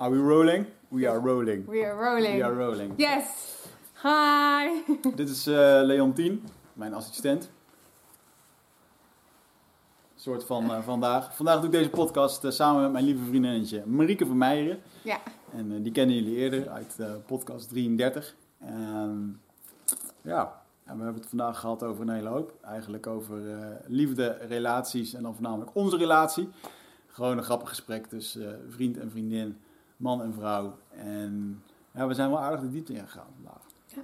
Are we rolling? We are rolling. We are rolling. We are rolling. Yes. Hi. Dit is uh, Leontien, mijn assistent. Een soort van uh, vandaag. Vandaag doe ik deze podcast uh, samen met mijn lieve vriendinnetje Marieke van Meijeren. Ja. En die kennen jullie eerder uit podcast 33. En ja, en we hebben het vandaag gehad over een hele hoop. Eigenlijk over liefde, relaties en dan voornamelijk onze relatie. Gewoon een grappig gesprek tussen vriend en vriendin man en vrouw. En ja, we zijn wel aardig de diepte ingegaan vandaag. Ja.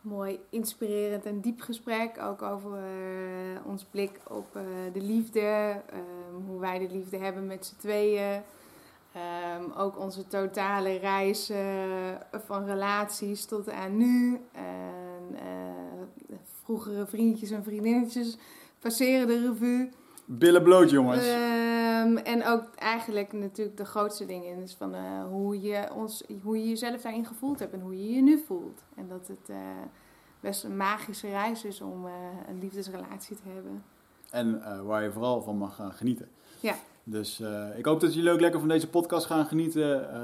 Mooi, inspirerend en diep gesprek. Ook over uh, ons blik op uh, de liefde. Um, hoe wij de liefde hebben met z'n tweeën. Um, ook onze totale reis uh, van relaties tot aan nu. En, vroegere vriendjes en vriendinnetjes passeren de revue. Billen bloot, jongens. Um, en ook eigenlijk natuurlijk de grootste dingen is van uh, hoe, je ons, hoe je jezelf daarin gevoeld hebt en hoe je je nu voelt. En dat het uh, best een magische reis is om uh, een liefdesrelatie te hebben. En waar je vooral van mag gaan genieten. Ja. Dus ik hoop dat jullie ook lekker van deze podcast gaan genieten.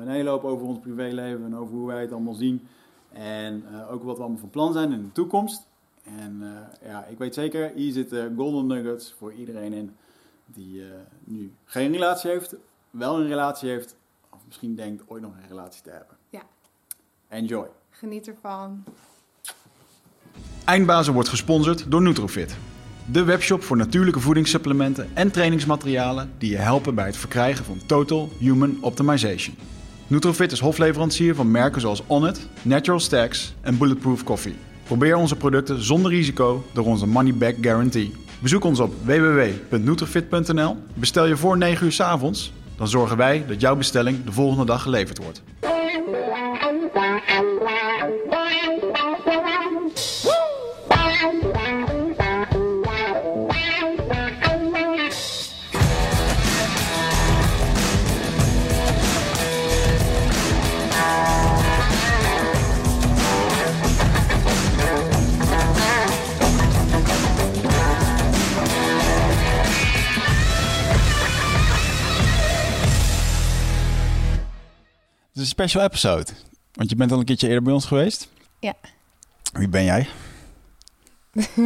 een hele hoop over ons privéleven en over hoe wij het allemaal zien. En ook wat we allemaal van plan zijn in de toekomst. En uh, ja, ik weet zeker, hier zitten golden nuggets voor iedereen in die uh, nu geen relatie heeft, wel een relatie heeft, of misschien denkt ooit nog een relatie te hebben. Ja. Enjoy. Geniet ervan. Eindbazen wordt gesponsord door Nutrofit. De webshop voor natuurlijke voedingssupplementen en trainingsmaterialen die je helpen bij het verkrijgen van Total Human Optimization. Nutrofit is hofleverancier van merken zoals Onnit, Natural Stacks en Bulletproof Coffee. Probeer onze producten zonder risico door onze money back guarantee. Bezoek ons op www.nutrifit.nl. Bestel je voor 9 uur s avonds, dan zorgen wij dat jouw bestelling de volgende dag geleverd wordt. Een special episode. Want je bent al een keertje eerder bij ons geweest. Ja. Wie ben jij?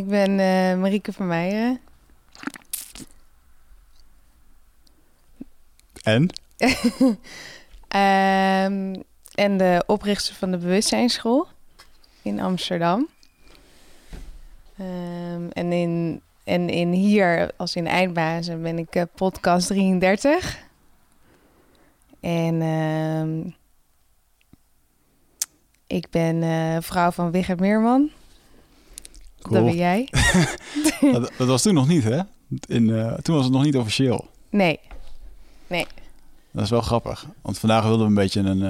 ik ben uh, Marieke van Meijeren. En? um, en de oprichter van de Bewustzijnsschool in Amsterdam. Um, en, in, en in hier, als in Eindbazen, ben ik uh, podcast 33. En uh, ik ben uh, vrouw van Wigert Meerman. Cool. Dat ben jij. dat, dat, was toen nog niet, hè? In, uh, toen was het nog niet officieel. Nee. Nee. Dat is wel grappig. Want vandaag wilden we een beetje een...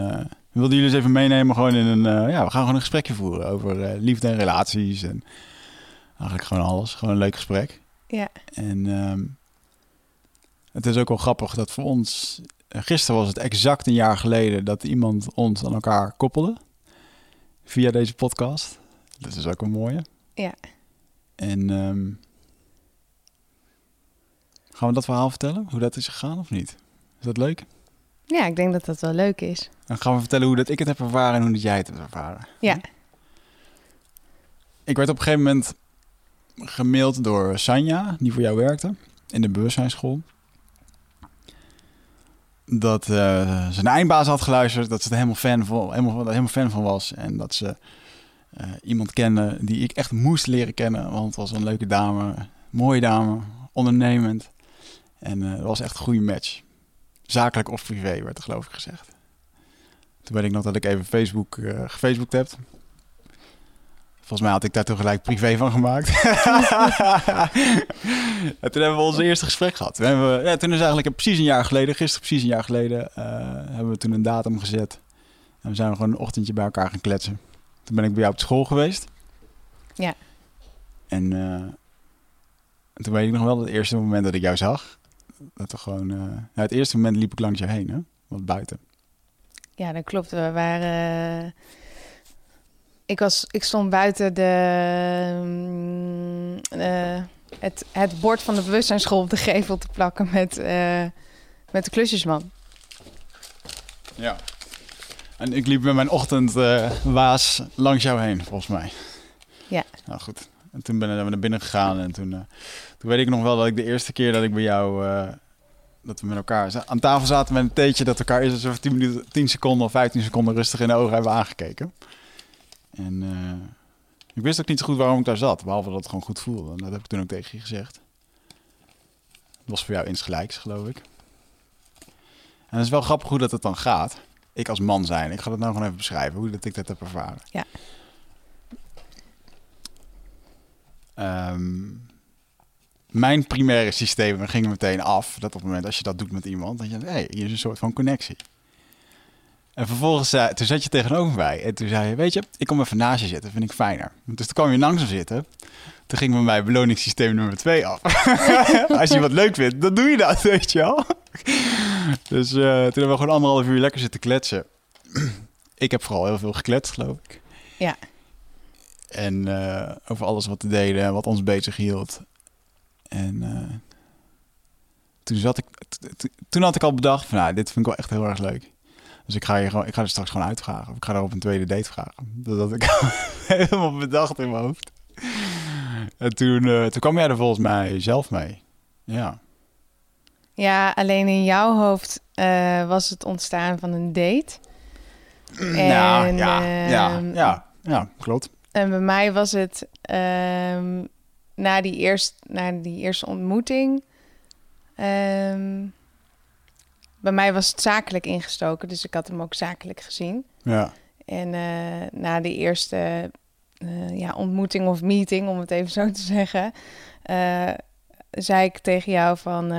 We wilden jullie eens even meenemen gewoon in een... ja, we gaan gewoon een gesprekje voeren over liefde en relaties. En eigenlijk gewoon alles. Gewoon een leuk gesprek. Ja. En um, het is ook wel grappig dat voor ons gisteren was het exact een jaar geleden dat iemand ons aan elkaar koppelde. Via deze podcast. Dat is ook een mooie. Ja. En um, gaan we dat verhaal vertellen? Hoe dat is gegaan of niet? Is dat leuk? Ja, ik denk dat dat wel leuk is. Dan gaan we vertellen hoe dat ik het heb ervaren en hoe dat jij het hebt ervaren. Ja. Ik werd op een gegeven moment gemaild door Sanja, die voor jou werkte in de bewustzijnsschool dat uh, zijn eindbaas had geluisterd, dat ze er helemaal fan van, helemaal, helemaal fan van was. En dat ze uh, iemand kende die ik echt moest leren kennen, want het was een leuke dame, mooie dame, ondernemend. En uh, het was echt een goede match. Zakelijk of privé, werd er geloof ik gezegd. Toen weet ik nog dat ik even Facebook, gefacebooked heb. Volgens mij had ik daar toen gelijk privé van gemaakt. en toen hebben we ons eerste gesprek gehad. Toen, hebben we, ja, toen is eigenlijk precies een jaar geleden, gisteren precies een jaar geleden, uh, hebben we toen een datum gezet. En we zijn gewoon een ochtendje bij elkaar gaan kletsen. Toen ben ik bij jou op school geweest. Ja. En uh, toen weet ik nog wel dat het eerste moment dat ik jou zag. Dat we gewoon, uh, ja, het eerste moment liep ik langs je heen, hè? Wat buiten. Ja, dat klopt. We waren ik, was, ik stond buiten de, uh, het, het bord van de bewustzijnsschool op de gevel te plakken met uh, Met de klusjesman. Ja. En ik liep met mijn ochtendwaas langs jou heen, volgens mij. Ja. Nou goed. En toen ben we naar binnen gegaan en toen, eh, toen weet ik nog wel dat ik de eerste keer dat ik bij jou, eh, dat we met elkaar aan tafel zaten met een theetje, dat we elkaar eerst eens over 10, minuten, 10 seconden of 15 seconden rustig in de ogen hebben aangekeken. En eh, ik wist ook niet zo goed waarom ik daar zat, behalve dat het gewoon goed voelde. En dat heb ik toen ook tegen je gezegd. Het was voor jou insgelijks, geloof ik. En het is wel grappig hoe dat het dan gaat. Ik als man zijn. Ik ga dat nou gewoon even beschrijven, hoe dat ik dat heb ervaren. Ja. Ehm, mijn primaire systemen gingen meteen af. Dat op het moment als je dat doet met iemand, dat je hé, hey, hier is een soort van connectie. En vervolgens zei, toen zat je tegenover mij. En toen zei je, weet je, ik kom even naast je zitten, vind ik fijner. Dus toen kwam je langzaam zitten. Toen ging bij mij beloningssysteem nummer twee af. als je wat leuk vindt, dan doe je dat, weet je wel. Dus eh, toen hebben we gewoon anderhalf uur lekker zitten kletsen. ik heb vooral heel veel gekletst, geloof ik. Ja. En eh, over alles wat te delen en wat ons bezig hield. En eh, toen, zat ik, toen had ik al bedacht van, nou, dit vind ik wel echt heel erg leuk. Dus ik ga, je gewoon, ik ga er straks gewoon uitvragen. Of ik ga er op een tweede date vragen. Dat had ik helemaal bedacht in mijn hoofd. En toen, eh, toen kwam jij er volgens mij zelf mee. Ja. Ja, alleen in jouw hoofd eh, was het ontstaan van een date. ja, En, ja, ja, ehm, ja, ja, klopt. En bij mij was het ehm, na, die eerst, na die eerste ontmoeting. ehm, bij mij was het zakelijk ingestoken, dus ik had hem ook zakelijk gezien. Ja, En eh, na die eerste eh, ja, ontmoeting of meeting, om het even zo te zeggen, eh, zei ik tegen jou van,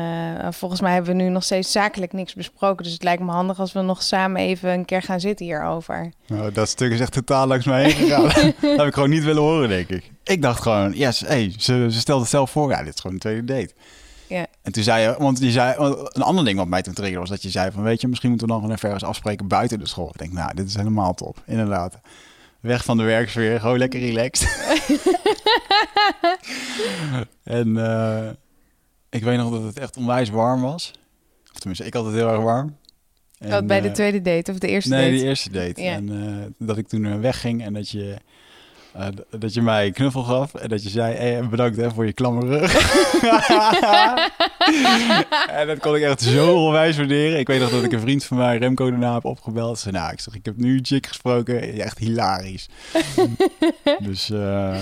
volgens mij hebben we nu nog steeds zakelijk niks besproken, dus het lijkt me handig als we nog samen even een keer gaan zitten hierover. nou, dat stuk is echt totaal langs mij heen gegaan. dat heb ik gewoon niet willen horen, denk ik. Ik dacht gewoon, yes, hey, ze, ze stelde het zelf voor. Ja, dit is gewoon een tweede date. Ja. En toen zei je, want je zei, een ander ding wat mij toen triggerde was dat je zei van, weet je, misschien moeten we dan gewoon even ergens afspreken buiten de school. Ik denk, nou, dit is helemaal top, inderdaad. Weg van de werksfeer, gewoon lekker relaxed. en eh, ik weet nog dat het echt onwijs warm was. Of tenminste, ik had het heel erg warm. Dat bij de eh, tweede date of de eerste nee, date? die eerste date. Ja. En eh, dat ik toen wegging en dat je, eh, dat je mij een knuffel gaf. En dat je zei, hey, bedankt hè, voor je klamme rug. en dat kon ik echt zo onwijs waarderen. Ik weet nog dat ik een vriend van mij, Remco, daarna heb opgebeld. Ze zei, nou, ik, zeg, ik heb nu een chick gesproken. Echt hilarisch. dus eh,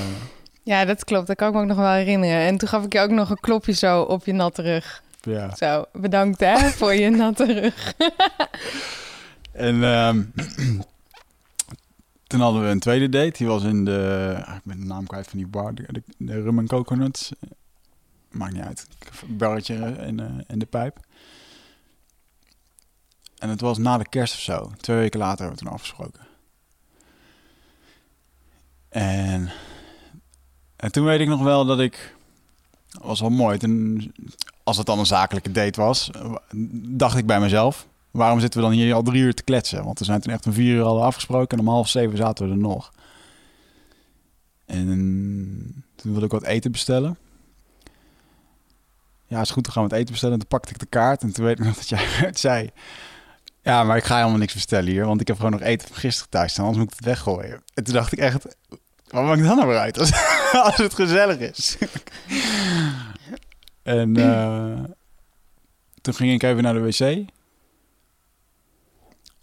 Ja, dat klopt. Dat kan ik me ook nog wel herinneren. En toen gaf ik je ook nog een klopje zo op je natte rug. ja. Zo, bedankt hè, voor je natte rug. En ehm, toen hadden we een tweede date. Die was in de... ah, ik ben de naam kwijt van die bar. De, Rum and Coconuts. Maakt niet uit. Barretje in, eh, in de pijp. En het was na de kerst of zo. Twee weken later hebben we toen afgesproken. En, en toen weet ik nog wel dat ik... Was wel mooi. Toen, als het dan een zakelijke date was, dacht ik bij mezelf... Waarom zitten we dan hier al drie uur te kletsen? Want we zijn toen echt om vier uur al afgesproken en om half zeven zaten we er nog. En toen wilde ik wat eten bestellen. Ja, is goed, dan gaan we het eten bestellen. En toen pakte ik de kaart en toen weet ik nog dat jij zei... Ja, maar ik ga helemaal niks bestellen hier, want ik heb gewoon nog eten van gisteren thuis staan. Anders moet ik het weggooien. En toen dacht ik echt, wat maakt dan nou weer uit als, als het gezellig is? en eh, toen ging ik even naar de wc.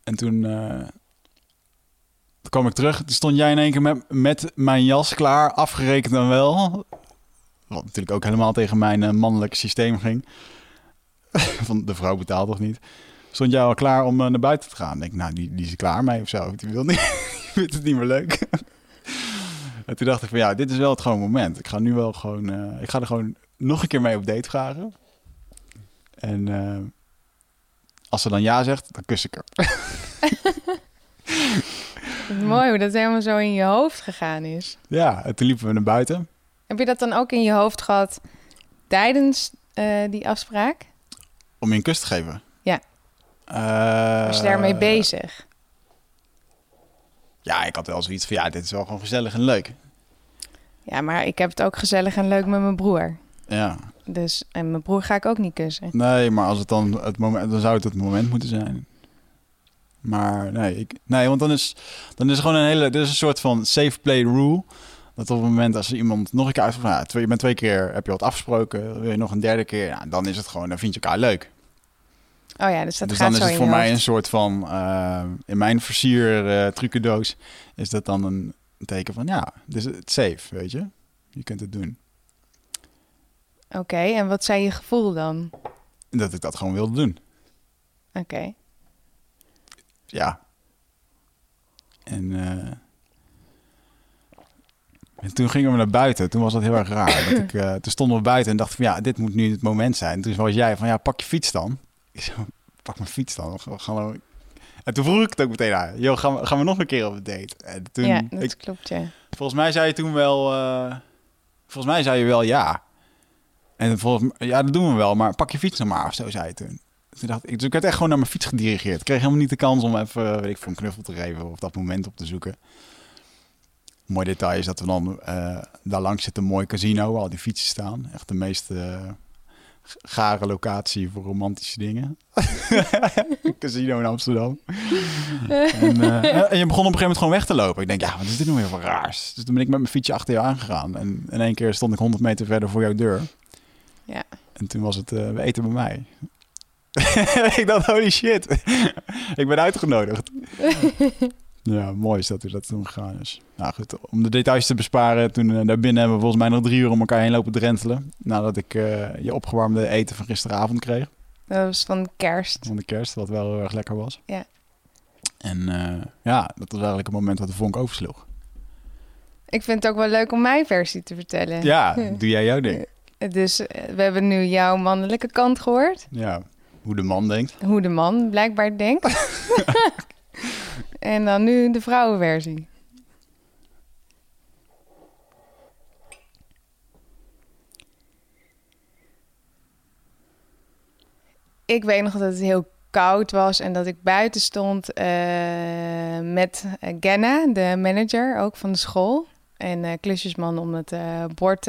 En toen, toen kwam ik terug. Toen stond jij in één keer met, met mijn jas klaar, afgerekend dan wel. Wat natuurlijk ook helemaal tegen mijn eh, mannelijke systeem ging. Van de vrouw betaalt toch niet? Stond jij al klaar om eh, naar buiten te gaan? Ik denk, nou, die, die is klaar mee of zo. Die wil niet, die vindt het niet meer leuk. en toen dacht ik van, ja, dit is wel het gewoon moment. Ik ga nu wel gewoon, ik ga er gewoon nog een keer mee op date vragen. En als ze dan ja zegt, dan kus ik haar. Mooi hoe dat helemaal zo in je hoofd gegaan is. Ja, en toen liepen we naar buiten. Heb je dat dan ook in je hoofd gehad tijdens eh, die afspraak? Om je een kus te geven. Ja. Eh, Was je daarmee bezig? Ja, ik had wel zoiets van, ja, dit is wel gewoon gezellig en leuk. Ja, maar ik heb het ook gezellig en leuk met mijn broer. Ja. Dus, en mijn broer ga ik ook niet kussen. Nee, maar als het dan het moment, dan zou het het moment moeten zijn. Maar nee, ik, nee want dan is, dan is het gewoon een hele, dit is een soort van safe play rule. Dat op het moment als iemand nog een keer uitvraagt, ja, twee, je bent twee keer, heb je wat afgesproken, wil je nog een derde keer, ja, dan is het gewoon, dan vind je elkaar leuk. Oh ja, dus dat dus gaat dan is het voor mij hoofd. een soort van, eh, in mijn versier eh trucendoos, is dat dan een teken van, ja, is het safe, weet je. Je kunt het doen. Oké, en wat zijn je gevoel dan? Dat ik dat gewoon wilde doen. Oké. Ja. En, eh, en toen gingen we naar buiten. Toen was dat heel erg raar. dat ik, eh, toen stonden we buiten en dachten van ja, dit moet nu het moment zijn. Toen was jij van ja, pak je fiets dan. Ik zo, pak mijn fiets dan. We gaan we- En toen vroeg ik het ook meteen aan. Joh, gaan we, gaan we nog een keer op een date? En toen, ja, dat ik, klopt, ja. volgens mij zei je toen wel, eh, volgens mij zei je wel ja. En volgens mij, ja, dat doen we wel, maar pak je fiets nog maar of zo, zei je toen. Toen dacht ik, dus ik werd echt gewoon naar mijn fiets gedirigeerd. Ik kreeg helemaal niet de kans om even, weet ik, voor een knuffel te geven of dat moment op te zoeken. Mooi detail is dat we dan, eh, daar langs zit een mooi casino waar al die fietsen staan. Echt de meest eh, gare locatie voor romantische dingen. Casino in Amsterdam. en, eh, en je begon op een gegeven moment gewoon weg te lopen. Ik denk, ja, wat is dit nou weer voor raars? Dus toen ben ik met mijn fietsje achter jou aangegaan. En in één keer stond ik 100 meter verder voor jouw deur. Ja. En toen was het, eh, we eten bij mij. ik dacht, holy shit. ik ben uitgenodigd. ja, mooi is dat u dat toen gegaan is. Nou goed, om de details te besparen. Toen eh, daarbinnen hebben we volgens mij nog drie uur om elkaar heen lopen drentelen. Nadat ik eh, je opgewarmde eten van gisteravond kreeg. Dat was van kerst. Van de kerst, wat wel heel erg lekker was. Ja. En ja, dat was eigenlijk het moment dat de vonk oversloeg. Ik vind het ook wel leuk om mijn versie te vertellen. Ja, doe jij jouw ding. Dus eh, we hebben nu jouw mannelijke kant gehoord. Ja, hoe de man denkt. Hoe de man blijkbaar denkt. en dan nu de vrouwenversie. Ik weet nog dat het heel koud was en dat ik buiten stond eh, met eh, Genna, de manager ook van de school. En klusjesman om het bord.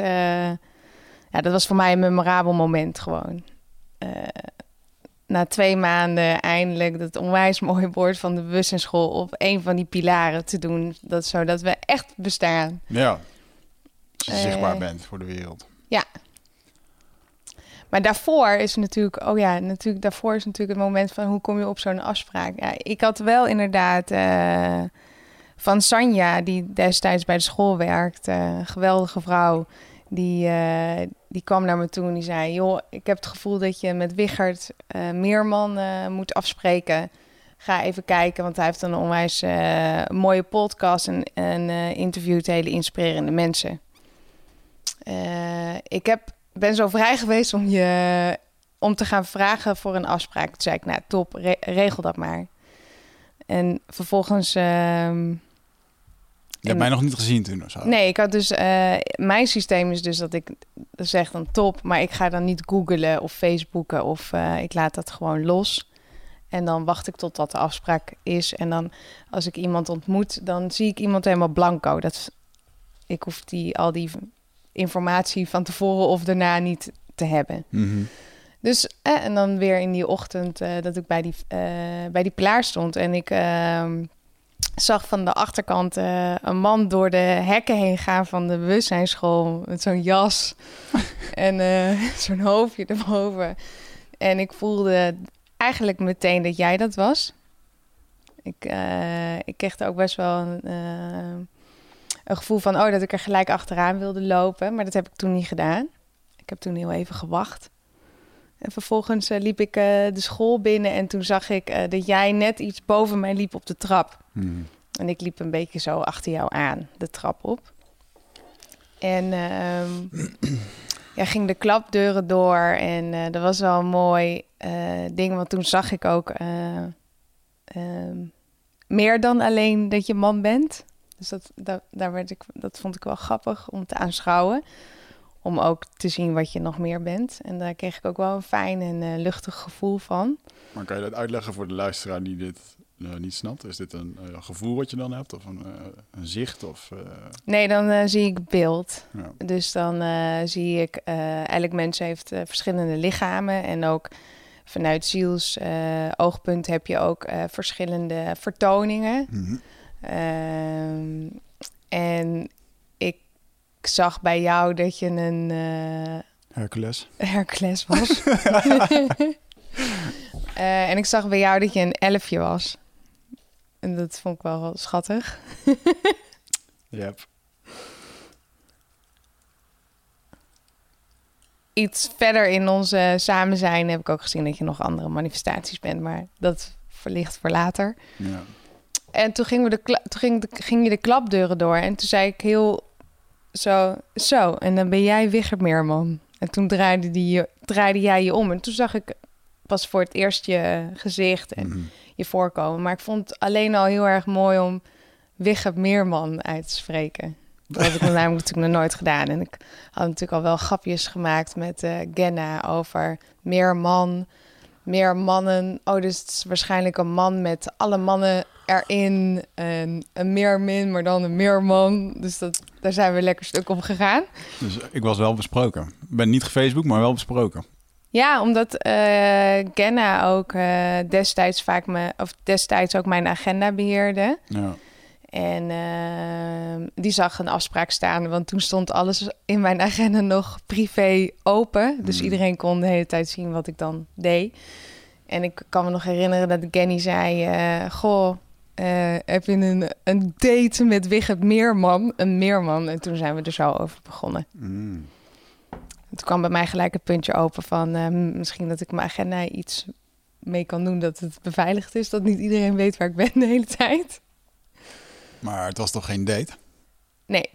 Ja, dat was voor mij een memorabel moment gewoon. Eh, na twee maanden eindelijk dat onwijs mooie bord van de bewustzijnsschool op een van die pilaren te doen. Dat, zodat we echt bestaan. Ja. Als je Eh. zichtbaar bent voor de wereld. Maar daarvoor is natuurlijk, oh ja, natuurlijk, daarvoor is natuurlijk het moment van hoe kom je op zo'n afspraak. Ja, ik had wel inderdaad eh, van Sanja, die destijds bij de school werkt, een geweldige vrouw, die, eh, die kwam naar me toe en die zei: Joh, ik heb het gevoel dat je met Wichert eh, Meerman eh, moet afspreken. Ga even kijken, want hij heeft een onwijs mooie podcast en, interviewt hele inspirerende mensen. Ik heb ben zo vrij geweest om je om te gaan vragen voor een afspraak. Toen zei ik, nou top, re- regel dat maar. En vervolgens, ehm, Je hebt mij nog niet gezien toen of zo. nee, ik had dus, eh, mijn systeem is dus dat ik zeg dan top, maar ik ga dan niet googlen of Facebooken of eh, ik laat dat gewoon los. En dan wacht ik totdat de afspraak is. En dan als ik iemand ontmoet, dan zie ik iemand helemaal blanco. Dat, ik hoef die, al die informatie van tevoren of daarna niet te hebben. Mhm. Dus, eh, en dan weer in die ochtend dat ik bij die, bij die pilaar stond. En ik ehm, zag van de achterkant eh, een man door de hekken heen gaan van de bewustzijnsschool. Met zo'n jas en eh, zo'n hoofdje erboven. En ik voelde eigenlijk meteen dat jij dat was. Ik, eh, ik kreeg er ook best wel een, een gevoel van... oh, dat ik er gelijk achteraan wilde lopen. Maar dat heb ik toen niet gedaan. Ik heb toen heel even gewacht. En vervolgens eh, liep ik eh, de school binnen en toen zag ik eh, dat jij net iets boven mij liep op de trap. Mhm. En ik liep een beetje zo achter jou aan, de trap op. En ehm ja, ging de klapdeuren door en dat was wel een mooi ding, want toen zag ik ook eh, ehm, meer dan alleen dat je man bent. Dus dat, dat, daar werd ik, dat vond ik wel grappig om te aanschouwen. Om ook te zien wat je nog meer bent. En daar kreeg ik ook wel een fijn en eh, luchtig gevoel van. Maar kan je dat uitleggen voor de luisteraar die dit eh, niet snapt? Is dit een eh, gevoel wat je dan hebt? Of een, een zicht? Of, Nee, dan zie ik beeld. ja. Dus dan zie ik, elk mens heeft verschillende lichamen. En ook vanuit ziels oogpunt heb je ook verschillende vertoningen. Mhm. Ehm, en zag bij jou dat je een eh, Hercules. Hercules was. Eh, en ik zag bij jou dat je een elfje was. En dat vond ik wel schattig. Yep. Iets verder in onze samen zijn heb ik ook gezien dat je nog andere manifestaties bent. Maar dat verlicht voor later. Ja. En toen, gingen we de toen ging, de, ging je de klapdeuren door. En toen zei ik heel zo, zo. En dan ben jij Wigert Meerman. En toen draaide, die, draaide jij je om. En toen zag ik pas voor het eerst je gezicht en Mhm. je voorkomen. Maar ik vond het alleen al heel erg mooi om Wigert Meerman uit te spreken. Dat heb ik namelijk natuurlijk nog nooit gedaan. En ik had natuurlijk al wel grapjes gemaakt met eh Genna over meer man, meer mannen. Oh, dus het is waarschijnlijk een man met alle mannen erin. En een meermin, maar dan een meerman. Dus dat, daar zijn we lekker stuk op gegaan. Dus ik was wel besproken. Ik ben niet gefacebook, maar wel besproken. Ja, omdat eh Genna ook eh, destijds vaak me, of destijds ook mijn agenda beheerde. Ja. En ehm, die zag een afspraak staan, want toen stond alles in mijn agenda nog privé open. Dus Hmm. iedereen kon de hele tijd zien wat ik dan deed. En ik kan me nog herinneren dat Kenny zei: eh, Goh, eh, heb je een, een date met Wigert Meerman? Een Meerman. En toen zijn we er zo over begonnen. Mm. Toen kwam bij mij gelijk het puntje open van eh, misschien dat ik mijn agenda iets mee kan doen dat het beveiligd is. Dat niet iedereen weet waar ik ben de hele tijd. Maar het was toch geen date? Nee,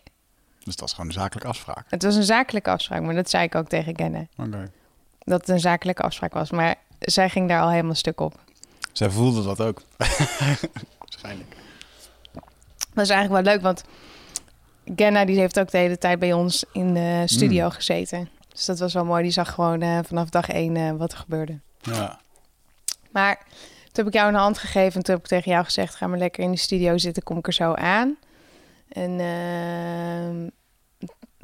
Dus het was gewoon een zakelijke afspraak. het was een zakelijke afspraak, maar dat zei ik ook tegen Genna. Oké. Dat het een zakelijke afspraak was. Maar zij ging daar al helemaal stuk op. Zij voelde dat ook. Waarschijnlijk. Dat is eigenlijk wel leuk, want Genna die heeft ook de hele tijd bij ons in de studio gezeten. Dus dat was wel mooi. Die zag gewoon eh, vanaf dag één eh, wat er gebeurde. Ja. Maar toen heb ik jou een hand gegeven en toen heb ik tegen jou gezegd: ga maar lekker in de studio zitten, kom ik er zo aan. En ehm,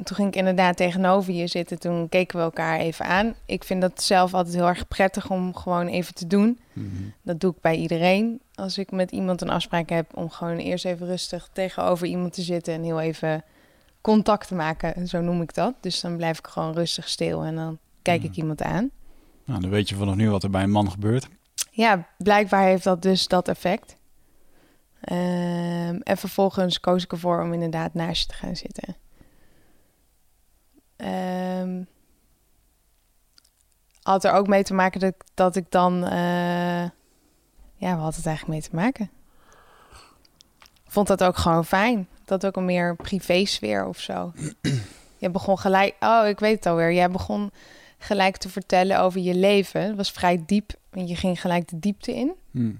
toen ging ik inderdaad tegenover je zitten. Toen keken we elkaar even aan. Ik vind dat zelf altijd heel erg prettig om gewoon even te doen. Mhm. Dat doe ik bij iedereen. Als ik met iemand een afspraak heb om gewoon eerst even rustig tegenover iemand te zitten en heel even contact te maken, zo noem ik dat. Dus dan blijf ik gewoon rustig stil en dan kijk ik Mhm. iemand aan. Nou, dan weet je vanaf nu wat er bij een man gebeurt. Ja, blijkbaar heeft dat dus dat effect. Ehm, en vervolgens koos ik ervoor om inderdaad naast je te gaan zitten. Ehm, had er ook mee te maken dat, ik- dat ik dan... eh, ja, wat had het eigenlijk mee te maken? Vond dat ook gewoon fijn. Dat ook een meer privé-sfeer of zo. Je begon gelijk... Oh, ik weet het alweer. Jij begon gelijk te vertellen over je leven. Het was vrij diep. En je ging gelijk de diepte in. Hm.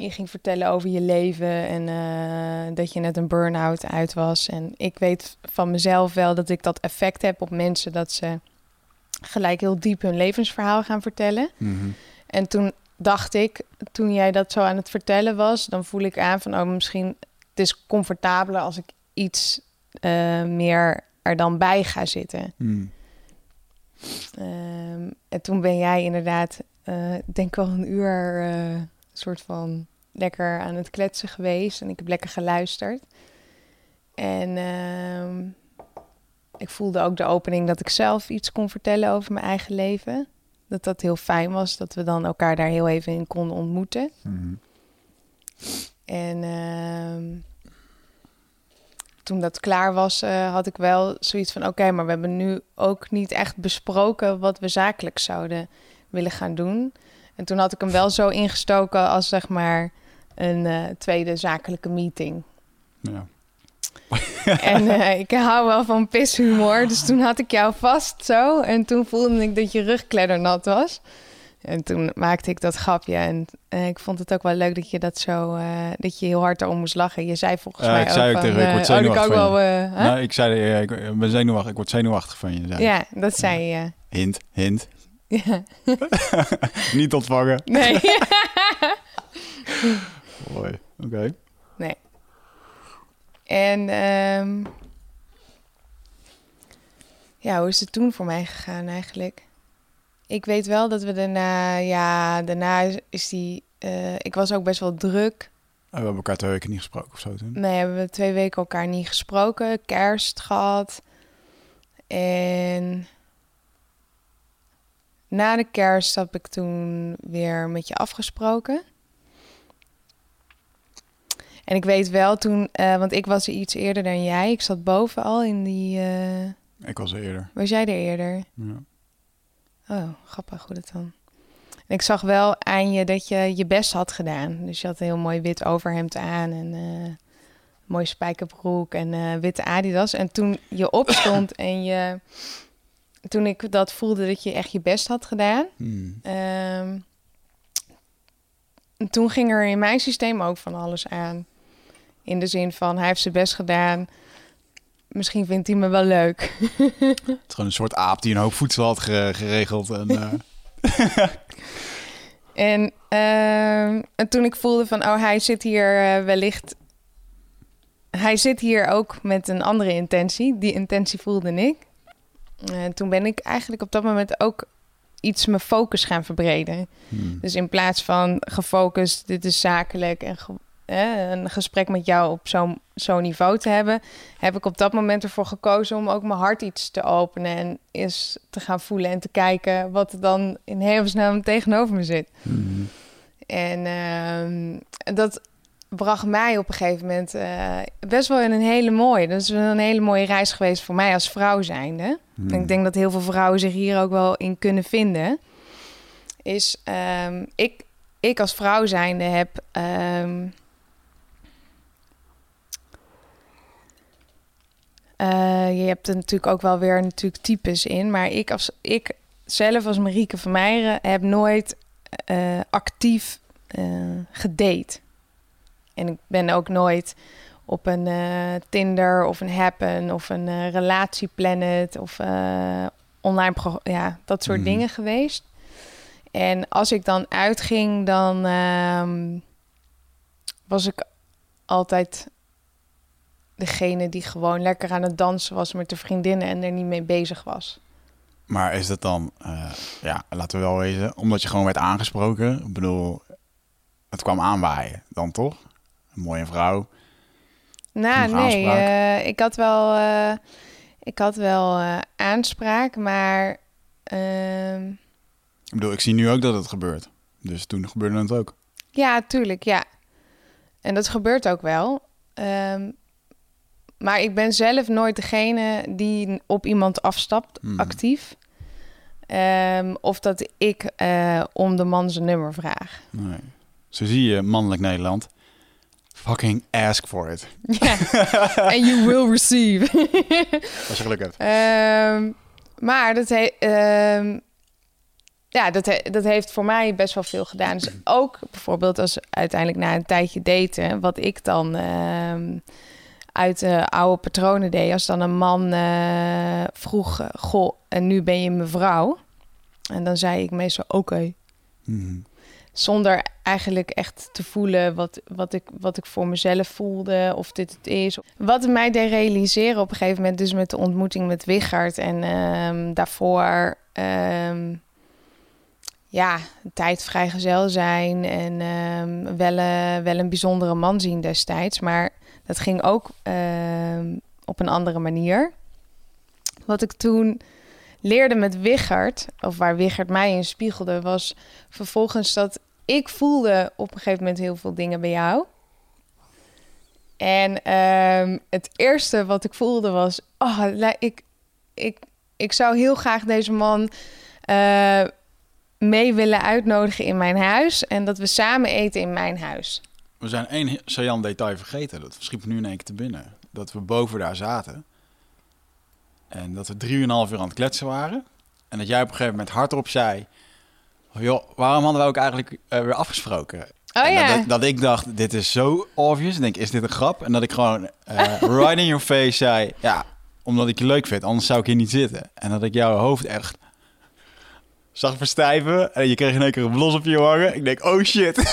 Je ging vertellen over je leven en eh, dat je net een burn-out uit was. En ik weet van mezelf wel dat ik dat effect heb op mensen dat ze gelijk heel diep hun levensverhaal gaan vertellen. Mhm. En toen dacht ik, toen jij dat zo aan het vertellen was, dan voel ik aan van, oh, misschien het is comfortabeler als ik iets eh, meer er dan bij ga zitten. Hm. Ehm, en toen ben jij inderdaad, ik denk wel een uur, soort van lekker aan het kletsen geweest. En ik heb lekker geluisterd. En ehm, ik voelde ook de opening dat ik zelf iets kon vertellen over mijn eigen leven. Dat dat heel fijn was, dat we dan elkaar daar heel even in konden ontmoeten. Mhm. En ehm, toen dat klaar was, eh, had ik wel zoiets van: oké, maar we hebben nu ook niet echt besproken wat we zakelijk zouden willen gaan doen. En toen had ik hem wel zo ingestoken als zeg maar een eh, tweede zakelijke meeting. Ja. En eh, ik hou wel van pishumor, dus toen had ik jou vast zo. En toen voelde ik dat je rug kleddernat was. En toen maakte ik dat grapje. En eh, ik vond het ook wel leuk dat je dat zo... dat je heel hard erom moest lachen. Je zei volgens mij ik zei ook van, tegen ik word oh, zenuwachtig ook wel... Nou, ik zei, ik, ben zenuwachtig. Ik word zenuwachtig van je. Zei. Ja, dat zei je. Hint, hint. Ja. Niet ontvangen. Nee. Mooi, oké. Nee. En ehm, ja, hoe is het toen voor mij gegaan eigenlijk? Ik weet wel dat we daarna, ja, daarna is, is die, eh, ik was ook best wel druk. Oh, we hebben elkaar twee weken niet gesproken of zo toen. Nee, hebben we twee weken elkaar niet gesproken. Kerst gehad. En na de kerst heb ik toen weer met je afgesproken. En ik weet wel toen, eh, want ik was er iets eerder dan jij. Ik zat boven al in die. eh, Ik was er eerder. was jij er eerder? Ja. Oh, grappig hoe dat dan. En ik zag wel aan je dat je je best had gedaan. Dus je had een heel mooi wit overhemd aan en eh mooi spijkerbroek en witte Adidas. En toen je opstond en je, toen ik dat voelde dat je echt je best had gedaan, Hmm. ehm, toen ging er in mijn systeem ook van alles aan. In de zin van hij heeft zijn best gedaan. Misschien vindt hij me wel leuk. Het is gewoon een soort aap die een hoop voedsel had ge- geregeld. En, eh, En, ehm, en toen ik voelde van, oh, hij zit hier eh, wellicht... Hij zit hier ook met een andere intentie. Die intentie voelde ik. En toen ben ik eigenlijk op dat moment ook iets mijn focus gaan verbreden. hmm. Dus in plaats van gefocust, dit is zakelijk en ge- een gesprek met jou op zo'n zo'n niveau te hebben, heb ik op dat moment ervoor gekozen om ook mijn hart iets te openen en eens te gaan voelen en te kijken wat er dan in hemelsnaam tegenover me zit. Hmm. En ehm, dat bracht mij op een gegeven moment eh, best wel in een hele mooie. Dat is een hele mooie reis geweest voor mij als vrouw zijnde. Hmm. En ik denk dat heel veel vrouwen zich hier ook wel in kunnen vinden. Is ehm, ik, ik als vrouw zijnde heb. ehm, eh, je hebt er natuurlijk ook wel weer natuurlijk types in. Maar ik, als, ik zelf als Marieke van Meijeren heb nooit eh, actief gedate. En ik ben ook nooit op een eh, Tinder of een Happen of een eh, Relatieplanet of eh, online ja, dat soort Mhm. dingen geweest. En als ik dan uitging, dan ehm, was ik altijd degene die gewoon lekker aan het dansen was met de vriendinnen en er niet mee bezig was. Maar is dat dan, ja, laten we wel wezen, omdat je gewoon werd aangesproken? Ik bedoel, het kwam aanwaaien dan toch? Mooie vrouw. Nou, nee, eh, ik had wel, eh, ik had wel eh, aanspraak, maar ehm, Ik bedoel, ik zie nu ook dat het gebeurt. Dus toen gebeurde het ook. ja, tuurlijk, ja. En dat gebeurt ook wel. Ehm, maar ik ben zelf nooit degene die op iemand afstapt, Mhm. actief. Ehm, of dat ik om de man zijn nummer vraag. Nee. Zo zie je mannelijk Nederland. Fucking ask for it. Ja, and you will receive. Als je geluk hebt. Ehm, maar dat, he- ehm, ja, dat, he- dat heeft voor mij best wel veel gedaan. Dus ook bijvoorbeeld als uiteindelijk na een tijdje daten, wat ik dan ehm, uit de oude patronen deed. Als dan een man eh, vroeg, goh, en nu ben je mevrouw. En dan zei ik meestal, oké. Mhm. Zonder eigenlijk echt te voelen wat, wat, ik, wat ik voor mezelf voelde, of dit het is. Wat mij deed realiseren op een gegeven moment, dus met de ontmoeting met Wichard en ehm, daarvoor, ehm, ja, tijd vrijgezel zijn en ehm, wel, eh, wel een bijzondere man zien destijds. Maar dat ging ook op een andere manier. Wat ik toen leerde met Wichard, of waar Wichard mij in spiegelde, was vervolgens dat ik voelde op een gegeven moment heel veel dingen bij jou. En ehm, het eerste wat ik voelde was, oh, ik, ik, ik zou heel graag deze man eh, mee willen uitnodigen in mijn huis en dat we samen eten in mijn huis. We zijn één saillant detail vergeten. Dat schiet me nu in één keer te binnen. Dat we boven daar zaten. En dat we drieënhalf uur aan het kletsen waren. En dat jij op een gegeven moment hardop zei... "Oh, Joh, waarom hadden we ook eigenlijk eh, weer afgesproken? Oh ja. dat, dat ik dacht, dit is zo obvious. Ik denk, is dit een grap? En dat ik gewoon eh, right in your face zei... Ja, omdat ik je leuk vind, anders zou ik hier niet zitten. En dat ik jouw hoofd echt zag verstijven en je kreeg in één keer een blos op je wangen. Ik denk, oh shit.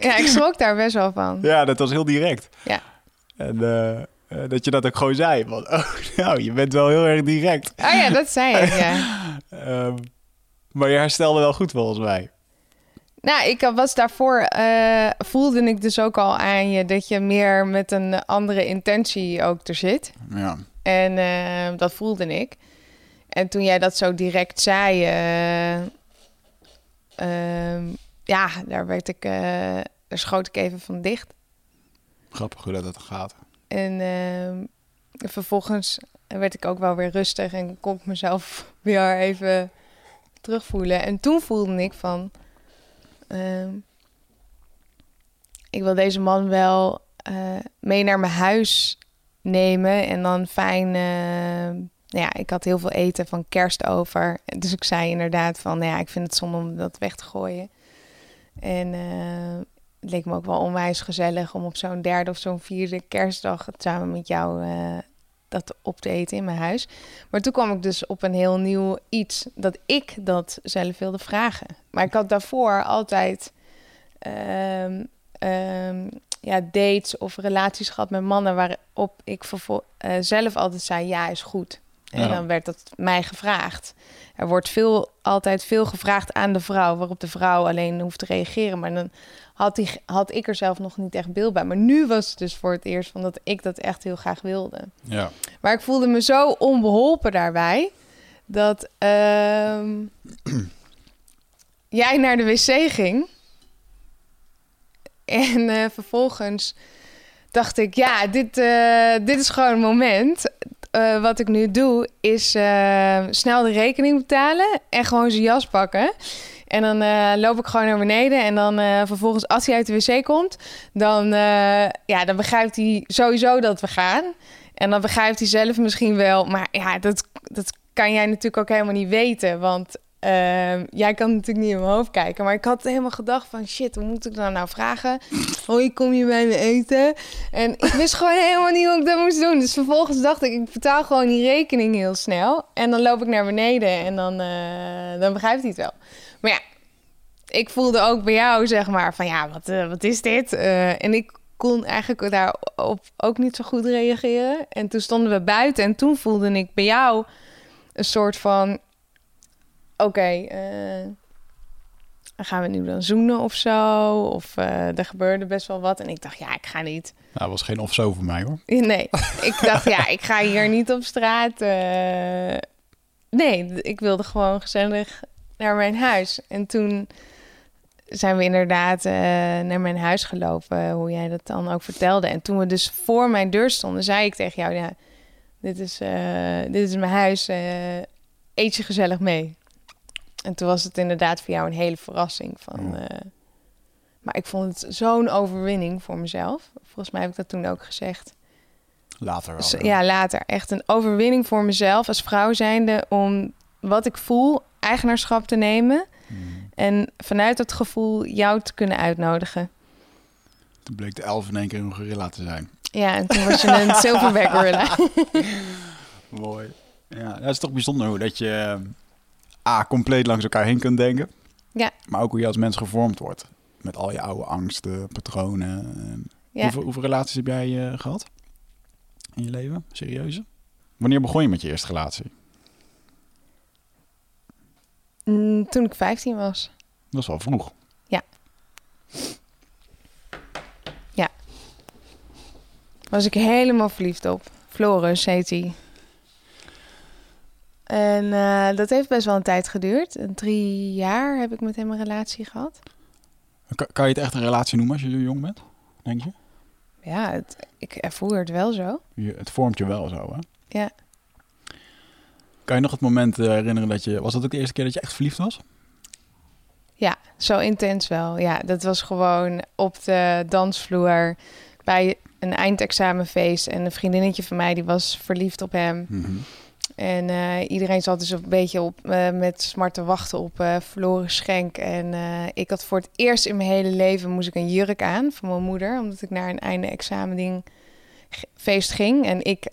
Ja, ik schrok daar best wel van. ja, dat was heel direct. Ja. En eh, dat je dat ook gewoon zei. Van, oh, nou, je bent wel heel erg direct. Oh ja, dat zei ik, ja. Ehm, maar je herstelde wel goed volgens mij. Nou, ik was daarvoor, eh, voelde ik dus ook al aan je dat je meer met een andere intentie ook er zit. Ja. En eh, dat voelde ik. En toen jij dat zo direct zei, eh, ehm, ja, daar werd ik, eh, daar schoot ik even van dicht. Grappig hoe dat het gaat. En ehm, vervolgens werd ik ook wel weer rustig en kon ik mezelf weer even terugvoelen. En toen voelde ik van, ehm, ik wil deze man wel eh, mee naar mijn huis nemen en dan fijn. ehm, nou ja, ik had heel veel eten van kerst over. Dus ik zei inderdaad van, nou ja, ik vind het zonde om dat weg te gooien. En eh, het leek me ook wel onwijs gezellig om op zo'n derde of zo'n vierde kerstdag samen met jou eh, dat op te eten in mijn huis. Maar toen kwam ik dus op een heel nieuw iets dat ik dat zelf wilde vragen. Maar ik had daarvoor altijd ehm, ehm, ja, dates of relaties gehad met mannen waarop ik eh, zelf altijd zei ja is goed. En Ja. dan werd dat mij gevraagd. Er wordt veel, altijd veel gevraagd aan de vrouw, waarop de vrouw alleen hoeft te reageren. Maar dan had, die, had ik er zelf nog niet echt beeld bij. Maar nu was het dus voor het eerst van dat ik dat echt heel graag wilde. Ja. Maar ik voelde me zo onbeholpen daarbij dat ehm, jij naar de wc ging. En eh, vervolgens dacht ik, ja, dit, eh, dit is gewoon een moment. Eh, wat ik nu doe, is eh, snel de rekening betalen en gewoon zijn jas pakken. En dan eh, loop ik gewoon naar beneden. En dan vervolgens, als hij uit de wc komt, dan, ja, dan begrijpt hij sowieso dat we gaan. En dan begrijpt hij zelf misschien wel. Maar ja, dat, dat kan jij natuurlijk ook helemaal niet weten. Want ehm, jij kan natuurlijk niet in mijn hoofd kijken. Maar ik had helemaal gedacht van... shit, hoe moet ik dan nou vragen? Hoi, kom je bij me eten? En ik wist gewoon helemaal niet hoe ik dat moest doen. Dus vervolgens dacht ik, ik betaal gewoon die rekening heel snel. En dan loop ik naar beneden en dan, eh, dan begrijpt hij het wel. Maar ja, ik voelde ook bij jou, zeg maar, van ja, wat, eh, wat is dit? Eh, en ik kon eigenlijk daarop ook niet zo goed reageren. En toen stonden we buiten en toen voelde ik bij jou een soort van... Oké, eh, gaan we nu dan zoenen of zo? Of eh, er gebeurde best wel wat. En ik dacht, ja, ik ga niet. Nou, dat was geen of zo voor mij hoor. Nee, ik dacht, ja, ik ga hier niet op straat. eh. Nee, ik wilde gewoon gezellig naar mijn huis. En toen zijn we inderdaad naar mijn huis gelopen, hoe jij dat dan ook vertelde. En toen we dus voor mijn deur stonden, zei ik tegen jou, ja, dit is, dit is mijn huis, eet je gezellig mee. En toen was het inderdaad voor jou een hele verrassing. Van, Ja. eh, maar ik vond het zo'n overwinning voor mezelf. Volgens mij heb ik dat toen ook gezegd. Later wel. Dus, ja. later. Echt een overwinning voor mezelf als vrouw zijnde om wat ik voel eigenaarschap te nemen. Mm. En vanuit dat gevoel jou te kunnen uitnodigen. Toen bleek de elf in één keer een gorilla te zijn. Ja, en toen was je een silverback gorilla. Mooi. Ja, dat is toch bijzonder hoe dat je A, compleet langs elkaar heen kunt denken. Ja. Maar ook hoe je als mens gevormd wordt. Met al je oude angsten, patronen. En Ja. Hoeveel, hoeveel relaties heb jij eh, gehad? In je leven? Serieuze? Wanneer begon je met je eerste relatie? Mm, Toen ik 15 was. Dat is wel vroeg. Was ik helemaal verliefd op. Floris heet hij. En eh, dat heeft best wel een tijd geduurd. Een drie jaar heb ik met hem een relatie gehad. Kan, kan je het echt een relatie noemen als je zo jong bent? Denk je? Ja, het, ik ervoer het wel zo. je het vormt je wel zo, hè? Ja. Kan je nog het moment eh, herinneren dat je... Was dat ook de eerste keer dat je echt verliefd was? Ja, zo intens wel. Ja, dat was gewoon op de dansvloer bij een eindexamenfeest. En een vriendinnetje van mij die was verliefd op hem. En eh, iedereen zat dus een beetje op, eh, met smart te wachten op eh verloren schenk. En ik had voor het eerst in mijn hele leven moest ik een jurk aan van mijn moeder. Omdat ik naar een einde examending feest ging. En ik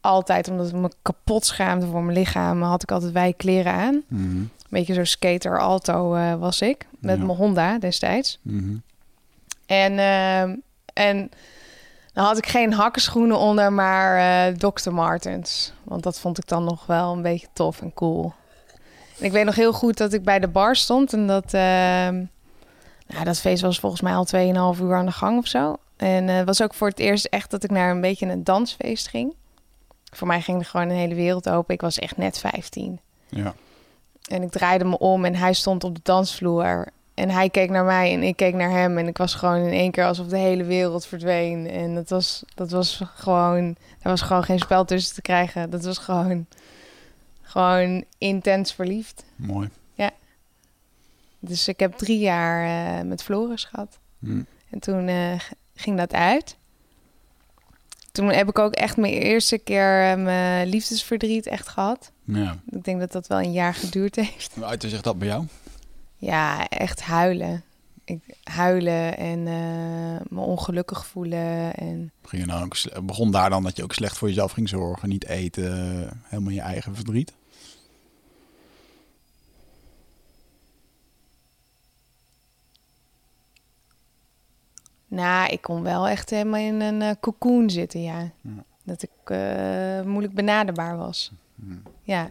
altijd, omdat ik me kapot schaamde voor mijn lichaam, had ik altijd wij kleren aan. Mhm. beetje zo'n skater alto was ik. Met Ja. mijn Honda destijds. Mhm. En, en dan had ik geen hakkenschoenen onder, maar eh Dr. Martens. Want dat vond ik dan nog wel een beetje tof en cool. En ik weet nog heel goed dat ik bij de bar stond. En dat, ehm, nou, dat feest was volgens mij al 2,5 uur aan de gang of zo. En eh, het was ook voor het eerst echt dat ik naar een beetje een dansfeest ging. Voor mij ging er gewoon een hele wereld open. Ik was echt net 15. Ja. En ik draaide me om en hij stond op de dansvloer. En hij keek naar mij en ik keek naar hem. En ik was gewoon in één keer alsof de hele wereld verdween. En dat was, dat was gewoon... Er was gewoon geen spel tussen te krijgen. Dat was gewoon... Gewoon intens verliefd. Mooi. Dus ik heb drie jaar eh, met Floris gehad. Hm. En toen eh, ging dat uit. Toen heb ik ook echt mijn eerste keer eh, mijn liefdesverdriet echt gehad. Ja. Ik denk dat dat wel een jaar geduurd heeft. Hoe uitte zich dat bij jou? Ja, echt huilen. Ik huilen en eh, me ongelukkig voelen. En Begin je dan ook, sle- begon daar dan dat je ook slecht voor jezelf ging zorgen, niet eten, helemaal je eigen verdriet? nou, ik kon wel echt helemaal in een eh, cocoon zitten, ja. Ja. Dat ik eh, moeilijk benaderbaar was. Ja.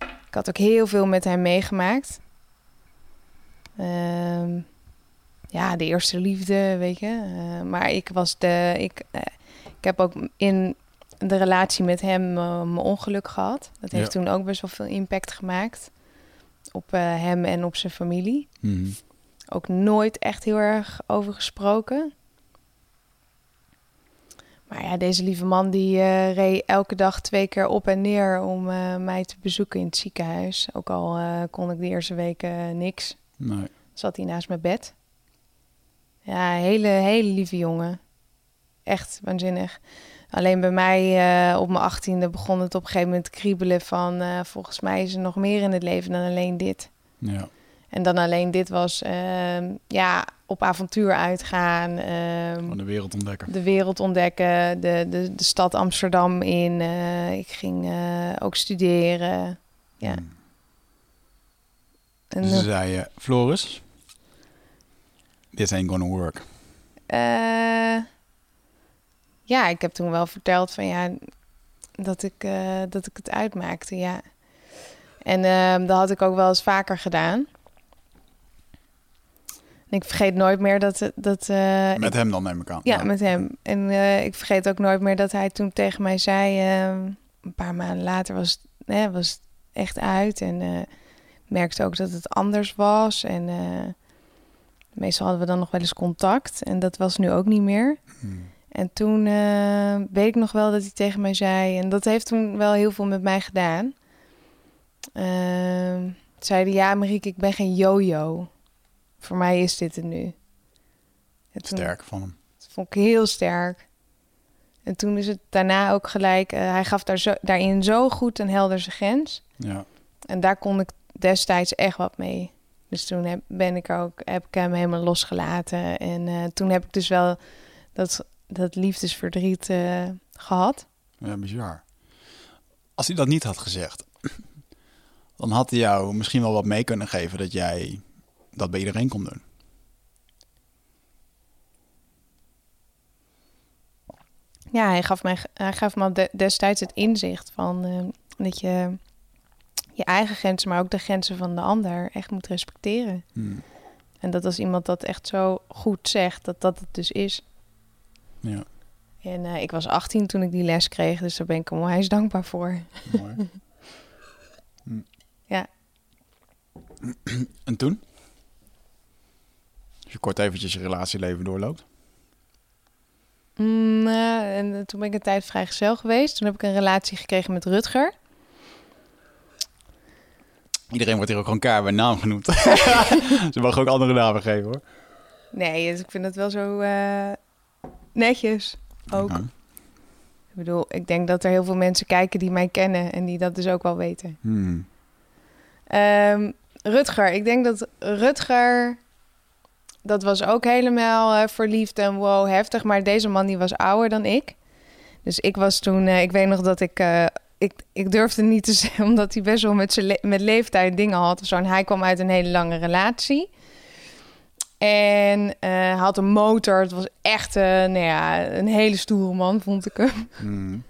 Ik had ook heel veel met hem meegemaakt. Ehm, ja, de eerste liefde, weet je. Eh, maar ik was de. Ik, eh, ik heb ook in de relatie met hem eh, mijn ongeluk gehad. Dat heeft Ja. toen ook best wel veel impact gemaakt. Op hem en op zijn familie. Mhm. Ook nooit echt heel erg over gesproken. Maar ja, deze lieve man die reed elke dag twee keer op en neer om mij te bezoeken in het ziekenhuis. Ook al kon ik de eerste weken niks. Nee. Zat hij naast mijn bed. Ja, hele, hele lieve jongen. Echt waanzinnig. Alleen bij mij eh, op mijn achttiende begon het op een gegeven moment te kriebelen van... eh, volgens mij is er nog meer in het leven dan alleen dit. Ja. En dan alleen dit was, ehm, ja, op avontuur uitgaan, ehm, Gewoon de wereld ontdekken. de wereld ontdekken, de, de, de stad Amsterdam in. eh, ik ging ook studeren. Ja. Hm. En, toen zei je, Floris, this ain't gonna work. eh, ja, ik heb toen wel verteld van ja, dat ik, eh, dat ik het uitmaakte, ja. En ehm, dat had ik ook wel eens vaker gedaan. Ik vergeet nooit meer dat... dat eh, Met hem dan neem ik aan. Ja, met hem. En eh, ik vergeet ook nooit meer dat hij toen tegen mij zei... eh, een paar maanden later was, hè, was het echt uit. En eh, merkte ook dat het anders was. En eh, meestal hadden we dan nog wel eens contact. En dat was nu ook niet meer. Hm. En toen eh, weet ik nog wel dat hij tegen mij zei... en dat heeft toen wel heel veel met mij gedaan. Ehm zei hij, ja Marieke, ik ben geen yo-yo. Voor mij is dit het nu. En toen- Sterk van hem. dat vond ik heel sterk. En toen is het daarna ook gelijk... eh, hij gaf daar zo, daarin zo goed en helder zijn grens. Ja. En daar kon ik destijds echt wat mee. Dus toen heb, ben ik ook, heb ik hem helemaal losgelaten. En eh, toen heb ik dus wel dat, dat liefdesverdriet eh, gehad. ja, bizar. Als hij dat niet had gezegd, dan had hij jou misschien wel wat mee kunnen geven dat jij dat bij iedereen kon doen. Ja, hij gaf, mij, hij gaf me de- destijds het inzicht van eh, dat je je eigen grenzen, maar ook de grenzen van de ander echt moet respecteren. Hm. En dat als iemand dat echt zo goed zegt, dat dat het dus is. Ja, En eh, ik was 18 toen ik die les kreeg, dus daar ben ik hem onwijs dankbaar voor. mooi. Hm. Ja. En toen? Als je kort eventjes je relatieleven doorloopt. Mm, eh, en toen ben ik een tijd vrijgezel geweest. Toen heb ik een relatie gekregen met Rutger. Iedereen wordt hier ook gewoon keihard bij naam genoemd. Ze mogen ook andere namen geven hoor. Nee, dus ik vind het wel zo eh, netjes ook. Ja. Ik bedoel, ik denk dat er heel veel mensen kijken die mij kennen en die dat dus ook wel weten. Hm. Ehm, Rutger, ik denk dat Rutger, dat was ook helemaal verliefd en wow, heftig. Maar deze man die was ouder dan ik. Dus ik was toen, eh, ik weet nog dat ik, eh, ik, ik durfde niet te zeggen, omdat hij best wel met, zijn le- met leeftijd dingen had of zo. En hij kwam uit een hele lange relatie. En eh, hij had een motor. Het was echt eh, nou ja, een hele stoere man, vond ik hem. Mhm.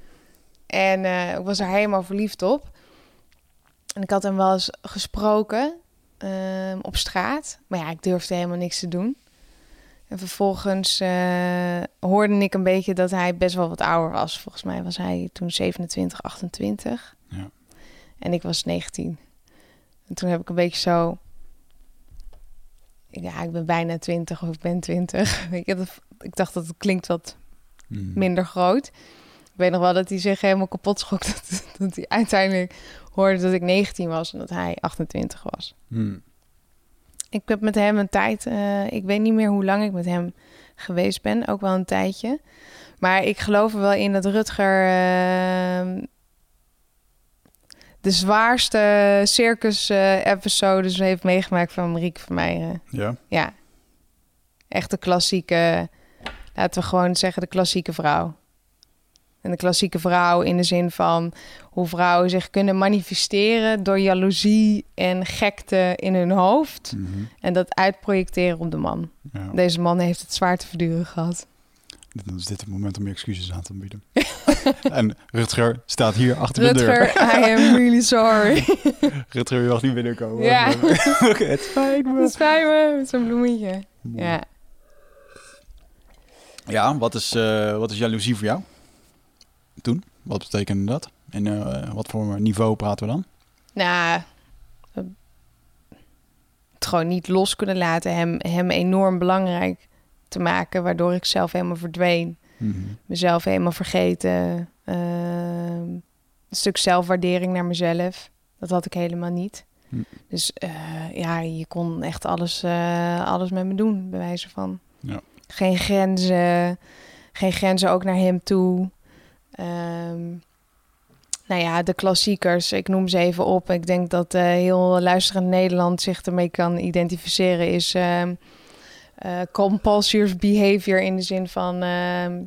En eh, ik was er helemaal verliefd op. En ik had hem wel eens gesproken ehm, op straat. Maar ja, ik durfde helemaal niks te doen. En vervolgens eh, hoorde ik een beetje dat hij best wel wat ouder was. Volgens mij was hij toen 27, 28. Ja. En ik was 19. En toen heb ik een beetje zo... Ja, ik ben bijna 20 of ik ben 20. Weet je, dat- ik dacht dat het klinkt wat Mhm. minder groot. Ik weet nog wel dat hij zich helemaal kapot schrok. Dat, dat hij uiteindelijk hoorde dat ik 19 was en dat hij 28 was. Mhm. Ik heb met hem een tijd, eh, ik weet niet meer hoe lang ik met hem geweest ben, ook wel een tijdje. Maar ik geloof er wel in dat Rutger eh, de zwaarste circus-episodes heeft meegemaakt van Marieke van eh. Ja. ja, echt de klassieke, laten we gewoon zeggen, de klassieke vrouw. En de klassieke vrouw in de zin van hoe vrouwen zich kunnen manifesteren door jaloezie en gekte in hun hoofd. Mhm. En dat uitprojecteren op de man. ja. Deze man heeft het zwaar te verduren gehad. Dan is dit het moment om je excuses aan te bieden. en Rutger staat hier achter Rutger, de deur. I am really sorry. Rutger, je mag niet binnenkomen. Ja. Oké, het spijt me. Het spijt me, met zo'n bloemetje. Ja. Ja, wat is, eh, wat is jaloezie voor jou? Toen? Wat betekende dat? En eh, wat voor niveau praten we dan? Nou, het gewoon niet los kunnen laten. Hem, hem enorm belangrijk te maken, waardoor ik zelf helemaal verdween. Mhm. Mezelf helemaal vergeten. Ehm, een stuk zelfwaardering naar mezelf. Dat had ik helemaal niet. Hm. Dus eh, ja, je kon echt alles, eh, alles met me doen, bij wijze van. Ja. Geen grenzen. Geen grenzen ook naar hem toe. Ehm, nou ja, de klassiekers, ik noem ze even op. Ik denk dat eh, heel luisterend Nederland zich ermee kan identificeren. Is eh, compulsive behavior in de zin van ehm,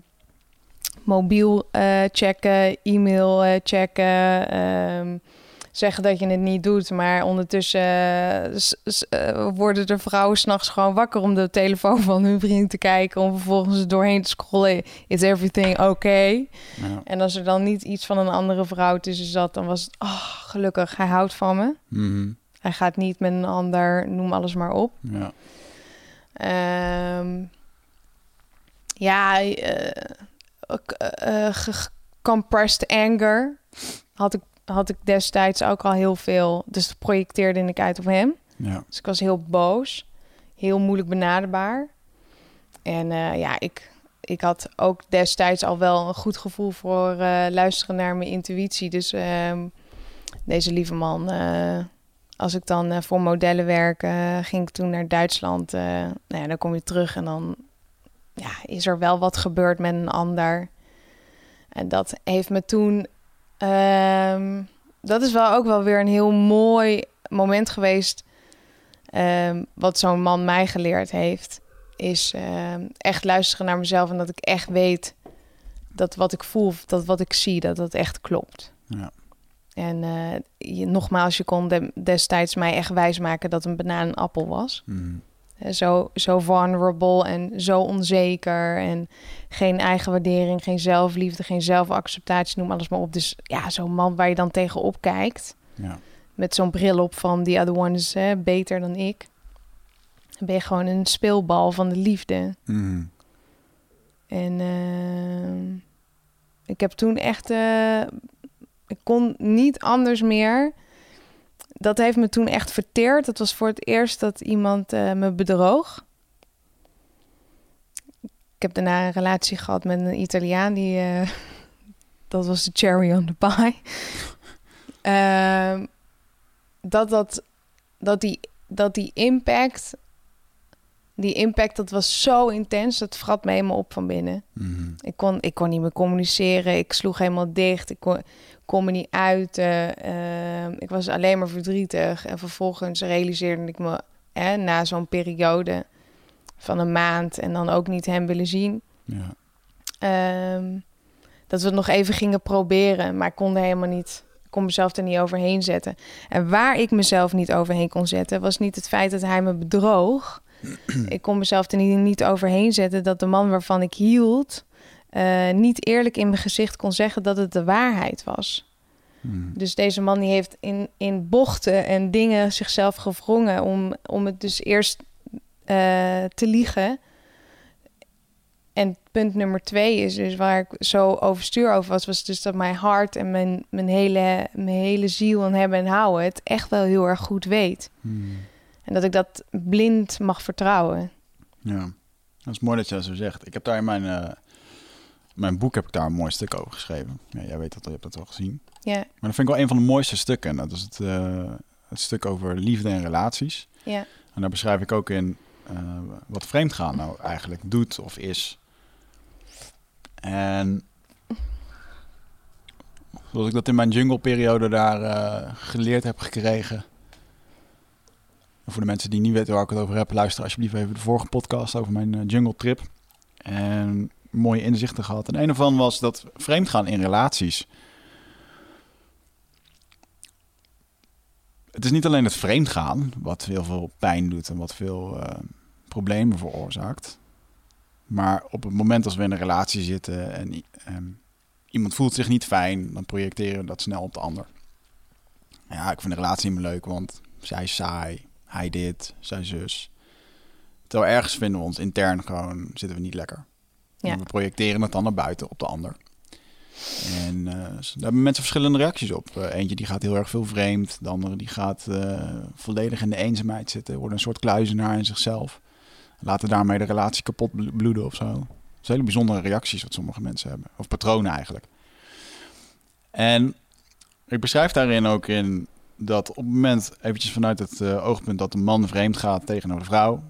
mobiel eh, checken, e-mail checken. ehm, zeggen dat je het niet doet, maar ondertussen eh, eh, worden de vrouwen s'nachts gewoon wakker om de telefoon van hun vriend te kijken. Om vervolgens er doorheen te scrollen. Is everything okay? Ja. En als er dan niet iets van een andere vrouw tussen zat, dan was het, oh, gelukkig, hij houdt van me. Mhm. Hij gaat niet met een ander, noem alles maar op. ja. Ehm, ja, ook, eh, ge- compressed anger had ik, had ik destijds ook al heel veel. Dus dat projecteerde ik uit op hem. Ja. Dus ik was heel boos, heel moeilijk benaderbaar. En eh, ja, ik, ik had ook destijds al wel een goed gevoel voor eh, luisteren naar mijn intuïtie. Dus ehm, deze lieve man, eh, als ik dan voor modellen werk, ging ik toen naar Duitsland. nou ja, dan kom je terug en dan ja, is er wel wat gebeurd met een ander. En dat heeft me toen. Ehm, dat is wel ook wel weer een heel mooi moment geweest. ehm, wat zo'n man mij geleerd heeft. Is ehm, echt luisteren naar mezelf. En dat ik echt weet dat wat ik voel, dat wat ik zie, dat dat echt klopt. Ja. En eh, je, nogmaals, je kon de- destijds mij echt wijsmaken dat een banaan een appel was. Mhm. Zo, zo vulnerable en zo onzeker. En geen eigenwaardering, geen zelfliefde, geen zelfacceptatie, noem alles maar op. Dus ja, zo'n man waar je dan tegenop kijkt. Ja. Met zo'n bril op van the other one is beter dan ik. Dan ben je gewoon een speelbal van de liefde. Mhm. En eh, ik heb toen echt... eh, ik kon niet anders meer. Dat heeft me toen echt verteerd. Dat was voor het eerst dat iemand eh, me bedroog. Ik heb daarna een relatie gehad met een Italiaan. Die, eh, dat was de cherry on the pie. Ehm, dat, dat, dat, die, dat die impact... Die impact, dat was zo intens. Dat vrat me helemaal op van binnen. Mhm. Ik kon, ik kon niet meer communiceren. Ik sloeg helemaal dicht. Ik kon, kon me niet uiten. Ehm, ik was alleen maar verdrietig. En vervolgens realiseerde ik me hè, na zo'n periode van een maand en dan ook niet hem willen zien. Ja. ehm, dat we het nog even gingen proberen, maar ik kon er helemaal niet. Ik kon mezelf er niet overheen zetten. En waar ik mezelf niet overheen kon zetten, was niet het feit dat hij me bedroog. ik kon mezelf er niet, niet overheen zetten dat de man waarvan ik hield, eh, niet eerlijk in mijn gezicht kon zeggen dat het de waarheid was. Hmm. Dus deze man die heeft in, in bochten en dingen zichzelf gewrongen om, om het dus eerst eh, te liegen. En punt nummer twee is dus waar ik zo overstuur over was, was dus dat mijn hart en mijn, mijn, hele, mijn hele ziel en hebben en houden het echt wel heel erg goed weet. Hmm. En dat ik dat blind mag vertrouwen. Ja, dat is mooi dat je dat zo zegt. Ik heb daar in mijn, eh, mijn boek heb ik daar een mooi stuk over geschreven. Ja, jij weet dat, je hebt dat wel gezien. Ja, Maar dat vind ik wel een van de mooiste stukken. En dat is het, eh, het stuk over liefde en relaties. ja, En daar beschrijf ik ook in eh, wat vreemdgaan nou eigenlijk doet of is. En zoals ik dat in mijn jungle-periode daar eh, geleerd heb gekregen. En voor de mensen die niet weten waar ik het over heb, luister alsjeblieft even de vorige podcast over mijn jungle-trip. En mooie inzichten gehad. En een ervan was dat vreemdgaan in relaties. Het is niet alleen het vreemdgaan wat heel veel pijn doet en wat veel eh, problemen veroorzaakt. Maar op het moment als we in een relatie zitten en ehm, iemand voelt zich niet fijn, dan projecteren we dat snel op de ander. Ja, ik vind de relatie niet meer leuk, want zij is saai, hij dit, zij zus. Terwijl ergens vinden we ons intern gewoon, zitten we niet lekker. We projecteren het dan naar buiten op de ander. En eh, daar hebben mensen verschillende reacties op. Eh, eentje die gaat heel erg veel vreemd. De andere die gaat eh, volledig in de eenzaamheid zitten. Wordt een soort kluizenaar in zichzelf. Laten daarmee de relatie kapot blo- bloeden of zo. Dat zijn hele bijzondere reacties wat sommige mensen hebben. Of patronen eigenlijk. En ik beschrijf daarin ook in dat op het moment, eventjes vanuit het oogpunt dat een man vreemd gaat tegen een vrouw,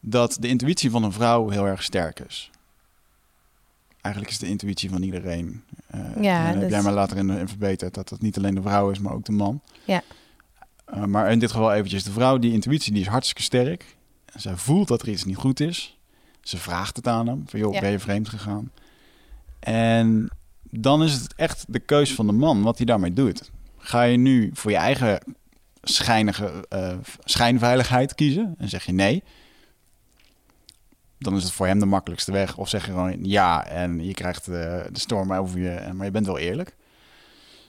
dat de intuïtie van een vrouw heel erg sterk is. Eigenlijk is de intuïtie van iedereen. eh, Ja, en heb jij me later in, in verbeterd dat het niet alleen de vrouw is, maar ook de man. Ja. Eh, maar in dit geval eventjes de vrouw, die intuïtie die is hartstikke sterk. Zij voelt dat er iets niet goed is. Ze vraagt het aan hem, van joh, Ja. ben je vreemd gegaan? En dan is het echt de keus van de man wat hij daarmee doet. Ga je nu voor je eigen schijnige eh, schijnveiligheid kiezen en zeg je nee, dan is het voor hem de makkelijkste weg. Of zeg je gewoon ja en je krijgt eh, de storm over je, maar je bent wel eerlijk.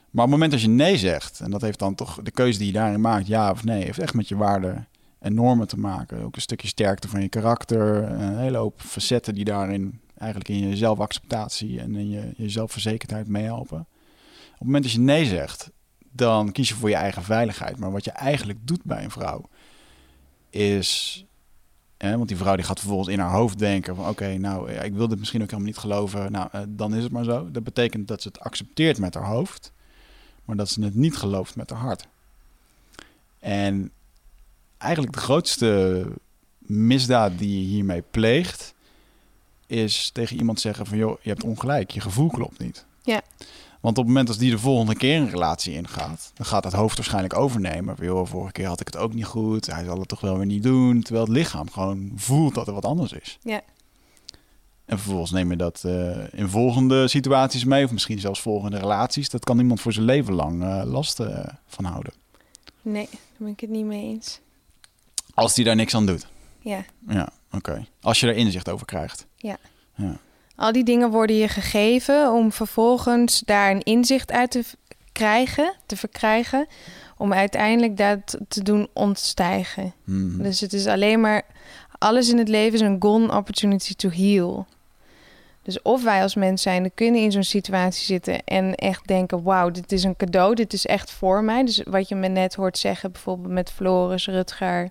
Maar op het moment dat je nee zegt, en dat heeft dan toch de keuze die je daarin maakt, ja of nee, heeft echt met je waarden en normen te maken. Ook een stukje sterkte van je karakter, een hele hoop facetten die daarin eigenlijk in je zelfacceptatie en in je, je zelfverzekerdheid meehelpen. Op het moment dat je nee zegt, dan kies je voor je eigen veiligheid. Maar wat je eigenlijk doet bij een vrouw is Want die vrouw die gaat vervolgens in haar hoofd denken van... oké, nou, ik wil dit misschien ook helemaal niet geloven. Nou, eh, dan is het maar zo. Dat betekent dat ze het accepteert met haar hoofd... maar dat ze het niet gelooft met haar hart. En eigenlijk de grootste misdaad die je hiermee pleegt... is tegen iemand zeggen van... joh, je hebt ongelijk, je gevoel klopt niet. Ja. Want op het moment als die de volgende keer een relatie ingaat, dan gaat het hoofd waarschijnlijk overnemen. Van, joh, vorige keer had ik het ook niet goed. Hij zal het toch wel weer niet doen. Terwijl het lichaam gewoon voelt dat er wat anders is. Ja. En vervolgens neem je dat eh, in volgende situaties mee, of misschien zelfs volgende relaties. Dat kan iemand voor zijn leven lang eh, last eh, van houden. Nee, daar ben ik het niet mee eens. Als die daar niks aan doet. Ja. Ja, oké. Als je er inzicht over krijgt. Ja. Ja. Al die dingen worden je gegeven om vervolgens daar een inzicht uit te krijgen, te verkrijgen, om uiteindelijk dat te doen ontstijgen. Mhm. Dus het is alleen maar alles in het leven is een gone opportunity to heal. Dus of wij als mens zijn, kunnen in zo'n situatie zitten en echt denken: wauw, dit is een cadeau, dit is echt voor mij. Dus wat je me net hoort zeggen, bijvoorbeeld met Floris Rutger.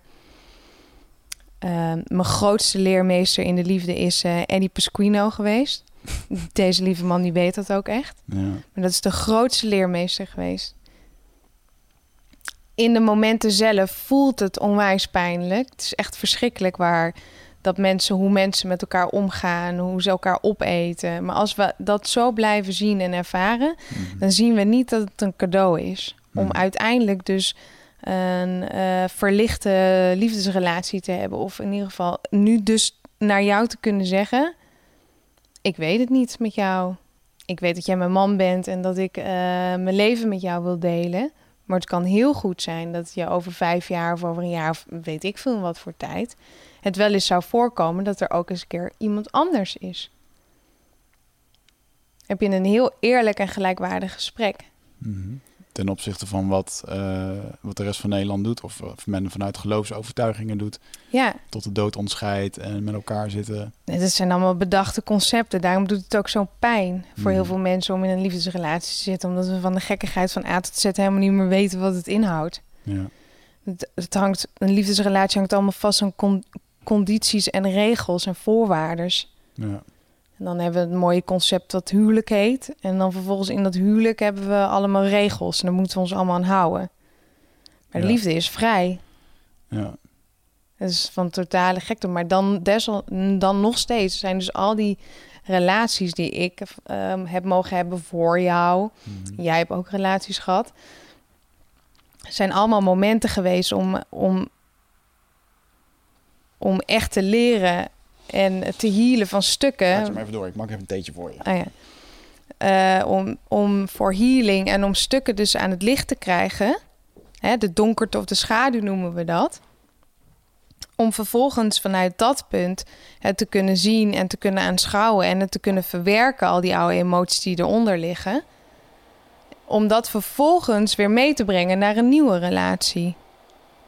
Ehm, mijn grootste leermeester in de liefde is eh, Eddie Pasquino geweest. Deze lieve man die weet dat ook echt. Ja. Maar dat is de grootste leermeester geweest. In de momenten zelf voelt het onwijs pijnlijk. Het is echt verschrikkelijk waar dat mensen, hoe mensen met elkaar omgaan, hoe ze elkaar opeten. Maar als we dat zo blijven zien en ervaren, Mhm. dan zien we niet dat het een cadeau is. Om Mhm. uiteindelijk dus een eh, verlichte liefdesrelatie te hebben. Of in ieder geval nu dus naar jou te kunnen zeggen: Ik weet het niet met jou. ik weet dat jij mijn man bent en dat ik eh, mijn leven met jou wil delen. Maar het kan heel goed zijn dat je over vijf jaar of over een jaar of weet ik veel wat voor tijd het wel eens zou voorkomen dat er ook eens een keer iemand anders is. Heb je een heel eerlijk en gelijkwaardig gesprek. Mhm. Ten opzichte van wat, eh, wat de rest van Nederland doet, of, of men vanuit geloofsovertuigingen doet, Ja, tot de dood ontscheidt en met elkaar zitten. het zijn allemaal bedachte concepten. Daarom doet het ook zo'n pijn voor heel Mhm. veel mensen om in een liefdesrelatie te zitten. Omdat we van de gekkigheid van A tot Z helemaal niet meer weten wat het inhoudt. Ja. Het, het hangt, een liefdesrelatie hangt allemaal vast aan con- condities en regels en voorwaarden. Ja. En dan hebben we het mooie concept dat huwelijk heet. En dan vervolgens in dat huwelijk hebben we allemaal regels. En daar moeten we ons allemaal aan houden. Maar Ja. liefde is vrij. Ja. Het is van totale gekte. Maar dan, desal, dan nog steeds zijn dus al die relaties die ik ehm, heb mogen hebben voor jou. Mhm. Jij hebt ook relaties gehad. Zijn allemaal momenten geweest om, om, om echt te leren en te healen van stukken. Laat je maar even door, ik maak even een theetje voor je. Ah ja. Eh, om, om voor healing en om stukken dus aan het licht te krijgen. Hè, de donkerte of de schaduw noemen we dat. Om vervolgens vanuit dat punt het te kunnen zien en te kunnen aanschouwen en het te kunnen verwerken, al die oude emoties die eronder liggen. Om dat vervolgens weer mee te brengen naar een nieuwe relatie.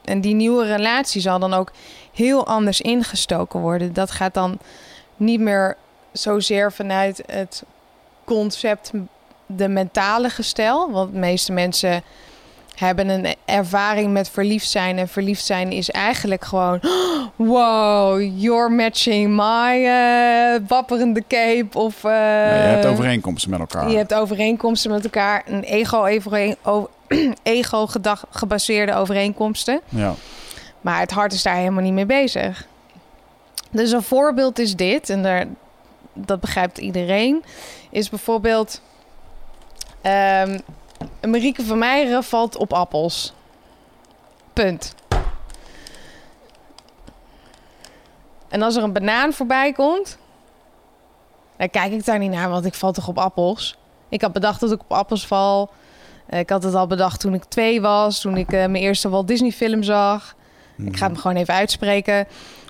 En die nieuwe relatie zal dan ook heel anders ingestoken worden. Dat gaat dan niet meer zozeer vanuit het concept de mentale gestel. Want de meeste mensen hebben een ervaring met verliefd zijn. En verliefd zijn is eigenlijk gewoon... Wow, you're matching my eh, wapperende cape. Of, Ja, je hebt overeenkomsten met elkaar. je hebt overeenkomsten met elkaar. Een ego, o- ego gedag, gebaseerde overeenkomsten. Ja. Maar het hart is daar helemaal niet mee bezig. Dus een voorbeeld is dit, en daar, dat begrijpt iedereen, is bijvoorbeeld ehm Marieke van Meijeren valt op appels. Punt. En als er een banaan voorbij komt, dan kijk ik daar niet naar, want ik val toch op appels. Ik had bedacht dat ik op appels val. Ik had het al bedacht toen ik twee was, toen ik eh, mijn eerste Walt Disney film zag. Ik ga het gewoon even uitspreken.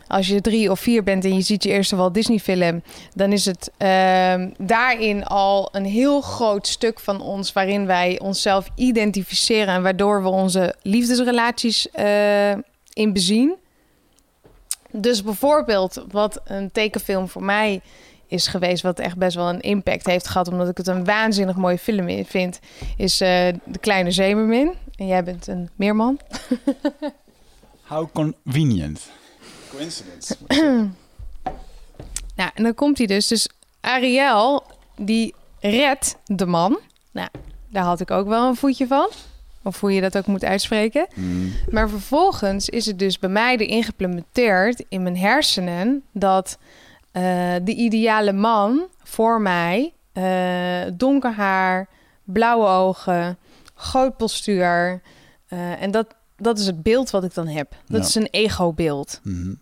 Als je drie of vier bent en je ziet je eerste Walt Disney film, dan is het ehm, daarin al een heel groot stuk van ons waarin wij onszelf identificeren en waardoor we onze liefdesrelaties eh, in bezien. Dus bijvoorbeeld wat een tekenfilm voor mij is geweest, wat echt best wel een impact heeft gehad, omdat ik het een waanzinnig mooie film vind, is eh, De Kleine Zeemermin. En jij bent een meerman. How convenient. Coincidence. Nou, en dan komt hij dus. Dus Ariel, die redt de man. Nou, daar had ik ook wel een voetje van. Of hoe je dat ook moet uitspreken. Mm. Maar vervolgens is het dus bij mij erin geïmplementeerd in mijn hersenen... dat eh, de ideale man voor mij... eh, donker haar, blauwe ogen, groot postuur... eh, en dat, dat is het beeld wat ik dan heb. Dat Ja. is een ego-beeld. Mhm.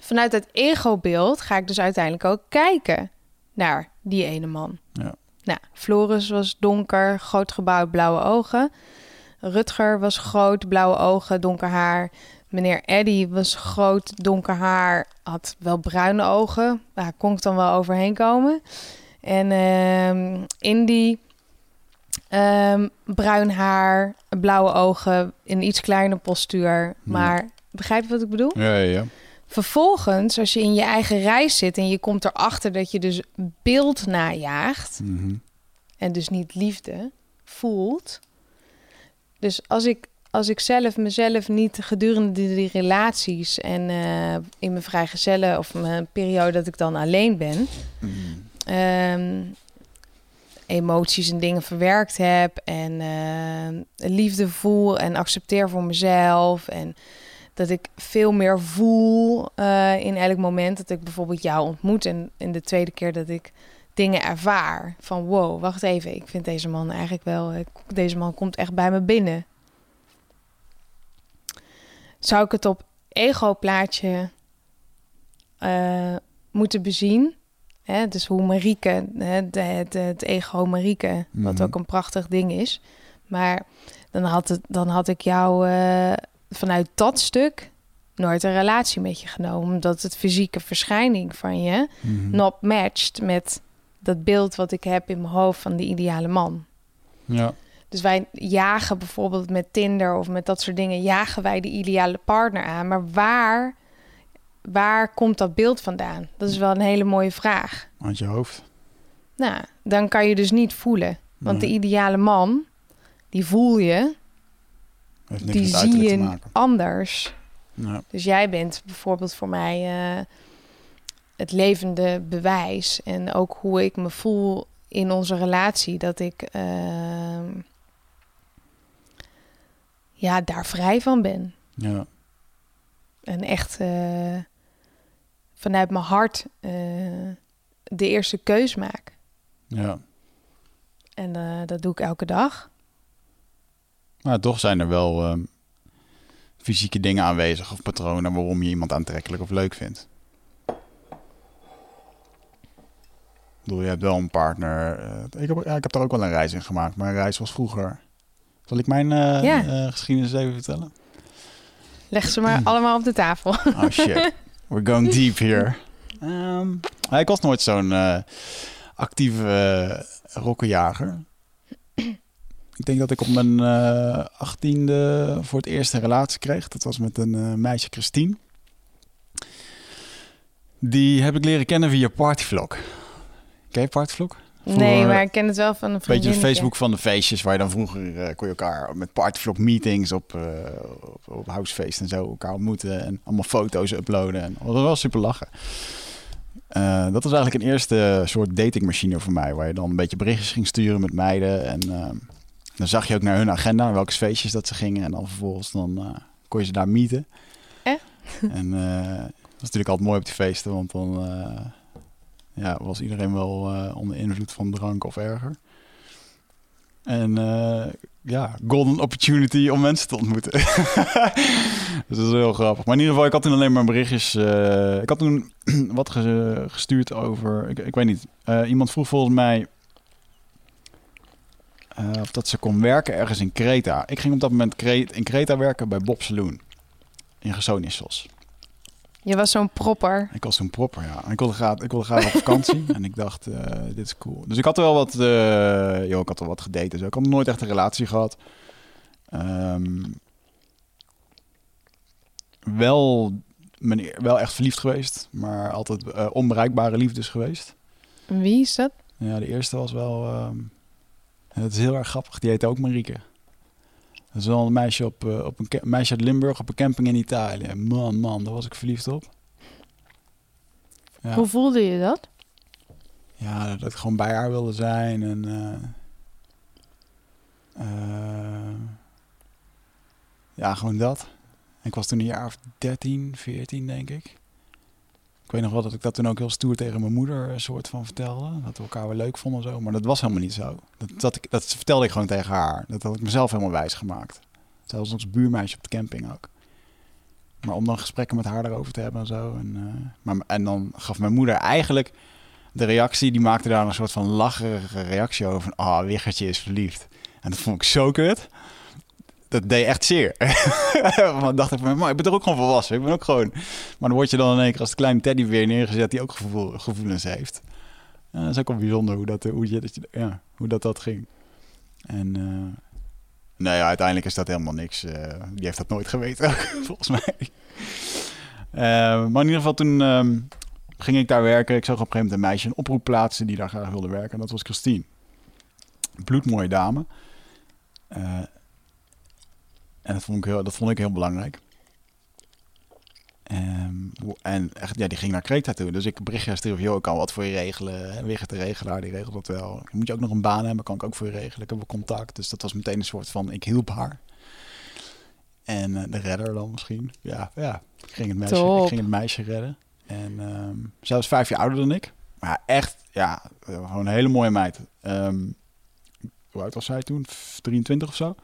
vanuit het ego-beeld ga ik dus uiteindelijk ook kijken naar die ene man. Ja. Nou, Floris was donker, groot gebouwd, blauwe ogen. Rutger was groot, blauwe ogen, donker haar. Meneer Eddy was groot, donker haar, had wel bruine ogen. Daar kon ik dan wel overheen komen. En ehm Indy, ehm, bruin haar, blauwe ogen, een iets kleiner postuur. Maar begrijp je wat ik bedoel? Ja, ja, ja. Vervolgens, als je in je eigen reis zit en je komt erachter dat je dus beeld najaagt Mhm. en dus niet liefde voelt. Dus als ik, als ik zelf mezelf niet gedurende die relaties en eh, in mijn vrijgezellen of mijn periode dat ik dan alleen ben, Mhm. ehm, emoties en dingen verwerkt heb en eh, liefde voel en accepteer voor mezelf en dat ik veel meer voel eh, in elk moment dat ik bijvoorbeeld jou ontmoet en in de tweede keer dat ik dingen ervaar van wow, wacht even, ik vind deze man eigenlijk wel, ik- deze man komt echt bij me binnen. Zou ik het op ego-plaatje eh, moeten bezien Hè? Dus hoe Marieke, hè, de, het, het ego Marieke, wat Mhm. ook een prachtig ding is. Maar dan had, het, dan had ik jou eh, vanuit dat stuk nooit een relatie met je genomen. Omdat het fysieke verschijning van je Mhm. not matcht met dat beeld wat ik heb in mijn hoofd van de ideale man. Ja. Dus wij jagen bijvoorbeeld met Tinder of met dat soort dingen, jagen wij de ideale partner aan. Maar waar, waar komt dat beeld vandaan? Dat is wel een hele mooie vraag. Uit je hoofd. Nou, dan kan je dus niet voelen. Want Nee. de ideale man, die voel je, die zie je maken. anders. Dus jij bent bijvoorbeeld voor mij eh, het levende bewijs. En ook hoe ik me voel in onze relatie. Dat ik ehm, ja, daar vrij van ben. ja. En echt vanuit mijn hart eh, de eerste keus maak. ja. En eh, dat doe ik elke dag. Maar toch zijn er wel ehm, fysieke dingen aanwezig of patronen waarom je iemand aantrekkelijk of leuk vindt. Ik bedoel, je hebt wel een partner. eh, ik, heb, ja, ik heb daar ook wel een reis in gemaakt. Mijn reis was vroeger. Zal ik mijn eh, Ja. eh, geschiedenis even vertellen? Leg ze maar allemaal op de tafel. Oh shit. We're going deep here. Ja, ik was nooit zo'n eh, actieve uh, rokkenjager. Ik denk dat ik op mijn eh, achttiende voor het eerst een relatie kreeg. Dat was met een meisje, Christine. Die heb ik leren kennen via Partyvlog. Ken je Partyvlog? Nee, maar ik ken het wel van een Beetje de. Facebook van de feestjes waar je dan vroeger eh, kon je elkaar met partyvlog meetings op, eh op, op housefeest en zo elkaar ontmoeten en allemaal foto's uploaden. En dat was wel super lachen. Eh, dat was eigenlijk een eerste soort datingmachine voor mij, waar je dan een beetje berichtjes ging sturen met meiden. En eh, dan zag je ook naar hun agenda, welke feestjes dat ze gingen. En dan vervolgens dan, kon je ze daar meeten. Eh? En dat was natuurlijk altijd mooi op die feesten, want dan ja, was iedereen wel eh, onder invloed van drank of erger. En eh, ja, golden opportunity om mensen te ontmoeten. dus dat is heel grappig. Maar in ieder geval, ik had toen alleen maar berichtjes. eh, ik had toen wat ge- gestuurd over. Ik, ik weet niet. iemand vroeg volgens mij. of dat ze kon werken ergens in Kreta. Ik ging op dat moment in Kreta werken bij Bob Saloon. In Gesonissos. Je was zo'n propper. Ik was toen propper, ja. En Ik wilde graag, ik wilde graag op vakantie. en ik dacht, eh, dit is cool. Dus ik had er wel wat... eh joh, ik had er wat gedate. Dus ik had nooit echt een relatie gehad. Ehm, wel, meneer, wel echt verliefd geweest. Maar altijd eh, onbereikbare liefdes geweest. Wie is dat? Ja, de eerste was wel... ehm, het is heel erg grappig. Die heette ook Marieke. Dat is wel een meisje, op, eh, op een meisje uit Limburg op een camping in Italië. Man, man, daar was ik verliefd op. Ja. Hoe voelde je dat? Ja, dat ik gewoon bij haar wilde zijn. En, eh, eh, ja, gewoon dat. Ik was toen een jaar of 13, 14, denk ik. Ik weet nog wel dat ik dat toen ook heel stoer tegen mijn moeder een soort van vertelde. Dat we elkaar wel leuk vonden en zo. Maar dat was helemaal niet zo. Dat, dat, ik, dat vertelde ik gewoon tegen haar. Dat had ik mezelf helemaal wijs gemaakt. Zelfs als buurmeisje op de camping ook. Maar om dan gesprekken met haar daarover te hebben en zo. En, eh, maar, en dan gaf mijn moeder eigenlijk de reactie, die maakte daar een soort van lacherige reactie over. Van, ah, Wiggertje is verliefd. En dat vond ik zo kut. Dat deed echt zeer. maar dacht ik van, maar ik ben toch ook gewoon volwassen. Ik ben ook gewoon... Maar dan word je dan in één keer als de kleine teddy weer neergezet die ook gevoel, gevoelens heeft. Dat is ook wel bijzonder hoe dat, hoe je, dat, ja, hoe dat, dat ging. En eh, ja, uiteindelijk is dat helemaal niks. Eh, die heeft dat nooit geweten, volgens mij. Eh, maar in ieder geval toen ehm, ging ik daar werken. Ik zag op een gegeven moment een meisje een oproep plaatsen die daar graag wilde werken. En dat was Christine. Bloedmooie dame. Eh, en dat vond, ik heel, dat vond ik heel belangrijk. Hoe- en echt, ja, die ging naar Kreta toe. Dus ik berichtje stuurde van, joh, ik kan wat voor je regelen. hè. Wigert de regelaar, die regelt dat wel. Moet je ook nog een baan hebben, kan ik ook voor je regelen. Ik heb wel contact. Dus dat was meteen een soort van, ik hielp haar. En eh, de redder dan misschien. Ja, ja. Ik ging het meisje, Top. ik ging het meisje redden. En ehm zij was vijf jaar ouder dan ik. Maar echt, ja, gewoon een hele mooie meid. Ehm, hoe oud was zij toen? 23 of zo?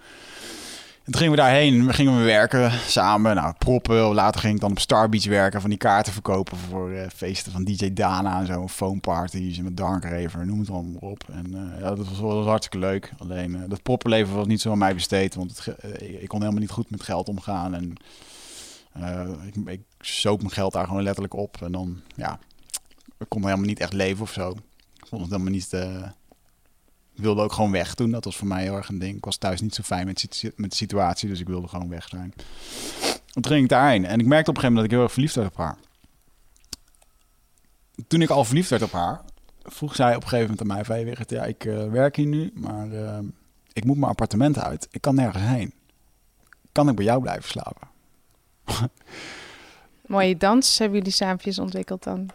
En gingen we daarheen, we gingen we werken samen. Nou, proppen. Later ging ik dan op Star Beach werken, van die kaarten verkopen voor uh, feesten van DJ Dana en zo. Phone parties met Dark Raver, noem het allemaal op. En uh, ja, dat was, was, hartstikke leuk. Alleen uh, dat poppenleven was niet zo aan mij besteed, want het, ik kon helemaal niet goed met geld omgaan. En ik, ik mijn geld daar gewoon letterlijk op. En dan, ja, ik kon helemaal niet echt leven of zo. Ik vond het helemaal niet wilde ook gewoon weg toen. Dat was voor mij heel erg een ding. Ik was thuis niet zo fijn met, met de situatie, dus ik wilde gewoon weg zijn. Toen ging ik daarheen en ik merkte op een gegeven moment dat ik heel erg verliefd werd op haar. Toen ik al verliefd werd op haar, vroeg zij op een gegeven moment aan mij: van, ja, ik uh, werk hier nu, maar uh, ik moet mijn appartement uit. Ik kan nergens heen. Kan ik bij jou blijven slapen? Mooie dans hebben jullie samen ontwikkeld dan?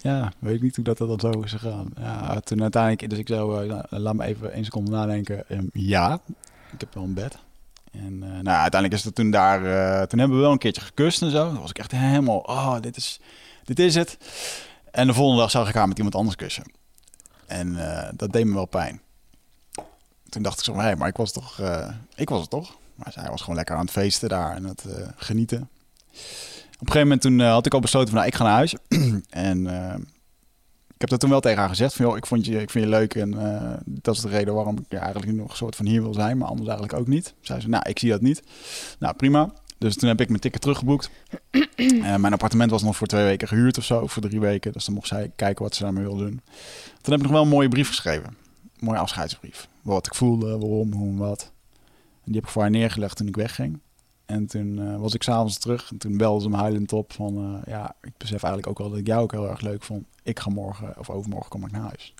Ja, weet ik niet hoe dat, dat dan zo is gegaan. Ja, toen uiteindelijk, dus ik zou, uh, laat me even één seconde nadenken. Um, ja, ik heb wel een bed. En uh, nou, uiteindelijk is het toen daar, uh, toen hebben we wel een keertje gekust en zo. Dan was ik echt helemaal, oh, dit is, dit is het. En de volgende dag zag ik haar met iemand anders kussen. En dat deed me wel pijn. Toen dacht ik zo, hé, hey, maar ik was toch, ik was het toch. Maar zij was gewoon lekker aan het feesten daar en het genieten. Op een gegeven moment toen uh, had ik al besloten van nou, ik ga naar huis. en uh, ik heb dat toen wel tegen haar gezegd van joh, ik, vond je, ik vind je leuk en uh, dat is de reden waarom ik ja, eigenlijk nog een soort van hier wil zijn, maar anders eigenlijk ook niet. Zei ze, nou, ik zie dat niet. Nou, prima. Dus toen heb ik mijn ticket teruggeboekt. mijn appartement was nog voor twee weken gehuurd of zo, voor drie weken. Dus dan mocht zij kijken wat ze daarmee wilde doen. Toen heb ik nog wel een mooie brief geschreven. Een mooie afscheidsbrief. Wat ik voelde, waarom, hoe en wat. En die heb ik voor haar neergelegd toen ik wegging. En toen uh, was ik s'avonds terug en toen belde ze me huilend op van... Uh, ja, ik besef eigenlijk ook wel dat ik jou ook heel erg leuk vond. Ik ga morgen of overmorgen kom ik naar huis.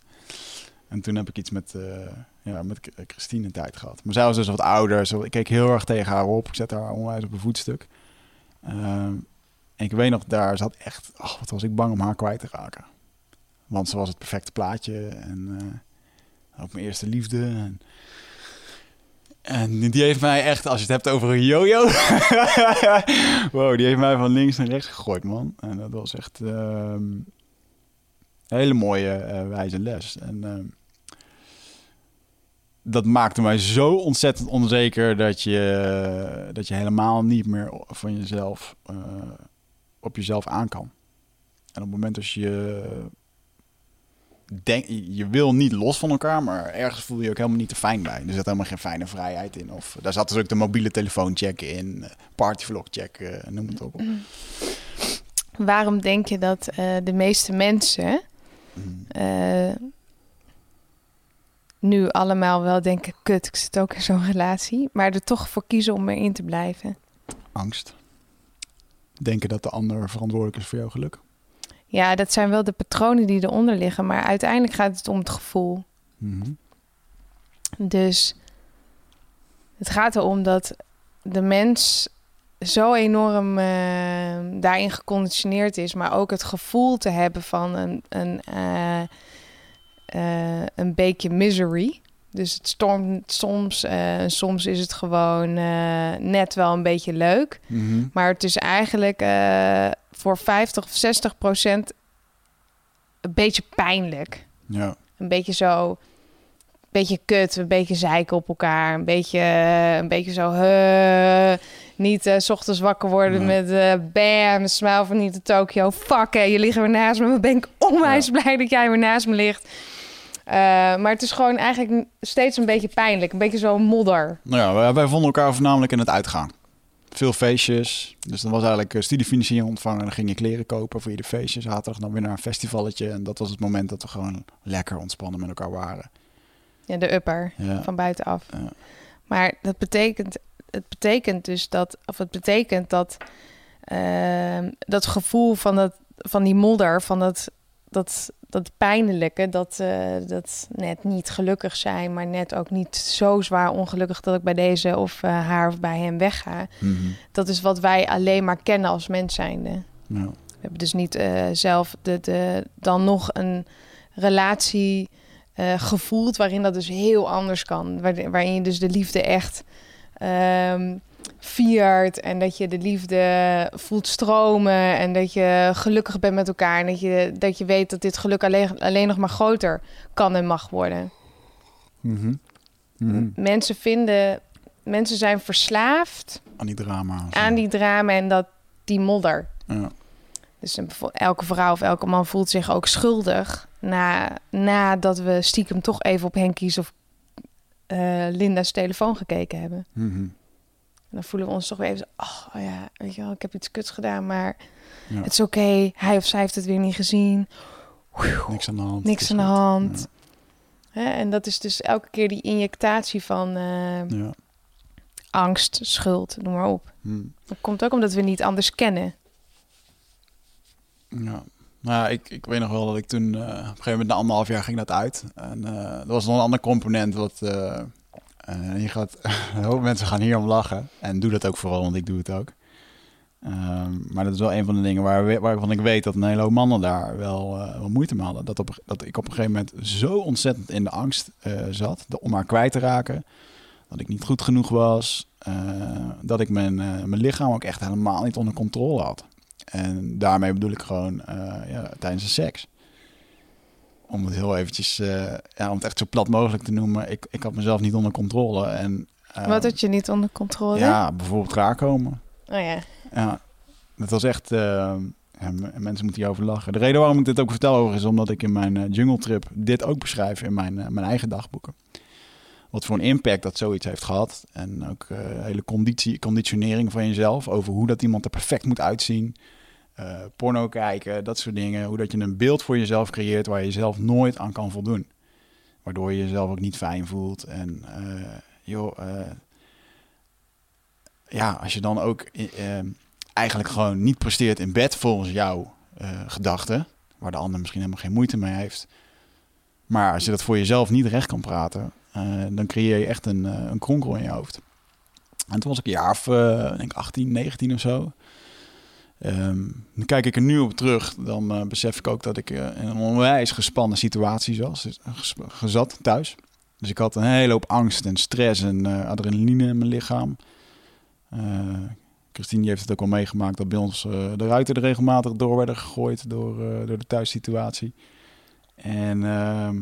En toen heb ik iets met, uh, ja, met Christine tijd gehad. Maar zij was dus wat ouder. Zo, ik keek heel erg tegen haar op. Ik zette haar onwijs op een voetstuk. Ehm, en ik weet nog, daar zat echt... Wat was ik bang om haar kwijt te raken. Want ze was het perfecte plaatje. En ook mijn eerste liefde. En, en die heeft mij echt, als je het hebt over een yo-yo. wow, die heeft mij van links naar rechts gegooid, man. En dat was echt uh, een hele mooie uh, wijze les. En uh, dat maakte mij zo ontzettend onzeker dat je, dat je helemaal niet meer van jezelf eh, op jezelf aan kan. En op het moment dat je denk, je wil niet los van elkaar, maar ergens voel je je ook helemaal niet te fijn bij. Er zit helemaal geen fijne vrijheid in. Of daar zat dus ook de mobiele telefoon checken in, eh, partyvlog checken, eh, noem het op. Mm. Waarom denk je dat uh, de meeste mensen uh, nu allemaal wel denken, kut, ik zit ook in zo'n relatie, maar er toch voor kiezen om erin te blijven? Angst. Denken dat de ander verantwoordelijk is voor jouw geluk. Ja, dat zijn wel de patronen die eronder liggen, maar uiteindelijk gaat het om het gevoel. Mhm. Dus het gaat erom dat de mens zo enorm uh, daarin geconditioneerd is, maar ook het gevoel te hebben van een, een, uh, uh, een beetje misery. Dus het stormt soms, soms is het gewoon net wel een beetje leuk. Mhm. Maar het is eigenlijk voor 50 of 60 procent een beetje pijnlijk. Ja. Een beetje zo, een beetje kut, een beetje zeiken op elkaar, een beetje, een beetje zo, niet s ochtends wakker worden met uh, bam, smile van niet de Tokyo. Fuck, hè, je ligt weer naast me. Ben ik onwijs blij dat jij weer naast me ligt. Uh, maar het is gewoon eigenlijk steeds een beetje pijnlijk. Een beetje zo modder. Nou ja, wij, wij vonden elkaar voornamelijk in het uitgaan veel feestjes. Dus dan was eigenlijk uh, studiefinanciering ontvangen. En dan ging je kleren kopen voor je de feestjes. Zaterdag dan weer naar een festivalletje. En dat was het moment dat we gewoon lekker ontspannen met elkaar waren. Ja, de upper van buitenaf. Ja. Maar dat betekent, het betekent dus dat, of het betekent dat uh, dat gevoel van, dat, van die modder, van dat, dat dat pijnlijke, dat, uh, dat net niet gelukkig zijn, maar net ook niet zo zwaar ongelukkig dat ik bij deze of uh, haar of bij hem wegga. Mm -hmm. Dat is wat wij alleen maar kennen als mens zijnde. We hebben dus niet uh, zelf de, de, dan nog een relatie gevoeld waarin dat dus heel anders kan. Waar, waarin je dus de liefde echt um, viert en dat je de liefde voelt stromen en dat je gelukkig bent met elkaar en dat je, dat je weet dat dit geluk alleen, alleen nog maar groter kan en mag worden. Mhm. Mhm. Mensen vinden mensen zijn verslaafd Aan die drama. aan die drama en dat, die modder. Ja. Dus een, elke vrouw of elke man voelt zich ook schuldig... Na, nadat we stiekem toch even op Henkies of eh, Linda's telefoon gekeken hebben. Mhm. En dan voelen we ons toch weer even zo... Oh, oh ja, weet je wel, ik heb iets kuts gedaan, maar Ja. het is oké. Hij of zij heeft het weer niet gezien. Niks aan de hand. Niks aan de hand. Hè? En dat is dus elke keer die injectatie van eh, Ja. Angst, schuld, noem maar op. Hm. Dat komt ook omdat we niet anders kennen. Ja. Nou, ik, ik weet nog wel dat ik toen eh, op een gegeven moment na anderhalf jaar ging dat uit. En eh er was nog een ander component wat eh, je gaat, een hoop mensen gaan hier om lachen. En doe dat ook vooral, want ik doe het ook. Ehm, maar dat is wel een van de dingen waar, waarvan ik weet dat een hele hoop mannen daar wel, eh, wel moeite mee hadden. Dat, op, dat ik op een gegeven moment zo ontzettend in de angst eh, zat om haar kwijt te raken. Dat ik niet goed genoeg was. dat ik mijn, mijn lichaam ook echt helemaal niet onder controle had. En daarmee bedoel ik gewoon ja, tijdens de seks. Om het heel eventjes, eh, ja, om het echt zo plat mogelijk te noemen. Ik, ik had mezelf niet onder controle. En, eh, Wat had je niet onder controle? Ja, bijvoorbeeld klaarkomen. Oh ja. Ja, dat was echt... eh, ja, m- mensen moeten hierover lachen. De reden waarom ik dit ook vertel over is omdat ik in mijn eh, jungle trip dit ook beschrijf in mijn, eh, mijn eigen dagboeken. Wat voor een impact dat zoiets heeft gehad. En ook hele conditie, conditionering van jezelf. Over hoe dat iemand er perfect moet uitzien. Eh, porno kijken, dat soort dingen. Hoe dat je een beeld voor jezelf creëert waar je jezelf nooit aan kan voldoen. Waardoor je jezelf ook niet fijn voelt. En eh, joh, eh, ja, als je dan ook eigenlijk gewoon niet presteert in bed volgens jouw gedachten, waar de ander misschien helemaal geen moeite mee heeft. Maar als je dat voor jezelf niet recht kan praten, dan creëer je echt een, een kronkel in je hoofd. En toen was ik een jaar of denk 18, 19 of zo. Ehm, dan kijk ik er nu op terug, dan eh, besef ik ook dat ik eh, in een onwijs gespannen situatie zat, dus, eh, gezat thuis. Dus ik had een hele hoop angst en stress en adrenaline in mijn lichaam. Christine heeft het ook al meegemaakt dat bij ons de ruiten er regelmatig door werden gegooid door, door de thuissituatie. En ehm,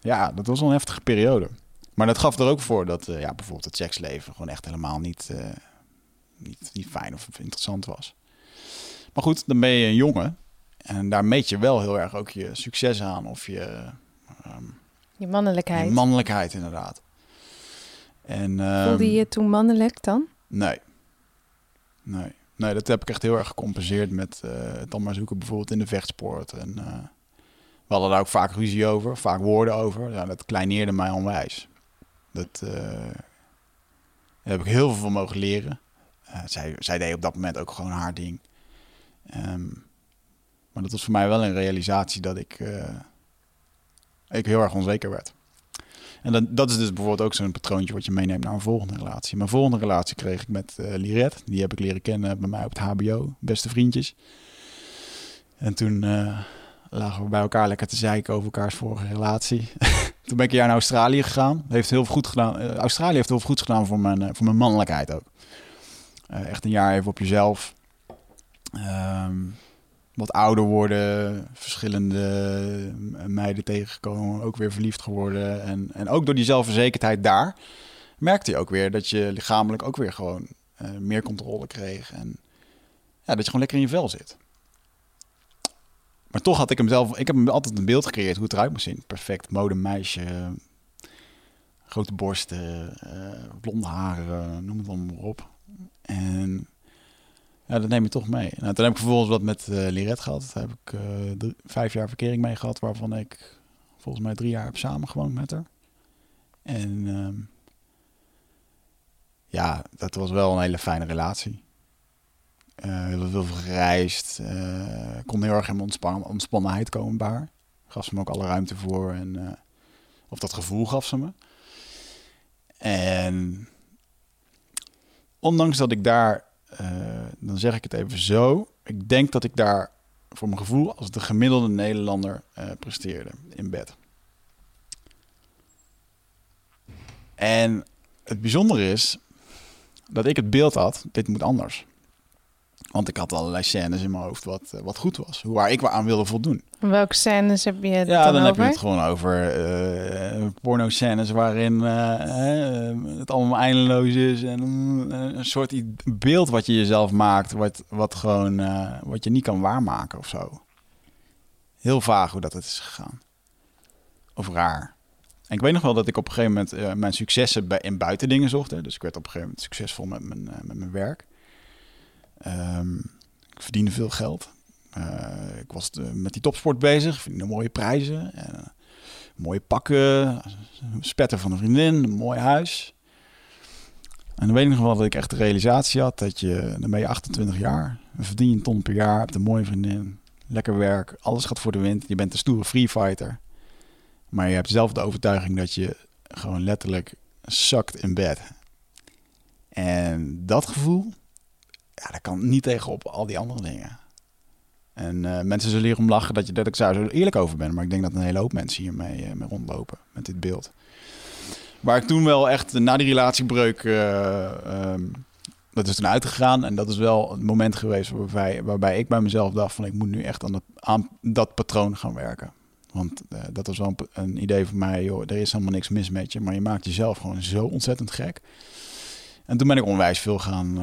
ja, dat was een heftige periode. Maar dat gaf er ook voor dat ja, bijvoorbeeld het seksleven gewoon echt helemaal niet, niet, niet fijn of interessant was. Maar goed, dan ben je een jongen. En daar meet je wel heel erg ook je succes aan of je, ehm, Je mannelijkheid. je mannelijkheid inderdaad. En, ehm, Voelde je je toen mannelijk dan? Nee. Nee. Nee, dat heb ik echt heel erg gecompenseerd met eh, het dan maar zoeken bijvoorbeeld in de vechtsport. En eh, we hadden daar ook vaak ruzie over, vaak woorden over. Ja, dat kleineerde mij onwijs. Dat eh, daar heb ik heel veel van mogen leren. Zij, zij deed op dat moment ook gewoon haar ding. Ehm, maar dat was voor mij wel een realisatie dat ik, eh, ik heel erg onzeker werd. En dat, dat is dus bijvoorbeeld ook zo'n patroontje wat je meeneemt naar een volgende relatie. Mijn volgende relatie kreeg ik met eh Liret. Die heb ik leren kennen bij mij op het HBO. Beste vriendjes. En toen eh, lagen we bij elkaar lekker te zeiken over elkaars vorige relatie. toen ben ik een jaar naar Australië gegaan. Heeft heel goed gedaan. Australië heeft heel goed gedaan voor mijn, voor mijn mannelijkheid ook. Echt een jaar even op jezelf. Ehm, wat ouder worden, verschillende meiden tegengekomen, ook weer verliefd geworden. En, en ook door die zelfverzekerdheid daar merkte je ook weer dat je lichamelijk ook weer gewoon eh, meer controle kreeg. En ja, dat je gewoon lekker in je vel zit. Maar toch had ik hem zelf, ik heb hem altijd een beeld gecreëerd hoe het eruit moest zien. Perfect modemeisje, grote borsten, eh, blonde haren, noem het allemaal maar op. En ja, dat neem je toch mee. Nou, toen heb ik vervolgens wat met uh, Liret gehad. Daar heb ik drie, vijf jaar verkering mee gehad, waarvan ik volgens mij drie jaar heb samengewoond met haar. En uh, ja, dat was wel een hele fijne relatie. Uh, heel veel gereisd. Uh, kon heel erg in ontspan ontspannenheid komen bij haar. Gaf ze me ook alle ruimte voor. En, of dat gevoel gaf ze me. En ondanks dat ik daar uh, dan zeg ik het even zo. Ik denk dat ik daar voor mijn gevoel als de gemiddelde Nederlander uh, presteerde in bed. En het bijzondere is dat ik het beeld had, dit moet anders. Want ik had allerlei scènes in mijn hoofd wat, eh, wat goed was. Waar ik aan wilde voldoen. Welke scènes heb je het Ja, dan, dan, heb je het gewoon over eh porno-scènes waarin eh, het allemaal eindeloos is. En een soort beeld wat je jezelf maakt, wat, wat, gewoon, wat je niet kan waarmaken of zo. Heel vaag hoe dat het is gegaan. Of raar. En ik weet nog wel dat ik op een gegeven moment mijn successen bij, in buitendingen zocht. Hè. Dus ik werd op een gegeven moment succesvol met mijn, met mijn werk. Ehm, ik verdiende veel geld. Eh, ik was met die topsport bezig, verdiende mooie prijzen. En, eh, mooie pakken, spetter van een vriendin, een mooi huis. En dan weet ik nog wel dat ik echt de realisatie had dat je, dan ben je 28 jaar, verdien je een ton per jaar, hebt een mooie vriendin, lekker werk, alles gaat voor de wind. Je bent een stoere free fighter. Maar je hebt zelf de overtuiging dat je gewoon letterlijk zakt in bed. En dat gevoel, ja, dat kan niet tegenop al die andere dingen. En eh, mensen zullen hierom lachen dat, je, dat ik daar zo eerlijk over ben. Maar ik denk dat een hele hoop mensen hiermee eh, mee rondlopen met dit beeld. Waar ik toen wel echt na die relatiebreuk... eh, ehm, dat is toen uitgegaan. En dat is wel het moment geweest waarbij, waarbij ik bij mezelf dacht... van ik moet nu echt aan dat, patroon gaan werken. Want dat was wel een, een idee van mij. Joh, er is helemaal niks mis met je. Maar je maakt jezelf gewoon zo ontzettend gek. En toen ben ik onwijs veel gaan...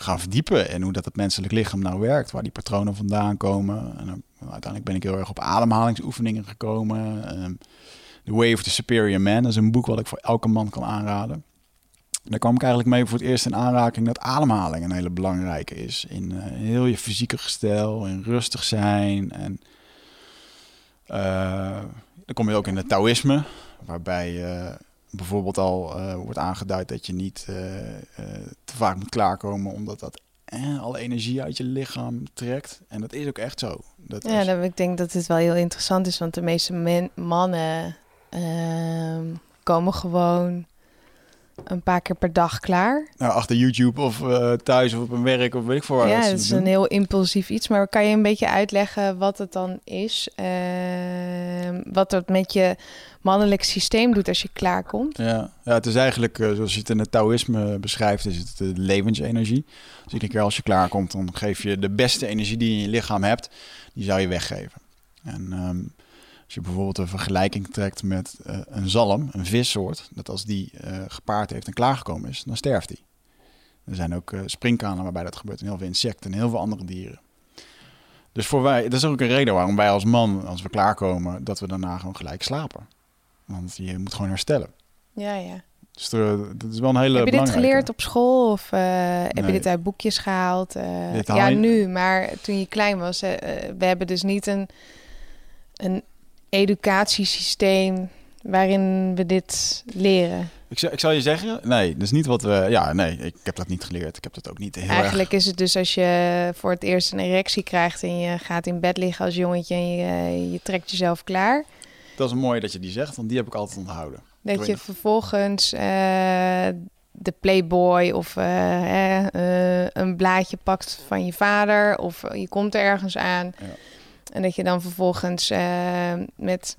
eh, gaan verdiepen in hoe dat het menselijk lichaam nou werkt, waar die patronen vandaan komen. En dan, uiteindelijk ben ik heel erg op ademhalingsoefeningen gekomen. Ehm, the Way of the Superior Man dat is een boek wat ik voor elke man kan aanraden. Daar kwam ik eigenlijk mee voor het eerst in aanraking dat ademhaling een hele belangrijke is. In eh, heel je fysieke gestel, in rustig zijn. En eh, dan kom je ook in het Taoïsme, waarbij eh, bijvoorbeeld al eh, wordt aangeduid dat je niet eh, eh, te vaak moet klaarkomen, omdat dat eh, alle energie uit je lichaam trekt. En dat is ook echt zo. Dat Ja, is- dan, ik denk dat dit wel heel interessant is, want de meeste men- mannen ehm, komen gewoon een paar keer per dag klaar. nou, achter YouTube of eh, thuis of op een werk of weet ik veel waar. ja, dat is doen. een heel impulsief iets, maar kan je een beetje uitleggen wat het dan is? Ehm, wat het met je mannelijk systeem doet als je klaarkomt? Ja. ja, het is eigenlijk, eh, zoals je het in het Taoïsme beschrijft, is het de levensenergie. Dus iedere keer als je klaarkomt, dan geef je de beste energie die je in je lichaam hebt, die zou je weggeven. En ehm, als je bijvoorbeeld een vergelijking trekt met eh, een zalm, een vissoort, dat als die eh, gepaard heeft en klaargekomen is, dan sterft die. Er zijn ook eh, springkanen waarbij dat gebeurt in heel veel insecten en heel veel andere dieren. Dus voor wij, dat is ook een reden waarom wij als man, als we klaarkomen, dat we daarna gewoon gelijk slapen. Want je moet gewoon herstellen. Ja, ja. Dus er- dat is wel een hele Heb je dit geleerd op school of heb je dit uit boekjes gehaald? Eh, ja, nu, maar toen je klein was, we hebben dus niet een, een educatiesysteem waarin we dit leren. Ik, zou- ik zal je zeggen, nee, dat is niet wat we... Ja, nee, ik heb dat niet geleerd. Ik heb dat ook niet heel Eigenlijk is het dus als je voor het eerst een erectie krijgt en je gaat in bed liggen als jongetje en je, je trekt jezelf klaar. Dat is mooi dat je die zegt, want die heb ik altijd onthouden. Dat je nog. vervolgens eh, de Playboy of eh, eh, een blaadje pakt van je vader of je komt er ergens aan. Ja. En dat je dan vervolgens eh, met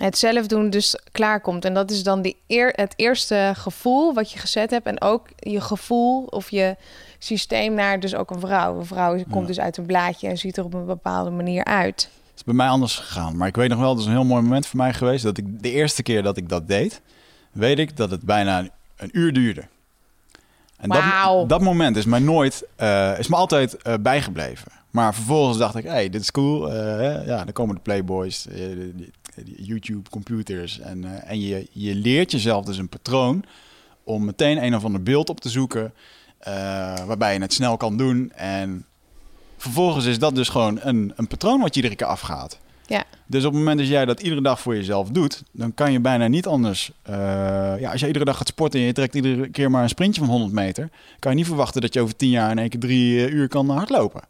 het zelf doen dus klaarkomt. En dat is dan die eer, het eerste gevoel wat je gezet hebt. En ook je gevoel of je systeem naar dus ook een vrouw. Een vrouw komt Ja. dus uit een blaadje en ziet er op een bepaalde manier uit. Het is bij mij anders gegaan. Maar ik weet nog wel, dat is een heel mooi moment voor mij geweest... dat ik de eerste keer dat ik dat deed... weet ik dat het bijna een, een uur duurde. En Wauw. dat, dat moment is mij nooit... eh, is me altijd eh, bijgebleven. Maar vervolgens dacht ik, hey, dit is cool. hè, ja, dan komen de Playboys, eh, YouTube, computers. En, eh, en je, je leert jezelf dus een patroon... om meteen een of ander beeld op te zoeken... waarbij je het snel kan doen. En vervolgens is dat dus gewoon een, een patroon wat je iedere keer afgaat. Ja. Dus op het moment dat jij dat iedere dag voor jezelf doet, dan kan je bijna niet anders. ja, als je iedere dag gaat sporten en je trekt iedere keer maar een sprintje van 100 meter, kan je niet verwachten dat je over 10 jaar in één keer drie uur kan hardlopen.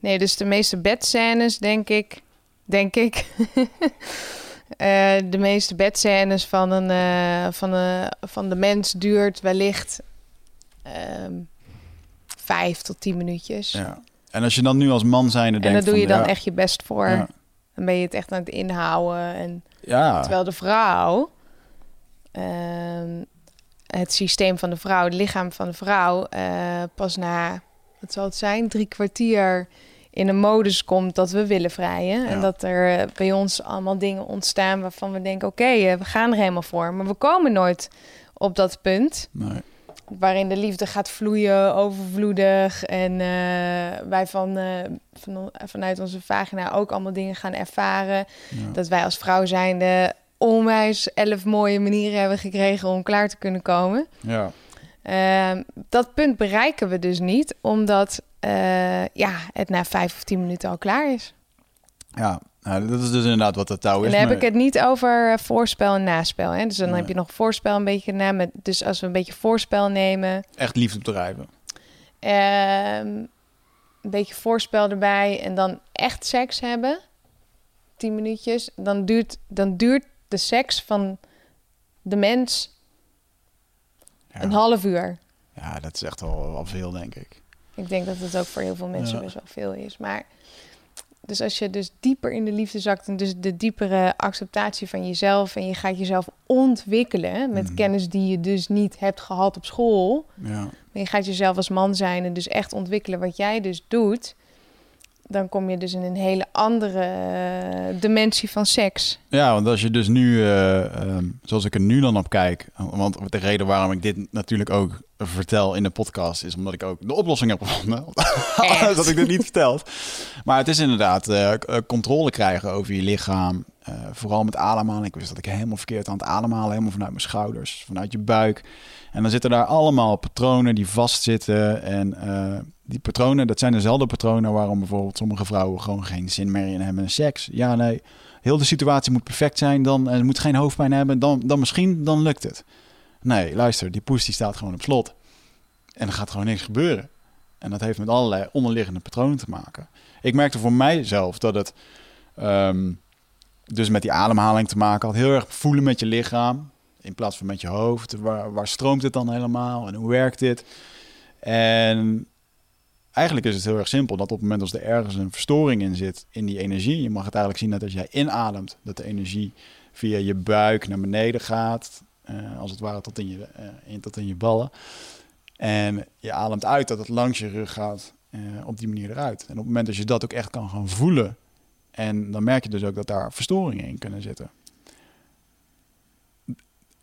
Nee, dus de meeste bedscènes, denk ik. Denk ik. Eh, de meeste bedscènes van, een, eh, van, een, van de mens duurt wellicht ehm vijf tot tien minuutjes. Ja. En als je dan nu als man zijnde en denkt daar doe je van, dan ja, echt je best voor. Ja, Dan ben je het echt aan het inhouden. En, ja, Terwijl de vrouw... ehm, het systeem van de vrouw, het lichaam van de vrouw, eh, pas na, wat zal het zijn, drie kwartier in een modus komt dat we willen vrijen. En dat er eh, bij ons allemaal dingen ontstaan waarvan we denken, oké, eh, we gaan er helemaal voor. Maar we komen nooit op dat punt. Nee. Waarin de liefde gaat vloeien, overvloedig. En wij van, van, vanuit onze vagina ook allemaal dingen gaan ervaren. Dat wij als vrouw zijnde onwijs elf mooie manieren hebben gekregen om klaar te kunnen komen. Ja. Ehm, dat punt bereiken we dus niet, omdat uh, ja, het na vijf of tien minuten al klaar is. Ja, nou, dat is dus inderdaad wat het touw is. En dan heb ik het niet over voorspel en naspel. Hè? Dus dan heb je nog voorspel een beetje na. Met, dus als we een beetje voorspel nemen. Echt liefde bedrijven. Um, een beetje voorspel erbij en dan echt seks hebben. Tien minuutjes. Dan duurt, dan duurt de seks van de mens een half uur. Ja, dat is echt wel, wel veel, denk ik. Ik denk dat het ook voor heel veel mensen best wel veel is. Maar dus als je dus dieper in de liefde zakt en dus de diepere acceptatie van jezelf en je gaat jezelf ontwikkelen met mhm. kennis die je dus niet hebt gehad op school. Ja. Maar je gaat jezelf als man zijn en dus echt ontwikkelen wat jij dus doet dan kom je dus in een hele andere uh, dimensie van seks. Ja, want als je dus nu, uh, zoals ik er nu dan op kijk, want de reden waarom ik dit natuurlijk ook vertel in de podcast is omdat ik ook de oplossing heb gevonden. dat ik dit niet verteld. Maar het is inderdaad uh, controle krijgen over je lichaam. vooral met ademhalen. Ik wist dat ik helemaal verkeerd aan het ademhalen, helemaal vanuit mijn schouders, vanuit je buik. En dan zitten daar allemaal patronen die vastzitten. En uh, die patronen, dat zijn dezelfde patronen waarom bijvoorbeeld sommige vrouwen gewoon geen zin meer in hebben in seks. Ja, nee, heel de situatie moet perfect zijn, dan en moet geen hoofdpijn hebben, dan, dan misschien, dan lukt het. Nee, luister, die poes die staat gewoon op slot. En er gaat gewoon niks gebeuren. En dat heeft met allerlei onderliggende patronen te maken. Ik merkte voor mijzelf dat het um, dus met die ademhaling te maken had. Heel erg voelen met je lichaam in plaats van met je hoofd. Waar, waar stroomt het dan helemaal en hoe werkt dit? En eigenlijk is het heel erg simpel dat op het moment als er ergens een verstoring in zit in die energie, je mag het eigenlijk zien dat als jij inademt, dat de energie via je buik naar beneden gaat, uh, als het ware tot in, je, uh, in, tot in je ballen. En je ademt uit dat het langs je rug gaat uh, op die manier eruit. En op het moment dat je dat ook echt kan gaan voelen, en dan merk je dus ook dat daar verstoringen in kunnen zitten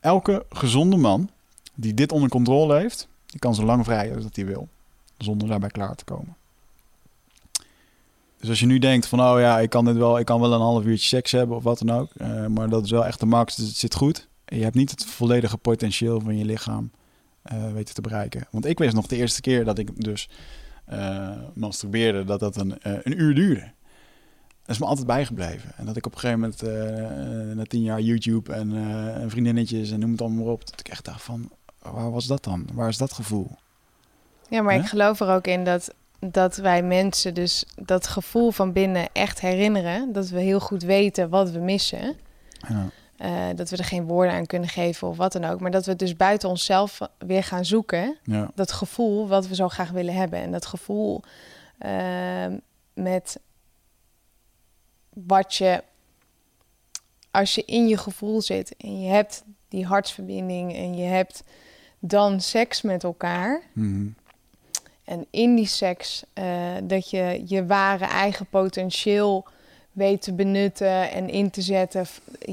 elke gezonde man die dit onder controle heeft, die kan zo lang vrijen als dat hij wil, zonder daarbij klaar te komen. Dus als je nu denkt van, oh ja, ik kan dit wel, ik kan wel een half uurtje seks hebben of wat dan ook, uh, maar dat is wel echt de max, dus het zit goed. En je hebt niet het volledige potentieel van je lichaam uh, weten te bereiken. Want ik wist nog de eerste keer dat ik dus uh, masturbeerde, dat dat een, een uur duurde. Dat is me altijd bijgebleven. En dat ik op een gegeven moment, uh, na tien jaar YouTube en uh, vriendinnetjes en noem het allemaal op, dat ik echt dacht van, waar was dat dan? Waar is dat gevoel? Ja, maar ik geloof er ook in dat, dat wij mensen dus dat gevoel van binnen echt herinneren. Dat we heel goed weten wat we missen. Ja. Uh, dat we er geen woorden aan kunnen geven of wat dan ook. Maar dat we dus buiten onszelf weer gaan zoeken. Ja. Dat gevoel wat we zo graag willen hebben. En dat gevoel met wat je, als je in je gevoel zit en je hebt die hartsverbinding en je hebt dan seks met elkaar. Mhm. En in die seks uh, dat je je ware eigen potentieel weet te benutten en in te zetten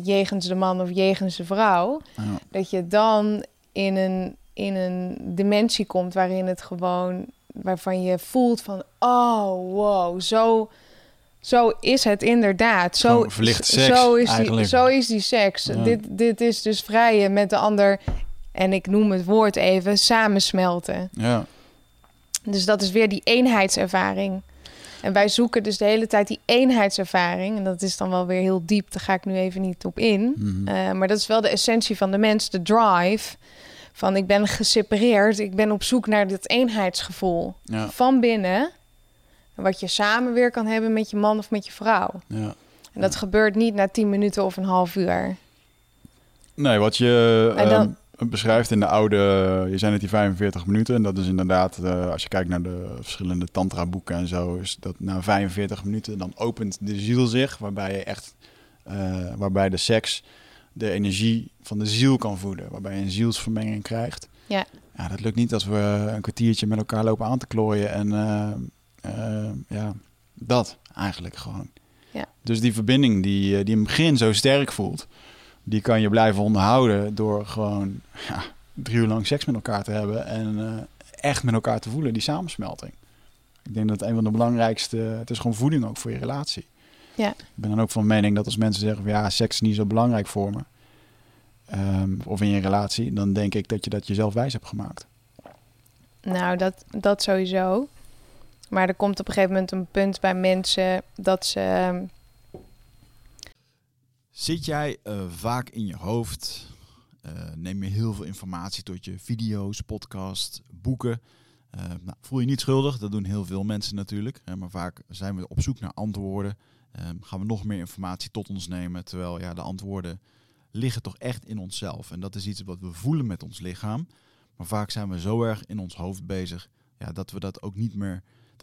jegens de man of jegens de vrouw. Dat je dan in een, in een dimensie komt waarin het gewoon, waarvan je voelt van, oh wow, zo zo is het inderdaad. Zo, seks, zo, is die, zo is die seks. Dit, dit is dus vrijen met de ander. En ik noem het woord even samensmelten. Ja. Dus dat is weer die eenheidservaring. En wij zoeken dus de hele tijd die eenheidservaring. En dat is dan wel weer heel diep. Daar ga ik nu even niet op in. Mhm. Eh, maar dat is wel de essentie van de mens, de drive. Van ik ben gesepareerd. Ik ben op zoek naar dit eenheidsgevoel. Van binnen wat je samen weer kan hebben met je man of met je vrouw. Ja. En dat gebeurt niet na 10 minuten of een half uur. Nee, wat je ehm, beschrijft in de oude, je zijn het die 45 minuten. En dat is inderdaad, uh, als je kijkt naar de verschillende tantra boeken en zo, is dat na 45 minuten dan opent de ziel zich, waarbij je echt, uh, waarbij de seks de energie van de ziel kan voeden. Waarbij je een zielsvermenging krijgt. Ja. Ja, dat lukt niet als we een kwartiertje met elkaar lopen aan te klooien. En eh, eh, ja, dat eigenlijk gewoon. Ja. Dus die verbinding die, eh, die in het begin zo sterk voelt, die kan je blijven onderhouden door gewoon ja, drie uur lang seks met elkaar te hebben en echt met elkaar te voelen, die samensmelting. Ik denk dat een van de belangrijkste, het is gewoon voeding ook voor je relatie. Ja. Ik ben dan ook van mening dat als mensen zeggen, van, ja, seks is niet zo belangrijk voor me, ehm, of in je relatie, dan denk ik dat je dat jezelf wijs hebt gemaakt. Nou, dat, dat sowieso. Maar er komt op een gegeven moment een punt bij mensen dat ze. ehm, Zit jij eh, vaak in je hoofd? Eh, neem je heel veel informatie tot je video's, podcasts, boeken? Eh, nou, voel je niet schuldig, dat doen heel veel mensen natuurlijk. Hè, maar vaak zijn we op zoek naar antwoorden. Ehm, gaan we nog meer informatie tot ons nemen. Terwijl ja, de antwoorden liggen toch echt in onszelf. En dat is iets wat we voelen met ons lichaam. Maar vaak zijn we zo erg in ons hoofd bezig ja, dat we dat ook niet meer,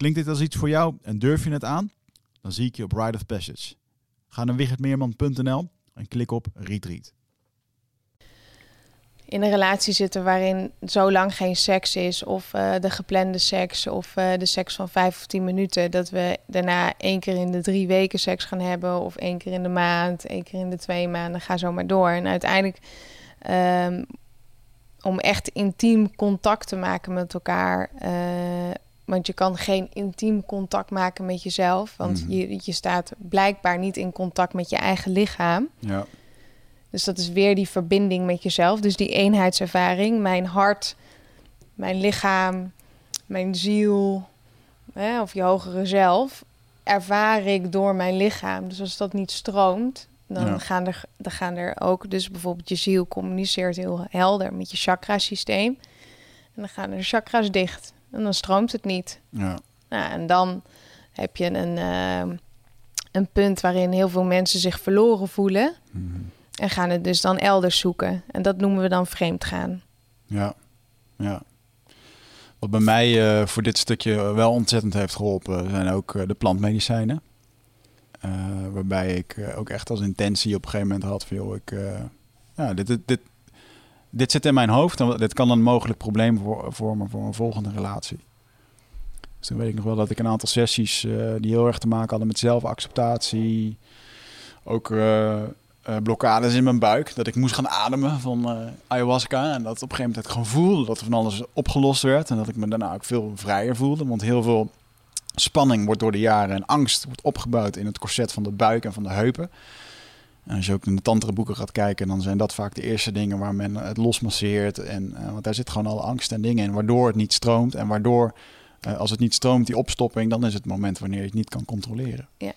Klinkt dit als iets voor jou en durf je het aan? Dan zie ik je op Ride of Passage. Ga naar wichertmeerman.nl en klik op Retreat. in een relatie zitten waarin zo lang geen seks is, of uh, de geplande seks, of uh, de seks van vijf of tien minuten, dat we daarna één keer in de drie weken seks gaan hebben, of één keer in de maand, één keer in de twee maanden, ga zo maar door. En uiteindelijk, um, om echt intiem contact te maken met elkaar, uh, want je kan geen intiem contact maken met jezelf, want mm -hmm. je, je staat blijkbaar niet in contact met je eigen lichaam. Ja. Dus dat is weer die verbinding met jezelf. Dus die eenheidservaring. Mijn hart, mijn lichaam, mijn ziel hè, of je hogere zelf ervaar ik door mijn lichaam. Dus als dat niet stroomt, dan, ja. gaan, er, dan gaan er ook... Dus bijvoorbeeld je ziel communiceert heel helder met je chakrasysteem. En dan gaan er chakras dicht. En dan stroomt het niet. Ja. Nou, en dan heb je een, uh, een punt waarin heel veel mensen zich verloren voelen... Mm -hmm. En gaan het dus dan elders zoeken. En dat noemen we dan vreemd gaan. Ja, ja. Wat bij mij uh, voor dit stukje wel ontzettend heeft geholpen, zijn ook uh, de plantmedicijnen. Uh, waarbij ik ook echt als intentie op een gegeven moment had van, joh, ik, ja, dit, dit, dit, dit zit in mijn hoofd en dit kan een mogelijk probleem voor, vormen voor een volgende relatie. Dus toen weet ik nog wel dat ik een aantal sessies die heel erg te maken hadden met zelfacceptatie, ook uh, blokkades in mijn buik. Dat ik moest gaan ademen van ayahuasca. En dat op een gegeven moment gewoon voelde dat er van alles opgelost werd. En dat ik me daarna ook veel vrijer voelde. Want heel veel spanning wordt door de jaren en angst wordt opgebouwd in het corset van de buik en van de heupen. En als je ook in de tantra boeken gaat kijken, dan zijn dat vaak de eerste dingen waar men het losmasseert. En, uh, want daar zit gewoon alle angst en dingen in, waardoor het niet stroomt. En waardoor, als het niet stroomt, die opstopping, dan is het moment wanneer je het niet kan controleren. Ja.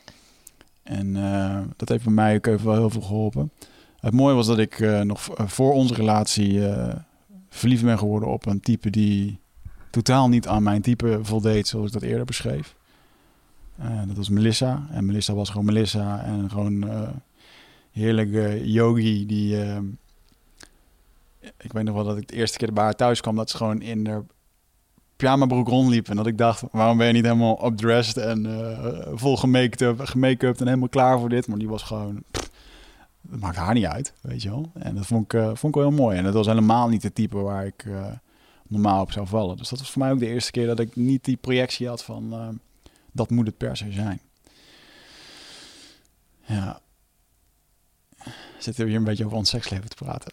En uh, dat heeft bij mij ook even wel heel veel geholpen. Het mooie was dat ik nog voor onze relatie verliefd ben geworden op een type die totaal niet aan mijn type voldeed, zoals ik dat eerder beschreef. dat was Melissa. En Melissa was gewoon Melissa. En gewoon heerlijke yogi die... ik weet nog wel dat ik de eerste keer bij haar thuis kwam, dat ze gewoon in haar pyjamabroek rondliep. En dat ik dacht, waarom ben je niet helemaal updressed en uh, vol gemake-up, gemake-up en helemaal klaar voor dit? Maar die was gewoon, dat maakt haar niet uit, weet je wel. En dat vond ik, uh, vond ik wel heel mooi. En dat was helemaal niet het type waar ik uh, normaal op zou vallen. Dus dat was voor mij ook de eerste keer dat ik niet die projectie had van, dat moet het per se zijn. Ja. Zitten we hier een beetje over ons seksleven te praten?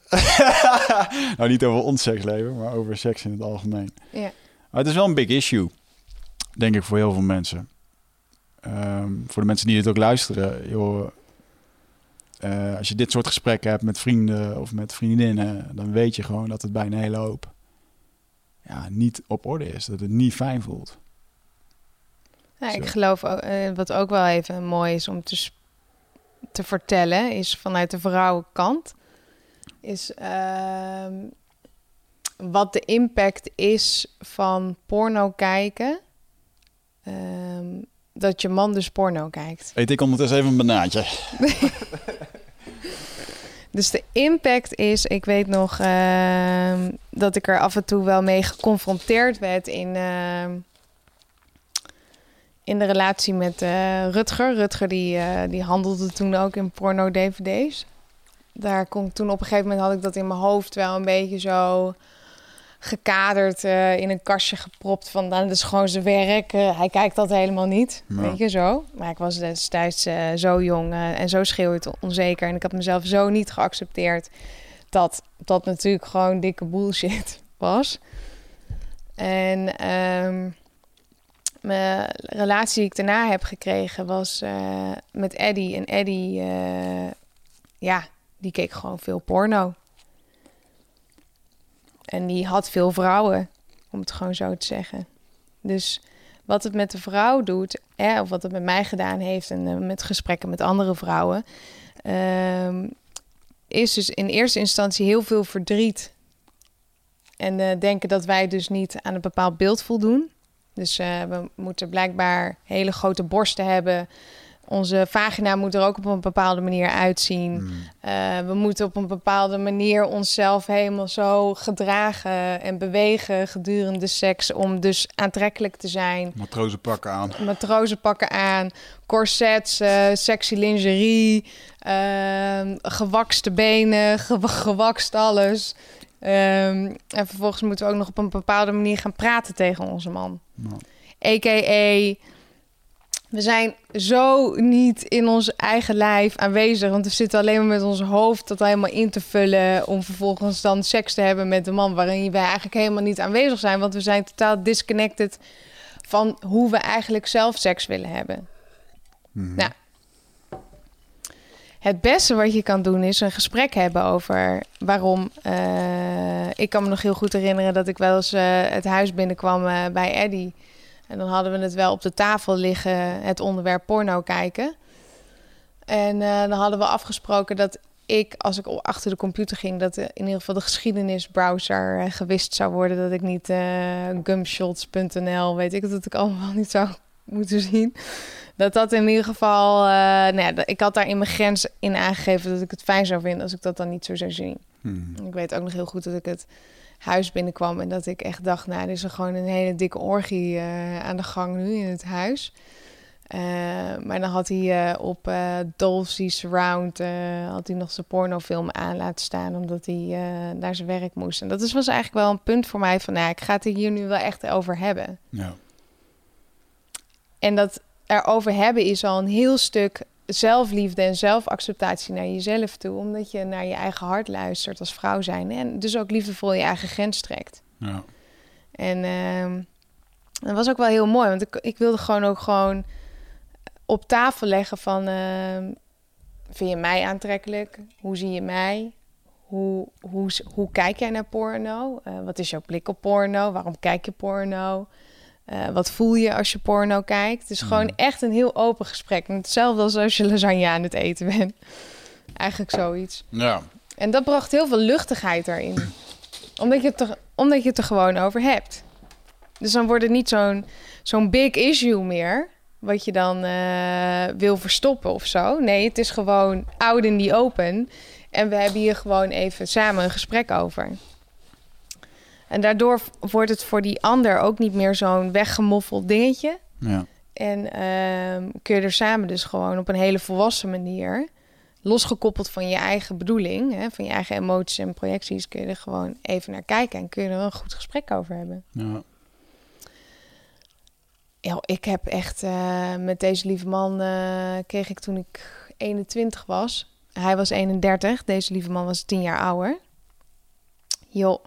nou, niet over ons seksleven, maar over seks in het algemeen. Ja. Maar het is wel een big issue, denk ik, voor heel veel mensen. Ehm, voor de mensen die dit ook luisteren, joh, eh, als je dit soort gesprekken hebt met vrienden of met vriendinnen, dan weet je gewoon dat het bij een hele hoop ja, niet op orde is. Dat het niet fijn voelt. Ja, ik geloof ook, eh, wat ook wel even mooi is om te, te vertellen, is vanuit de vrouwenkant, is ehm, wat de impact is van porno kijken. Ehm, dat je man dus porno kijkt. Eet ik ondertussen even een banaatje. Dus de impact is, ik weet nog ehm, dat ik er af en toe wel mee geconfronteerd werd in, in de relatie met eh, Rutger. Rutger die, eh, die handelde toen ook in porno-dvd's. Daar kon toen op een gegeven moment had ik dat in mijn hoofd wel een beetje zo gekaderd eh, in een kastje gepropt van nou, dat is gewoon zijn werk. hij kijkt dat helemaal niet, Ja. weet je zo. Maar ik was destijds zo jong en zo schreeuwend onzeker en ik had mezelf zo niet geaccepteerd dat dat natuurlijk gewoon dikke bullshit was. En ehm, mijn relatie die ik daarna heb gekregen was eh, met Eddie. En Eddie, eh, ja, die keek gewoon veel porno. En die had veel vrouwen, om het gewoon zo te zeggen. Dus wat het met de vrouw doet, of wat het met mij gedaan heeft en eh, met gesprekken met andere vrouwen, ehm, is dus in eerste instantie heel veel verdriet. En denken dat wij dus niet aan een bepaald beeld voldoen. Dus eh, we moeten blijkbaar hele grote borsten hebben. Onze vagina moet er ook op een bepaalde manier uitzien. Hmm. Eh, we moeten op een bepaalde manier onszelf helemaal zo gedragen en bewegen gedurende seks om dus aantrekkelijk te zijn. Matrozen pakken aan. Matrozen pakken aan, corsets, eh, sexy lingerie, ehm, gewakste benen, ge- gewakst alles. Ehm, en vervolgens moeten we ook nog op een bepaalde manier gaan praten tegen onze man. A.k.a. We zijn zo niet in ons eigen lijf aanwezig. Want we zitten alleen maar met ons hoofd dat helemaal in te vullen. Om vervolgens dan seks te hebben met de man. Waarin wij eigenlijk helemaal niet aanwezig zijn. Want we zijn totaal disconnected van hoe we eigenlijk zelf seks willen hebben. Nou, Het beste wat je kan doen is een gesprek hebben over waarom. eh, ik kan me nog heel goed herinneren dat ik wel eens eh, het huis binnenkwam eh, bij Eddie. En dan hadden we het wel op de tafel liggen, het onderwerp porno kijken. En dan hadden we afgesproken dat ik, als ik achter de computer ging, dat in ieder geval de geschiedenisbrowser gewist zou worden. Dat ik niet gumshots.nl, weet ik dat ik allemaal niet zou moeten zien. Dat dat in ieder geval, eh, nou ja, ik had daar in mijn grens in aangegeven dat ik het fijn zou vinden als ik dat dan niet zo zou zien. Hmm. Ik weet ook nog heel goed dat ik het huis binnenkwam en dat ik echt dacht, nou, er is er gewoon een hele dikke orgie eh, aan de gang nu in het huis. Eh, maar dan had hij op eh Dolby Surround had hij nog zijn pornofilm aan laten staan, omdat hij naar zijn werk moest. En dat is, was eigenlijk wel een punt voor mij van, nou, ik ga het er hier nu wel echt over hebben. Ja. En dat erover hebben is al een heel stuk zelfliefde en zelfacceptatie naar jezelf toe. Omdat je naar je eigen hart luistert als vrouw zijn. En dus ook liefdevol je eigen grens trekt. Ja. En ehm, dat was ook wel heel mooi. Want ik, ik wilde gewoon ook gewoon op tafel leggen van... ehm, vind je mij aantrekkelijk? Hoe zie je mij? Hoe, hoe, hoe kijk jij naar porno? Eh, wat is jouw blik op porno? Waarom kijk je porno? Eh, wat voel je als je porno kijkt? Het is gewoon Mhm. echt een heel open gesprek. Hetzelfde als als je lasagne aan het eten bent. Eigenlijk zoiets. Ja. En dat bracht heel veel luchtigheid erin. Omdat je het er, omdat je het er gewoon over hebt. Dus dan wordt het niet zo'n zo'n big issue meer. Wat je dan eh, wil verstoppen of zo. Nee, het is gewoon out in the open. En we hebben hier gewoon even samen een gesprek over. En daardoor wordt het voor die ander ook niet meer zo'n weggemoffeld dingetje. Ja. En ehm, kun je er samen dus gewoon op een hele volwassen manier, losgekoppeld van je eigen bedoeling, hè, van je eigen emoties en projecties, kun je er gewoon even naar kijken en kun je er een goed gesprek over hebben. Ja. Ja, ik heb echt eh, met deze lieve man, eh, kreeg ik toen ik 21 was, Hij was 31, deze lieve man was 10 jaar ouder. Joh.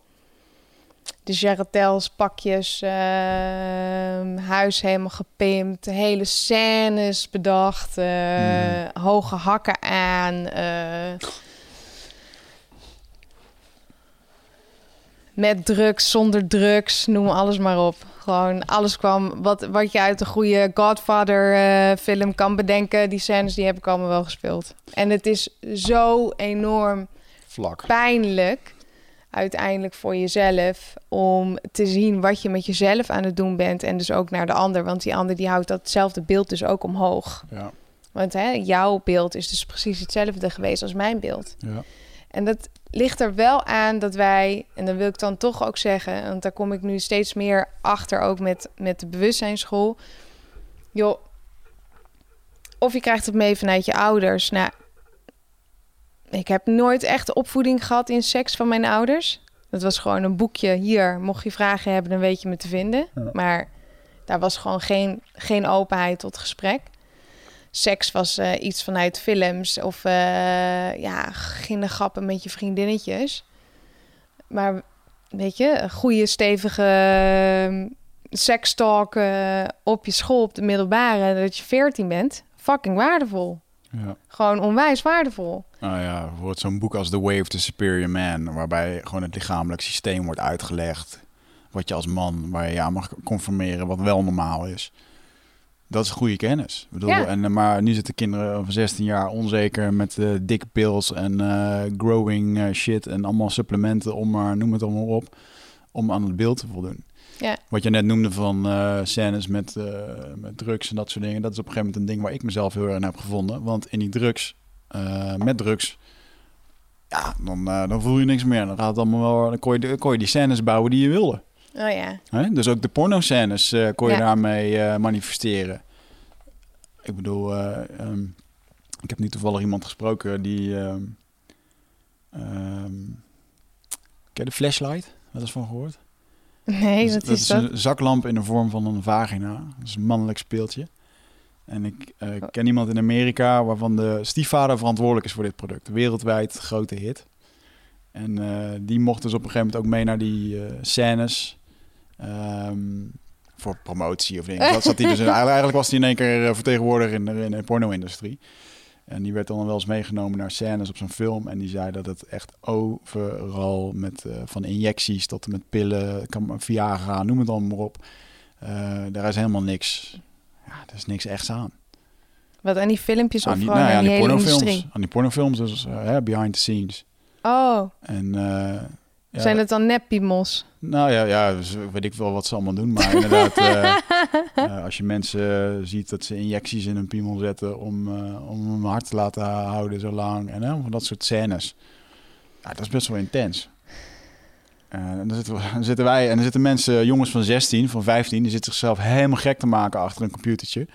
De jarretels, pakjes, ehm, huis helemaal gepimpt, hele scènes bedacht, eh, hoge hakken aan. eh, met drugs, zonder drugs, noem alles maar op. Gewoon alles kwam, wat, wat je uit een goede Godfather-film kan bedenken. Die scènes, die heb ik allemaal wel gespeeld. En het is zo enorm Vlak. pijnlijk uiteindelijk voor jezelf om te zien wat je met jezelf aan het doen bent en dus ook naar de ander, want die ander die houdt datzelfde beeld dus ook omhoog. Ja. Want hè, jouw beeld is dus precies hetzelfde geweest als mijn beeld. Ja. En dat ligt er wel aan dat wij, en dan wil ik dan toch ook zeggen, want daar kom ik nu steeds meer achter, ook met, met de bewustzijnsschool. Joh, of je krijgt het mee vanuit je ouders. Nou, ik heb nooit echt opvoeding gehad in seks van mijn ouders. Dat was gewoon een boekje. Hier, mocht je vragen hebben, dan weet je me te vinden. Ja. Maar daar was gewoon geen, geen openheid tot gesprek. Seks was eh, iets vanuit films of eh ja, grappen met je vriendinnetjes. Maar weet je, goede stevige eh, sekstalk op je school, op de middelbare, dat je 14 bent, fucking waardevol. Ja. Gewoon onwijs waardevol. Nou ja, bijvoorbeeld zo'n boek als The Way of the Superior Man, waarbij gewoon het lichamelijk systeem wordt uitgelegd. Wat je als man, waar je aan mag conformeren, wat wel normaal is. Dat is goede kennis. Ik bedoel, Ja. en, eh, maar nu zitten kinderen van 16 jaar onzeker met eh dikke pills en eh, growing shit en allemaal supplementen om maar, noem het allemaal op, om aan het beeld te voldoen. Ja. Wat je net noemde van eh scènes met, eh, met drugs en dat soort dingen, dat is op een gegeven moment een ding waar ik mezelf heel erg in heb gevonden. Want in die drugs, eh, met drugs, ja, dan, dan voel je niks meer. Dan gaat het allemaal wel, dan kon je, kon je die scènes bouwen die je wilde. Oh ja. Hè? Dus ook de porno-scènes kon je Ja. daarmee manifesteren. Ik bedoel, eh, ehm, ik heb nu toevallig iemand gesproken die... ehm ehm, ken je de flashlight? Wat is van gehoord? Nee, Dus dat, is dat. een zaklamp in de vorm van een vagina. Dat is een mannelijk speeltje. En ik eh, ken iemand in Amerika waarvan de stiefvader verantwoordelijk is voor dit product. Wereldwijd grote hit. En eh, die mocht dus op een gegeven moment ook mee naar die eh, scènes. ehm, voor promotie of dingen. Dat zat hij dus in, eigenlijk was hij in één keer vertegenwoordiger in de, in de porno-industrie. En die werd dan wel eens meegenomen naar scènes op zo'n film. En die zei dat het echt overal met eh, van injecties tot en met pillen, kan, Viagra, noem het allemaal maar op. Eh, daar is helemaal niks. Ja, er is niks echts aan. Wat aan die filmpjes of Aan die, gewoon nou ja, aan die, aan die hele pornofilms. industrie. Aan die pornofilms, dus eh, behind the scenes. Oh, En ja, zijn het dan neppiemels? Nou ja, ja dus weet ik wel wat ze allemaal doen. Maar inderdaad, eh, eh, als je mensen eh, ziet dat ze injecties in hun piemel zetten om, om hem hard te laten houden zo lang. En van dat soort scènes. Ja, dat is best wel intens. En dan zitten, we- dan zitten wij en dan zitten mensen, jongens van 16, van 15, die zitten zichzelf helemaal gek te maken achter een computertje.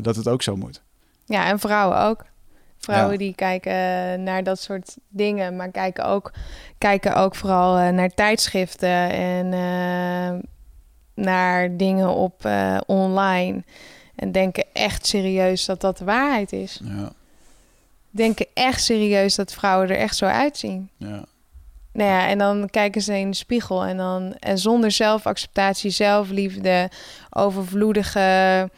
dat het ook zo moet. Ja, en vrouwen ook. Vrouwen Ja. die kijken naar dat soort dingen, maar kijken ook, kijken ook vooral eh, naar tijdschriften en eh, naar dingen op eh, online. En denken echt serieus dat dat de waarheid is. Ja, Denken echt serieus dat vrouwen er echt zo uitzien. ja. Nou ja, en dan kijken ze in de spiegel en dan en zonder zelfacceptatie, zelfliefde, overvloedige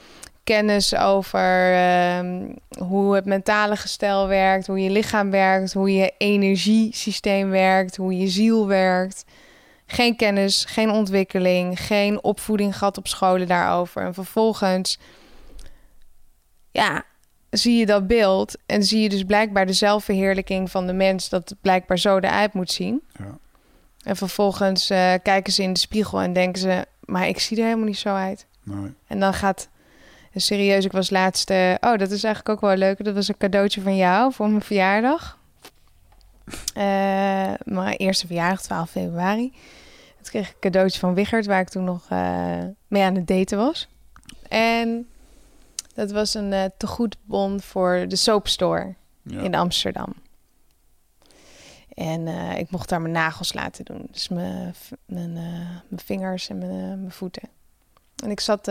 kennis over ehm, hoe het mentale gestel werkt, hoe je lichaam werkt, hoe je energiesysteem werkt, hoe je ziel werkt. Geen kennis, geen ontwikkeling, geen opvoeding gehad op scholen daarover. En vervolgens, ja, zie je dat beeld en zie je dus blijkbaar de zelfverheerlijking van de mens dat het blijkbaar zo eruit moet zien. Ja. En vervolgens eh, kijken ze in de spiegel en denken ze, maar ik zie er helemaal niet zo uit. Nee. En dan gaat, serieus, ik was laatst, eh, oh dat is eigenlijk ook wel leuk. Dat was een cadeautje van jou voor mijn verjaardag. Eh, mijn eerste verjaardag, 12 februari. Toen kreeg ik een cadeautje van Wichert, waar ik toen nog eh, mee aan het daten was. En dat was een eh tegoedbon voor de soapstore Ja. in Amsterdam. En ik mocht daar mijn nagels laten doen. Dus mijn, mijn, mijn vingers en mijn, mijn voeten. En ik zat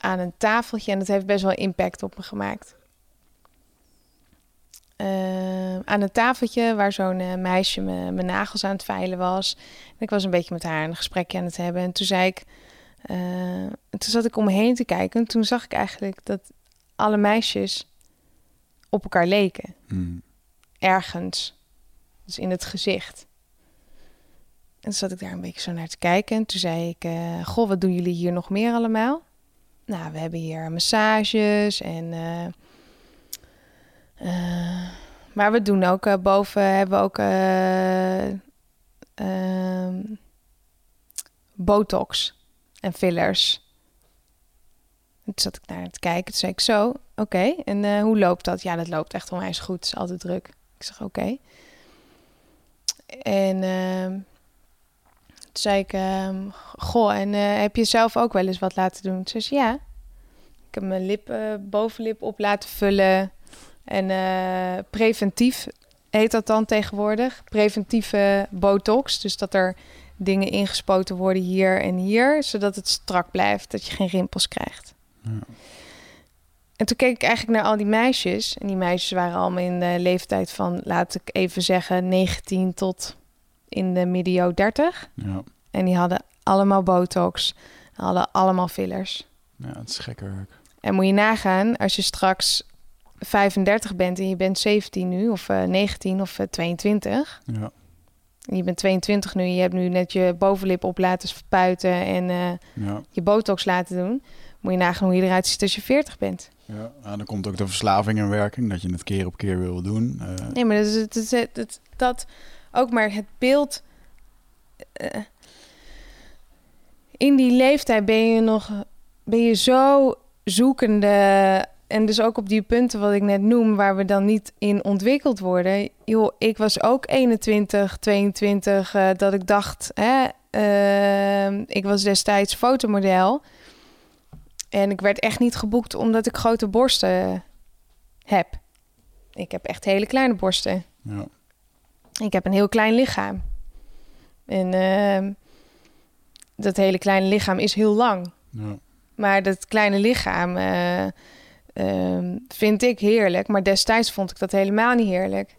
aan een tafeltje en dat heeft best wel impact op me gemaakt. eh, aan een tafeltje waar zo'n eh, meisje me- mijn nagels aan het veilen was. En ik was een beetje met haar een gesprekje aan het hebben. En toen zei ik, eh, toen zat ik om me heen te kijken. En toen zag ik eigenlijk dat alle meisjes op elkaar leken. Mm. Ergens. Dus in het gezicht. En toen zat ik daar een beetje zo naar te kijken. En toen zei ik, eh, goh, wat doen jullie hier nog meer allemaal? Nou, we hebben hier massages en... eh, eh, maar we doen ook eh, boven, hebben we ook eh, ehm, botox en fillers. En zat ik naar te kijken. Toen zei ik zo, oké. En hoe loopt dat? Ja, dat loopt echt onwijs goed. Het is altijd druk. Ik zeg, oké. En ehm, toen zei ik, ehm, goh, en eh, heb je zelf ook wel eens wat laten doen? Ze zei, ja. Ik heb mijn lip, bovenlip op laten vullen. En eh, preventief heet dat dan tegenwoordig. Preventieve botox. Dus dat er dingen ingespoten worden hier en hier. Zodat het strak blijft. Dat je geen rimpels krijgt. Ja. En toen keek ik eigenlijk naar al die meisjes. En die meisjes waren allemaal in de leeftijd van, laat ik even zeggen, 19 tot in de medio 30. Ja. En die hadden allemaal botox. Hadden allemaal fillers. ja, het is gekke werk. En moet je nagaan, als je straks 35 bent en je bent 17 nu, of eh, 19 of eh, 22. Ja. En je bent 22 nu, je hebt nu net je bovenlip op laten spuiten en eh, Ja. je botox laten doen. Moet je nagaan hoe je eruit ziet als je 40 bent. Ja. ja, dan komt ook de verslaving in werking, dat je het keer op keer wil doen. Eh, Nee, maar dat, is, het- dat ook maar het beeld. eh, in die leeftijd ben je nog ben je zo zoekende. En dus ook op die punten wat ik net noem, waar we dan niet in ontwikkeld worden. Joh, ik was ook 21, 22, eh, dat ik dacht, hè, ehm, ik was destijds fotomodel. En ik werd echt niet geboekt omdat ik grote borsten heb. Ik heb echt hele kleine borsten. ja. Ik heb een heel klein lichaam. En ehm, dat hele kleine lichaam is heel lang. Ja. Maar dat kleine lichaam eh, ehm, vind ik heerlijk. Maar destijds vond ik dat helemaal niet heerlijk.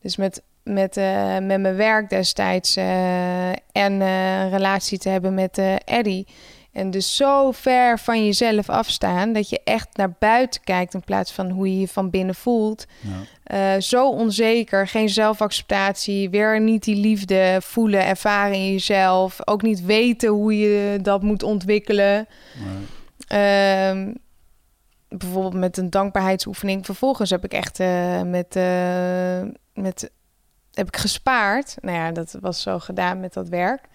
Dus met, met, eh, met mijn werk destijds eh, en een relatie te hebben met Eddie. En dus zo ver van jezelf afstaan dat je echt naar buiten kijkt in plaats van hoe je je van binnen voelt. Ja. Eh, zo onzeker, geen zelfacceptatie, weer niet die liefde voelen, ervaren in jezelf. Ook niet weten hoe je dat moet ontwikkelen. Ehm, bijvoorbeeld met een dankbaarheidsoefening. Vervolgens heb ik echt eh, met, eh, met heb ik gespaard. Nou ja, dat was zo gedaan met dat werk.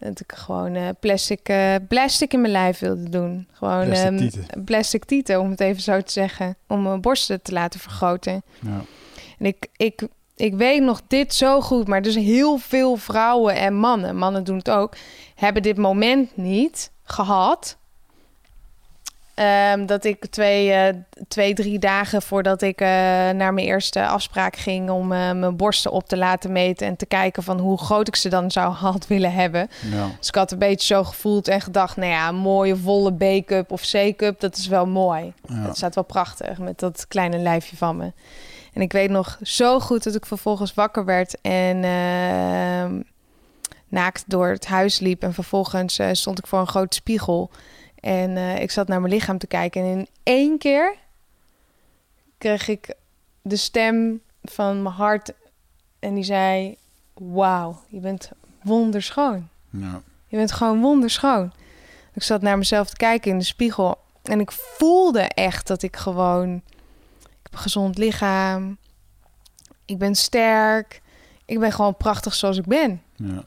Dat ik gewoon eh, plastic, eh, plastic in mijn lijf wilde doen. Gewoon Plastic ehm, tieten. plastic tieten, om het even zo te zeggen. Om mijn borsten te laten vergroten. ja. En ik, ik, ik weet nog dit zo goed, maar dus heel veel vrouwen en mannen, mannen doen het ook, hebben dit moment niet gehad. Ehm, dat ik twee, eh, twee, drie dagen voordat ik eh, naar mijn eerste afspraak ging om eh, mijn borsten op te laten meten en te kijken van hoe groot ik ze dan zou had willen hebben. Ja. Dus ik had een beetje zo gevoeld en gedacht, nou ja, een mooie volle B-cup of C-cup, dat is wel mooi. Ja. Het staat wel prachtig met dat kleine lijfje van me. En ik weet nog zo goed dat ik vervolgens wakker werd en ehm, naakt door het huis liep. En vervolgens stond ik voor een grote spiegel. En eh, ik zat naar mijn lichaam te kijken. En in één keer kreeg ik de stem van mijn hart. En die zei: Wauw, je bent wonderschoon. Ja. Je bent gewoon wonderschoon. Ik zat naar mezelf te kijken in de spiegel. En ik voelde echt dat ik gewoon... Ik heb een gezond lichaam. Ik ben sterk. Ik ben gewoon prachtig zoals ik ben. Ja.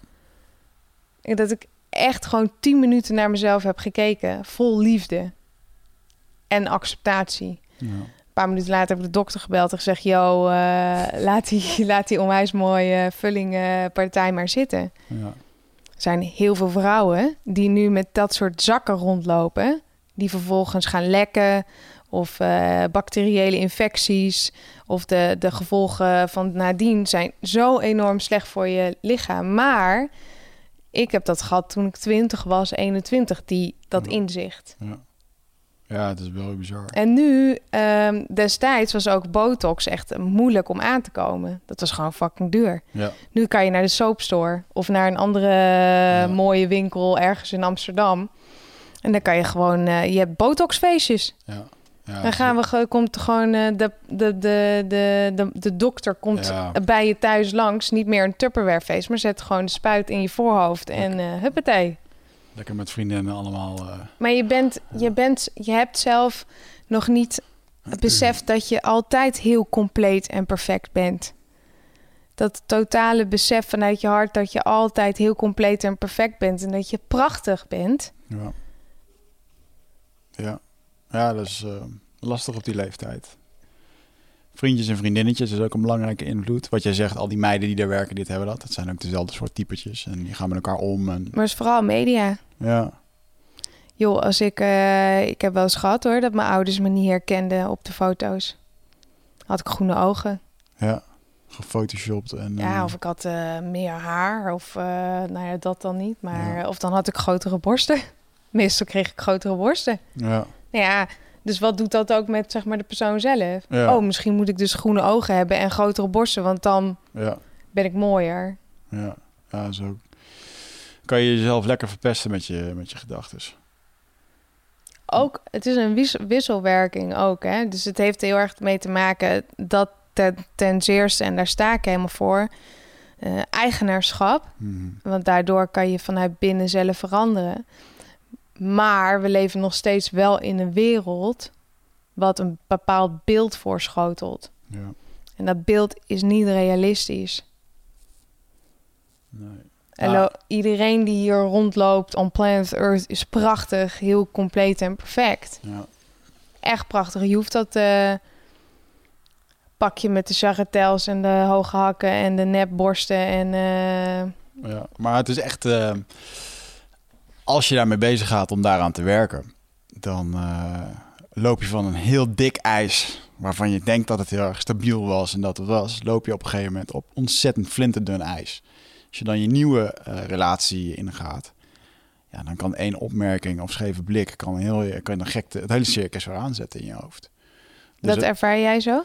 En dat ik echt gewoon tien minuten naar mezelf heb gekeken. Vol liefde. En acceptatie. Ja. Een paar minuten later heb ik de dokter gebeld en gezegd... Yo, eh, laat, die, laat die onwijs mooie vulling eh, maar zitten. Ja. Er zijn heel veel vrouwen die nu met dat soort zakken rondlopen. Die vervolgens gaan lekken. Of eh, bacteriële infecties. Of de, de gevolgen van nadien zijn zo enorm slecht voor je lichaam. Maar ik heb dat gehad toen ik 20 was, 21, die, dat inzicht. Ja. Ja, het is wel bizar. En nu, ehm, destijds was ook botox echt moeilijk om aan te komen. Dat was gewoon fucking duur. Ja. Nu kan je naar de soapstore of naar een andere mooie winkel ergens in Amsterdam. En dan kan je gewoon, uh, je hebt botoxfeestjes. Ja. Ja, dan gaan we, komt gewoon uh, de, de, de, de, de, dokter komt Ja. bij je thuis langs. Niet meer een Tupperware feest, maar zet gewoon de spuit in je voorhoofd en uh, huppatee. Lekker met vriendinnen allemaal. Uh... Maar je bent, je bent, je hebt zelf nog niet het besef dat je altijd heel compleet en perfect bent. Dat totale besef vanuit je hart dat je altijd heel compleet en perfect bent en dat je prachtig bent. Ja. Ja, ja dat is uh, lastig op die leeftijd. Vriendjes en vriendinnetjes is ook een belangrijke invloed. Wat jij zegt, al die meiden die daar werken, dit hebben dat. Dat zijn ook dezelfde soort typetjes. En die gaan met elkaar om. En... Maar het is vooral media. Ja. Joh, als ik... Uh, ik heb wel eens gehad hoor, dat mijn ouders me niet herkenden op de foto's. Had ik groene ogen. Ja, gefotoshopt. En, ja, uh... of ik had uh, meer haar. Of nou ja, dat dan niet. Maar, ja. Of dan had ik grotere borsten. Meestal kreeg ik grotere borsten. Ja. Ja, dus wat doet dat ook met zeg maar, de persoon zelf? Ja. Oh, misschien moet ik dus groene ogen hebben en grotere borsten, want dan ja. ben ik mooier. Ja, ja zo kan je jezelf lekker verpesten met je, met je gedachten. Ook, het is een wissel, wisselwerking ook. Hè? Dus het heeft heel erg mee te maken dat ten, ten zeerste, en daar sta ik helemaal voor, uh, eigenaarschap. Mm. Want daardoor kan je vanuit binnen zelf veranderen. Maar we leven nog steeds wel in een wereld wat een bepaald beeld voorschotelt. Ja. En dat beeld is niet realistisch. Nee. Ah. iedereen die hier rondloopt on planet Earth is prachtig, heel compleet en perfect. Ja. Echt prachtig. Je hoeft dat uh, pakje met de charretels en de hoge hakken en de nepborsten en... Uh... Ja, maar het is echt... Uh, als je daarmee bezig gaat om daaraan te werken, dan uh, loop je van een heel dik ijs, waarvan je denkt dat het heel erg stabiel was en dat het was, loop je op een gegeven moment op ontzettend flinterdun ijs. Als je dan je nieuwe uh, relatie ingaat, ja, dan kan één opmerking of scheve blik kan heel, kan een gek het hele circus weer aanzetten in je hoofd. Dus dat ervaar jij zo?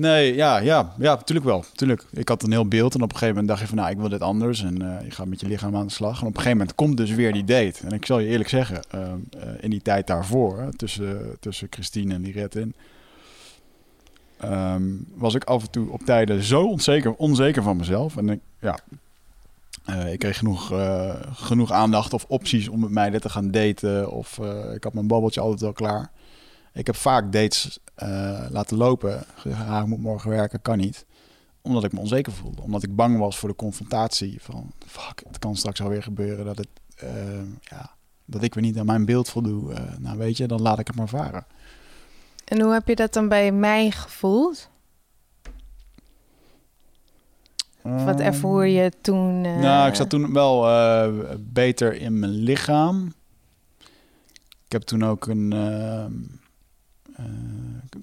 Nee, ja, ja, ja, natuurlijk wel. Tuurlijk. Ik had een heel beeld en op een gegeven moment dacht je van, nou, ik wil dit anders. En uh, je gaat met je lichaam aan de slag. En op een gegeven moment komt dus weer die date. En ik zal je eerlijk zeggen, uh, uh, in die tijd daarvoor, tussen, tussen Christine en Lirette in, um, was ik af en toe op tijden zo onzeker, onzeker van mezelf. En ik, ja, ik kreeg genoeg, genoeg aandacht of opties om met mij te gaan daten. Of ik had mijn babbeltje altijd wel klaar. Ik heb vaak dates uh, laten lopen. Ja, ik moet morgen werken, kan niet. Omdat ik me onzeker voelde. Omdat ik bang was voor de confrontatie. Van, fuck, het kan straks alweer gebeuren dat, het, uh, ja, dat ik weer niet aan mijn beeld voldoe. Uh, nou weet je, dan laat ik het maar varen. En hoe heb je dat dan bij mij gevoeld? Of wat ervoer je toen? Nou, ik zat toen wel beter in mijn lichaam. Ik heb toen ook een... Uh, heb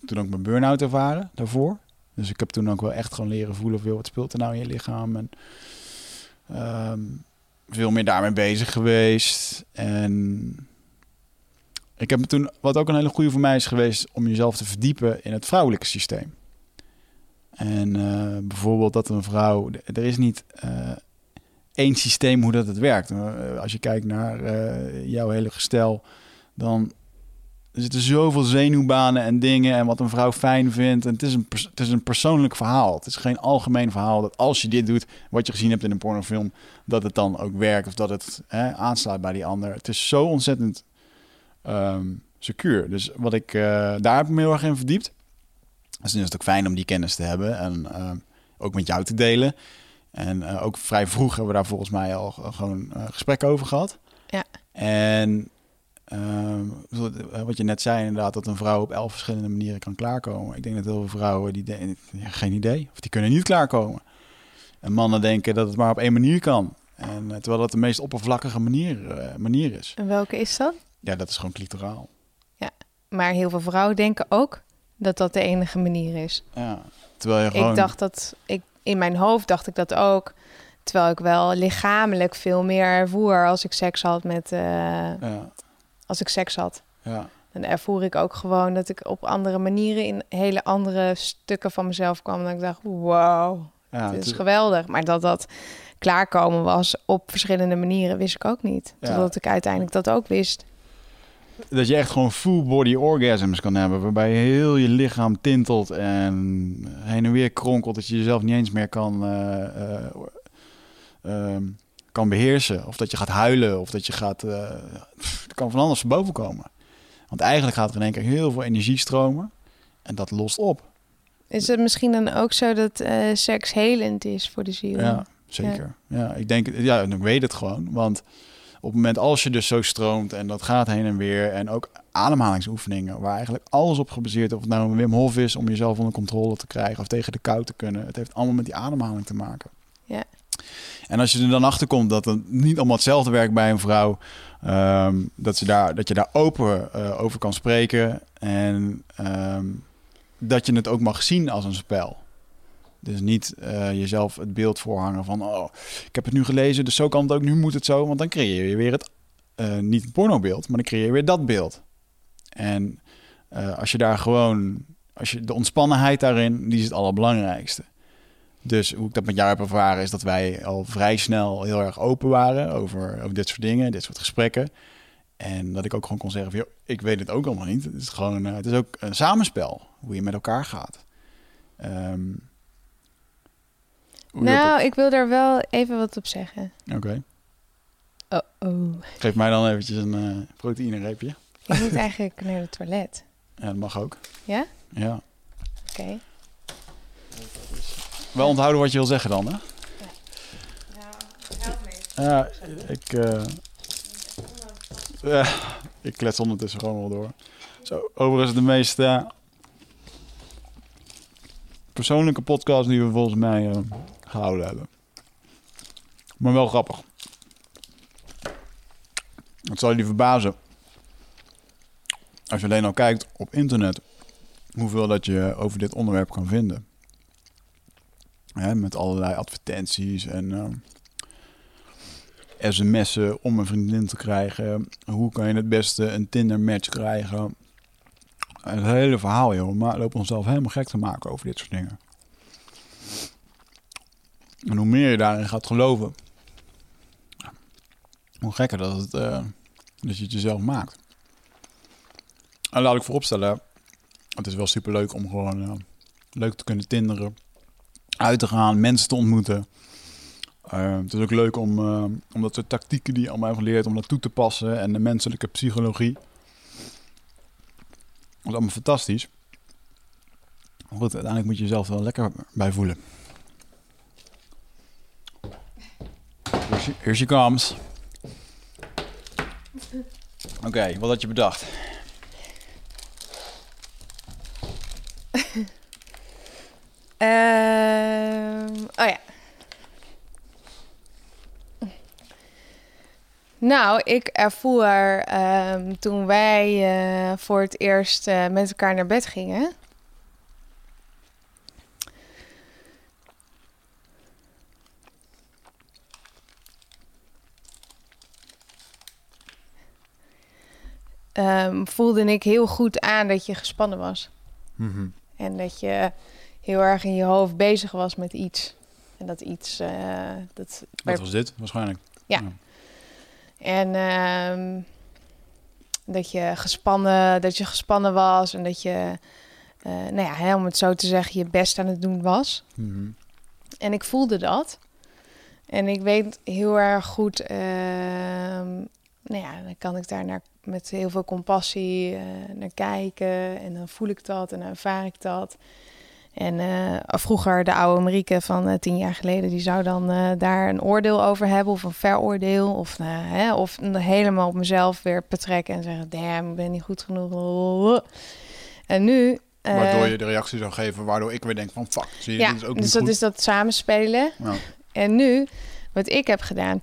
toen ook mijn burn-out ervaren daarvoor. Dus ik heb toen ook wel echt gewoon leren voelen veel wat speelt er nou in je lichaam. En um, veel meer daarmee bezig geweest. En ik heb toen, wat ook een hele goede voor mij is geweest, om jezelf te verdiepen in het vrouwelijke systeem. En uh, bijvoorbeeld dat een vrouw, er is niet uh, één systeem hoe dat het werkt. als je kijkt naar jouw hele gestel, dan er zitten zoveel zenuwbanen en dingen en wat een vrouw fijn vindt. En het is, een het is een persoonlijk verhaal. Het is geen algemeen verhaal dat als je dit doet, wat je gezien hebt in een pornofilm, dat het dan ook werkt of dat het hè, aansluit bij die ander. Het is zo ontzettend um, secuur. Dus wat ik, uh, daar heb ik me heel erg in verdiept. Dus dan is het ook fijn om die kennis te hebben en uh, ook met jou te delen. En uh, ook vrij vroeg hebben we daar volgens mij al gewoon gesprekken over gehad. Ja. En Um, wat je net zei, inderdaad, dat een vrouw op elf verschillende manieren kan klaarkomen. Ik denk dat heel veel vrouwen die denken, ja, geen idee, of die kunnen niet klaarkomen. En mannen denken dat het maar op één manier kan. En terwijl dat de meest oppervlakkige manier, uh, manier is. En welke is dat? Ja, dat is gewoon clitoraal. Ja, maar heel veel vrouwen denken ook dat dat de enige manier is. Ja, terwijl je gewoon... Ik dacht dat, ik, in mijn hoofd dacht ik dat ook. Terwijl ik wel lichamelijk veel meer ervoer als ik seks had met... Uh, ja als ik seks had. Ja. En ervoer ik ook gewoon dat ik op andere manieren in hele andere stukken van mezelf kwam. Dat ik dacht, wow, Ja, het is geweldig. Maar dat dat klaarkomen was op verschillende manieren, wist ik ook niet. Ja. Totdat ik uiteindelijk dat ook wist. dat je echt gewoon full body orgasms kan hebben. Waarbij heel je lichaam tintelt en heen en weer kronkelt. Dat je jezelf niet eens meer kan, eh, eh, ehm, kan beheersen. Of dat je gaat huilen. Of dat je gaat... eh, pff, er kan van alles boven komen. Want eigenlijk gaat er in één keer heel veel energie stromen. En dat lost op. Is het misschien dan ook zo dat eh, seks helend is voor de ziel? Ja, zeker. Ja. ik denk, ja, en ik weet het gewoon. Want op het moment als je dus zo stroomt en dat gaat heen en weer en ook ademhalingsoefeningen waar eigenlijk alles op gebaseerd is, of het nou een Wim Hof is om jezelf onder controle te krijgen of tegen de kou te kunnen. Het heeft allemaal met die ademhaling te maken. Ja. En als je er dan achter komt dat het niet allemaal hetzelfde werkt bij een vrouw, ehm, dat, ze daar, dat je daar open eh, over kan spreken en ehm, dat je het ook mag zien als een spel. Dus niet eh, jezelf het beeld voorhangen van, oh, ik heb het nu gelezen, dus zo kan het ook, nu moet het zo. Want dan creëer je weer het, eh, niet het pornobeeld, maar dan creëer je weer dat beeld. En als je daar gewoon, als je de ontspannenheid daarin, die is het allerbelangrijkste. Dus hoe ik dat met jou heb ervaren, is dat wij al vrij snel heel erg open waren over, over dit soort dingen, dit soort gesprekken. En dat ik ook gewoon kon zeggen van, joh, ik weet het ook allemaal niet. Het is gewoon, eh, het is ook een samenspel, hoe je met elkaar gaat. Ehm, Nou, ik wil daar wel even wat op zeggen. Oké. Oh, oh. Geef mij dan eventjes een eh proteïnereepje. Ik moet eigenlijk naar het toilet. Ja, dat mag ook. Ja? Ja. Oké. Wel onthouden wat je wil zeggen dan, hè? Ja, ik... ja, ik klets ondertussen gewoon wel door. Zo, overigens de meest eh, persoonlijke podcast die we volgens mij eh, gehouden hebben. Maar wel grappig. Het zal je verbazen. Als je alleen al kijkt op internet hoeveel dat je over dit onderwerp kan vinden. Hè, met allerlei advertenties en eh, sms'en om een vriendin te krijgen. Hoe kan je het beste een Tinder match krijgen? Het hele verhaal, joh. Maar lopen onszelf helemaal gek te maken over dit soort dingen. En hoe meer je daarin gaat geloven, hoe gekker dat, het, eh, dat je het jezelf maakt. En laat ik vooropstellen, het is wel superleuk om gewoon eh, leuk te kunnen tinderen uit te gaan, mensen te ontmoeten. Eh, het is ook leuk om, eh, om dat soort tactieken die je allemaal hebt geleerd, om dat toe te passen. En de menselijke psychologie. Dat is allemaal fantastisch. Maar goed, uiteindelijk moet je jezelf wel lekker bij voelen. Here she comes. Oké, wat had je bedacht? Ehm, oh ja. Nou, ik ervoer ehm, toen wij eh, voor het eerst eh, met elkaar naar bed gingen. ehm, voelde ik heel goed aan dat je gespannen was. En dat je heel erg in je hoofd bezig was met iets. En dat iets. eh, dat Wat was dit waarschijnlijk? Ja. En ehm, dat je gespannen, dat je gespannen was en dat je, eh, nou ja, hè, om het zo te zeggen, je best aan het doen was. Mhm. En ik voelde dat. En ik weet heel erg goed, ehm, nou ja, dan kan ik daar naar, met heel veel compassie eh, naar kijken. En dan voel ik dat en dan ervaar ik dat. En eh, vroeger, de oude Marieke van eh, tien jaar geleden, die zou dan eh, daar een oordeel over hebben of een veroordeel. Of, eh, hè, of helemaal op mezelf weer betrekken en zeggen, damn, ik ben niet goed genoeg. En nu... Waardoor je de reactie zou geven, waardoor ik weer denk van fuck, zie je, ja, dit is ook dus niet dat goed. is dat samenspelen. Ja. En nu, wat ik heb gedaan,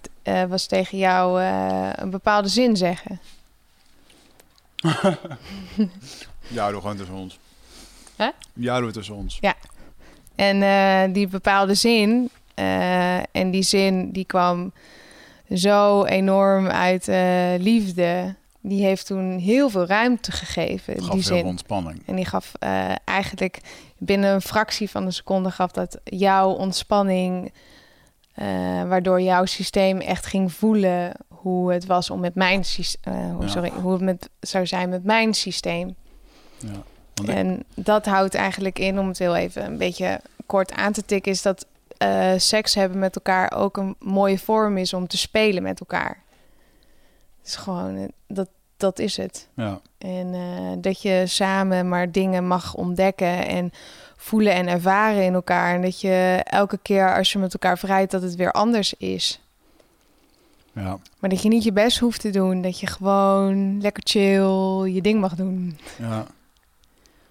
was tegen jou een bepaalde zin zeggen. Ja, doe gewoon tussen ons. Hè? Ja, tussen ons. En eh, die bepaalde zin, eh, en die zin die kwam zo enorm uit eh, liefde, die heeft toen heel veel ruimte gegeven. Gaf die zin. veel ontspanning. En die gaf eigenlijk binnen een fractie van een seconde gaf dat jouw ontspanning, waardoor jouw systeem echt ging voelen hoe het was om met mijn systeem, Ja. sorry, hoe het met, zou zijn met mijn systeem. Ja. En dat houdt eigenlijk in, om het heel even een beetje kort aan te tikken, is dat eh, seks hebben met elkaar ook een mooie vorm is om te spelen met elkaar. Het is gewoon, eh, dat, dat is het. ja. En eh, dat je samen maar dingen mag ontdekken en voelen en ervaren in elkaar. En dat je elke keer als je met elkaar vrijt, dat het weer anders is. ja. Maar dat je niet je best hoeft te doen. Dat je gewoon lekker chill je ding mag doen. Ja.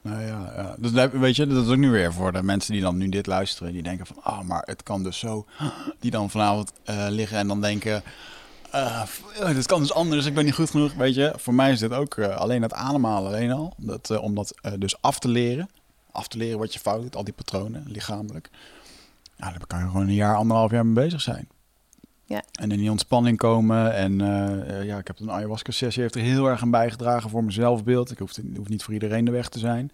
Nou ja, ja. Weet je, dat is ook nu weer voor de mensen die dan nu dit luisteren. Die denken van, ah, maar het kan dus zo. Die dan vanavond eh, liggen en dan denken, eh, dit kan dus anders. Ik ben niet goed genoeg. Weet je, voor mij is dit ook alleen het ademhalen alleen al. Dat, eh, om dat dus af te leren. Af te leren wat je fout doet, al die patronen, lichamelijk. Ja, daar kan je gewoon een jaar, anderhalf jaar mee bezig zijn. Ja. En in die ontspanning komen. En eh, eh, ja, ik heb een ayahuasca-sessie heeft er heel erg aan bijgedragen voor mijn zelfbeeld. Ik hoef, hoef niet voor iedereen de weg te zijn.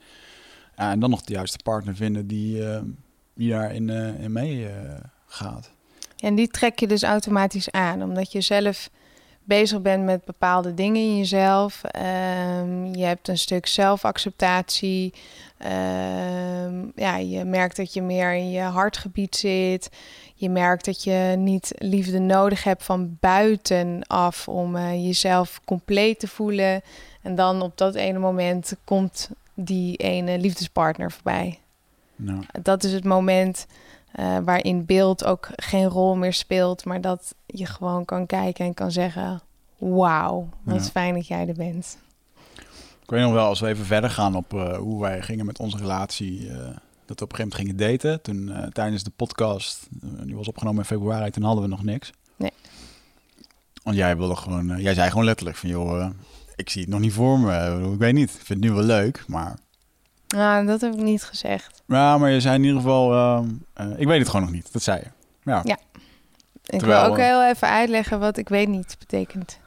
Ja, en dan nog de juiste partner vinden die, eh, die daarin in mee gaat. En die trek je dus automatisch aan, omdat je zelf bezig bent met bepaalde dingen in jezelf. Ehm, je hebt een stuk zelfacceptatie. Ehm, ja, je merkt dat je meer in je hartgebied zit. Je merkt dat je niet liefde nodig hebt van buitenaf om eh, jezelf compleet te voelen. En dan op dat ene moment komt die ene liefdespartner voorbij Nou, dat is het moment eh, waarin beeld ook geen rol meer speelt, maar dat je gewoon kan kijken en kan zeggen: Wauw, wat Ja. fijn dat jij er bent. ik weet nog wel, als we even verder gaan op eh, hoe wij gingen met onze relatie. Dat we op een gegeven moment gingen daten. Toen eh, tijdens de podcast, eh, die was opgenomen in februari, toen hadden we nog niks. Nee. Want jij wilde gewoon, eh, jij zei gewoon letterlijk van joh, ik zie het nog niet voor me. Ik weet niet, ik vind het nu wel leuk, maar Nou, dat heb ik niet gezegd. Ja, maar je zei in ieder geval, ehm, eh, ik weet het gewoon nog niet. Dat zei je. Ja. Ja. Ik Terwijl, wil ook heel even uitleggen wat ik weet niet betekent.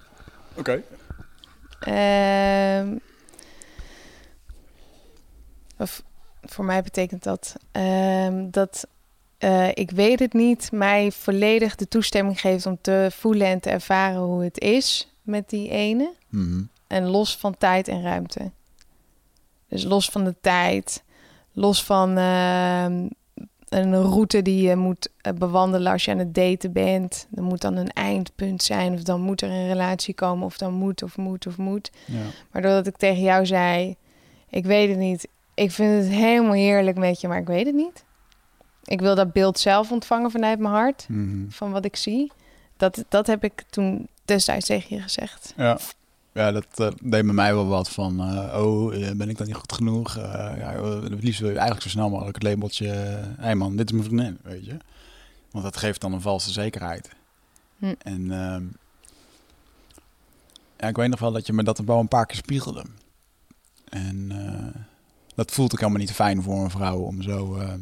Oké. Ehm, of voor mij betekent dat ehm, dat eh, ik weet het niet, mij volledig de toestemming geeft om te voelen en te ervaren hoe het is met die ene. Mhm. En los van tijd en ruimte. Dus los van de tijd, los van ehm, een route die je moet eh, bewandelen als je aan het daten bent. Er moet dan een eindpunt zijn, of dan moet er een relatie komen, of dan moet, of moet, of moet. Ja. Maar doordat ik tegen jou zei, ik weet het niet. Ik vind het helemaal heerlijk met je, maar ik weet het niet. Ik wil dat beeld zelf ontvangen vanuit mijn hart, Mhm. van wat ik zie. Dat, dat heb ik toen destijds tegen je gezegd. ja. Ja, dat eh, deed met mij wel wat van, eh, oh, eh, ben ik dan niet goed genoeg? Ja, joh, het liefst wil je eigenlijk zo snel mogelijk het labeltje, hé hey man, dit is mijn vriendin, weet je. Want dat geeft dan een valse zekerheid. Hm. En ehm, ja, ik weet nog wel dat je me dat wel een paar keer spiegelde. En dat voelt ook helemaal niet fijn voor een vrouw om zo ehm,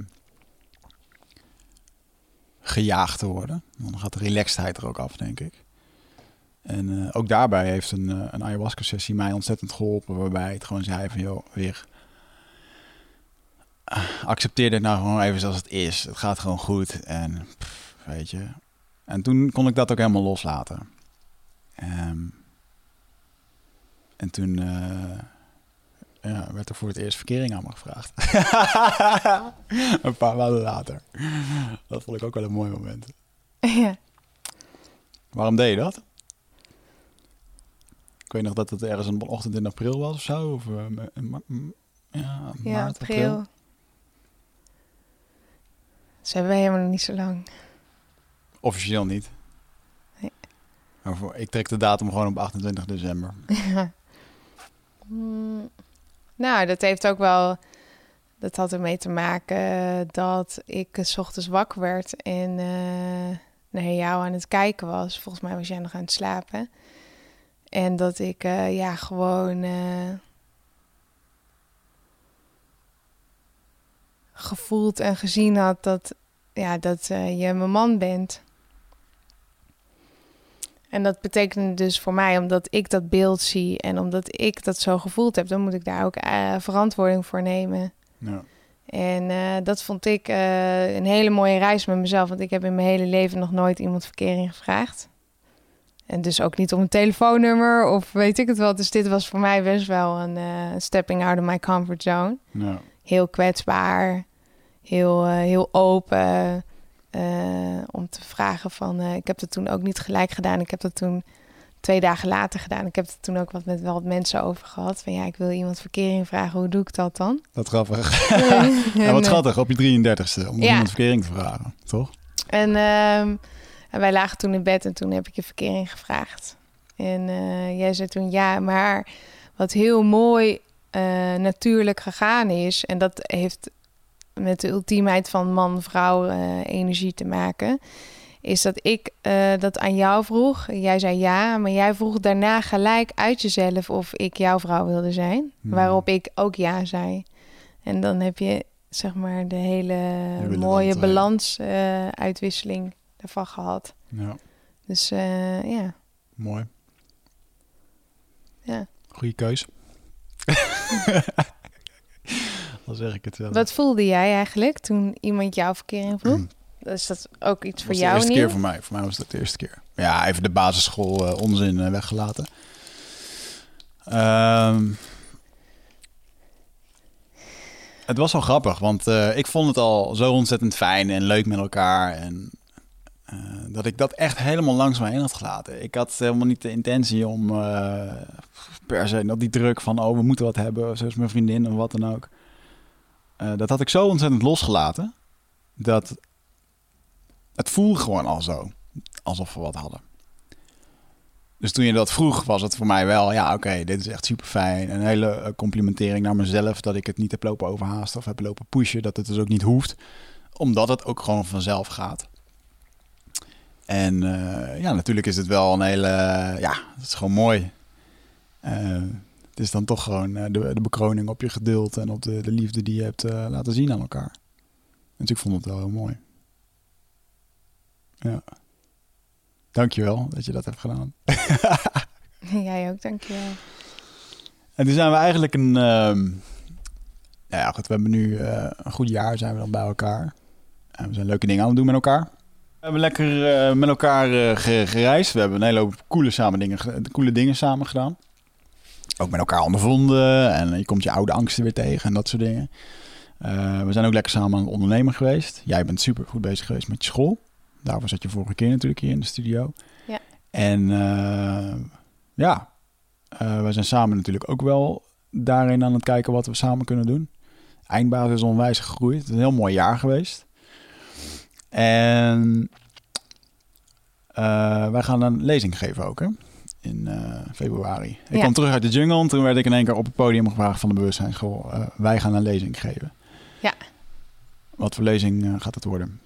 gejaagd te worden. Dan gaat de relaxedheid er ook af, denk ik. En eh, ook daarbij heeft een, eh, een ayahuasca-sessie mij ontzettend geholpen. Waarbij het gewoon zei van, joh, weer... ah, accepteer dit nou gewoon even zoals het is. Het gaat gewoon goed. En weet je... En toen kon ik dat ook helemaal loslaten. Ehm, en toen eh, ja, werd er voor het eerst verkering aan me gevraagd. een paar maanden later. Dat vond ik ook wel een mooi moment. ja. Waarom deed je dat? Ik weet nog dat het ergens een ochtend in april was of zo. Of, eh, ma- ja, Ja, maart, april. Ze hebben wij helemaal niet zo lang. Officieel niet. Nee. Ik trek de datum gewoon op 28 december. Hmm. Nou, dat heeft ook wel. Dat had ermee te maken dat ik s ochtends wakker werd en eh, naar jou aan het kijken was. Volgens mij was jij nog aan het slapen. En dat ik eh, ja, gewoon eh, gevoeld en gezien had dat, ja, dat je mijn man bent. En dat betekent dus voor mij, omdat ik dat beeld zie en omdat ik dat zo gevoeld heb, dan moet ik daar ook uh, verantwoording voor nemen. Ja. En uh, dat vond ik uh, een hele mooie reis met mezelf, want ik heb in mijn hele leven nog nooit iemand verkering gevraagd. En dus ook niet om een telefoonnummer of weet ik het wel. Dus dit was voor mij best wel een stepping out of my comfort zone. Ja. Heel kwetsbaar, heel, heel open. Uh, om te vragen van, uh, ik heb dat toen ook niet gelijk gedaan. Ik heb dat toen twee dagen later gedaan. Ik heb het toen ook wat met wel wat mensen over gehad. Van ja, ik wil iemand verkering vragen. Hoe doe ik dat dan? Dat grappig. ja, wat schattig op je 33ste om ja. iemand verkering te vragen, toch? En, uh, en, wij lagen toen in bed en toen heb ik je verkering gevraagd. En uh, jij zei toen ja, maar wat heel mooi natuurlijk gegaan is. En dat heeft met de ultiemheid van man-vrouw uh, energie te maken. Is dat ik uh, dat aan jou vroeg. Jij zei ja, maar jij vroeg daarna gelijk uit jezelf of ik jouw vrouw wilde zijn. Hmm. Waarop ik ook ja zei. En dan heb je zeg maar de hele mooie balans uh, uitwisseling daarvan gehad. Ja. Dus ja. Mooi. Ja. Goeie keus. Dan zeg ik het wel. Wat voelde jij eigenlijk toen iemand jouw verkering vroeg? Is dat ook iets voor was jou? De eerste nieuw? keer voor mij. Voor mij was dat de eerste keer. Ja, even de basisschool uh, onzin uh, weggelaten. Um, het was wel grappig, want uh, ik vond het al zo ontzettend fijn en leuk met elkaar. En dat ik dat echt helemaal langs me heen had gelaten. Ik had helemaal niet de intentie om per se dat die druk van... oh, we moeten wat hebben, zoals mijn vriendin of wat dan ook. Uh, dat had ik zo ontzettend losgelaten. Dat het voelde gewoon al zo. Alsof we wat hadden. Dus toen je dat vroeg, was het voor mij wel... ja, oké, dit is echt super fijn. Een hele complimentering naar mezelf... dat ik het niet heb lopen overhaasten of heb lopen pushen. Dat het dus ook niet hoeft. Omdat het ook gewoon vanzelf gaat. En uh, ja, natuurlijk is het wel een hele... ja, het is gewoon mooi. Het is dan toch gewoon uh, de, de, bekroning op je geduld en op de, de liefde die je hebt uh, laten zien aan elkaar. Dus ik vond het wel heel mooi. Ja. Dankjewel dat je dat hebt gedaan. Jij ook, dankjewel. En toen zijn we eigenlijk een... Uh, ja, goed, we hebben nu uh, een goed jaar zijn we dan bij elkaar. En we zijn leuke dingen aan het doen met elkaar. We hebben lekker uh, met elkaar gereisd. We hebben een hele hoop coole, samen dingen, coole dingen samen gedaan ook met elkaar ondervonden. En je komt je oude angsten weer tegen en dat soort dingen. Uh, we zijn ook lekker samen aan het ondernemen geweest. Jij bent super goed bezig geweest met je school. Daarvoor zat je vorige keer natuurlijk hier in de studio. Ja. En uh, ja, uh, we zijn samen natuurlijk ook wel daarin aan het kijken wat we samen kunnen doen. Eindbasis is onwijs gegroeid. Het is een heel mooi jaar geweest. En wij gaan een lezing geven ook, hè? In uh, februari. Ik ja. kwam terug uit de jungle en toen werd ik in één keer op het podium gevraagd van de bewustzijnsschool. Uh, wij gaan een lezing geven. Ja. Wat voor lezing uh, gaat het worden?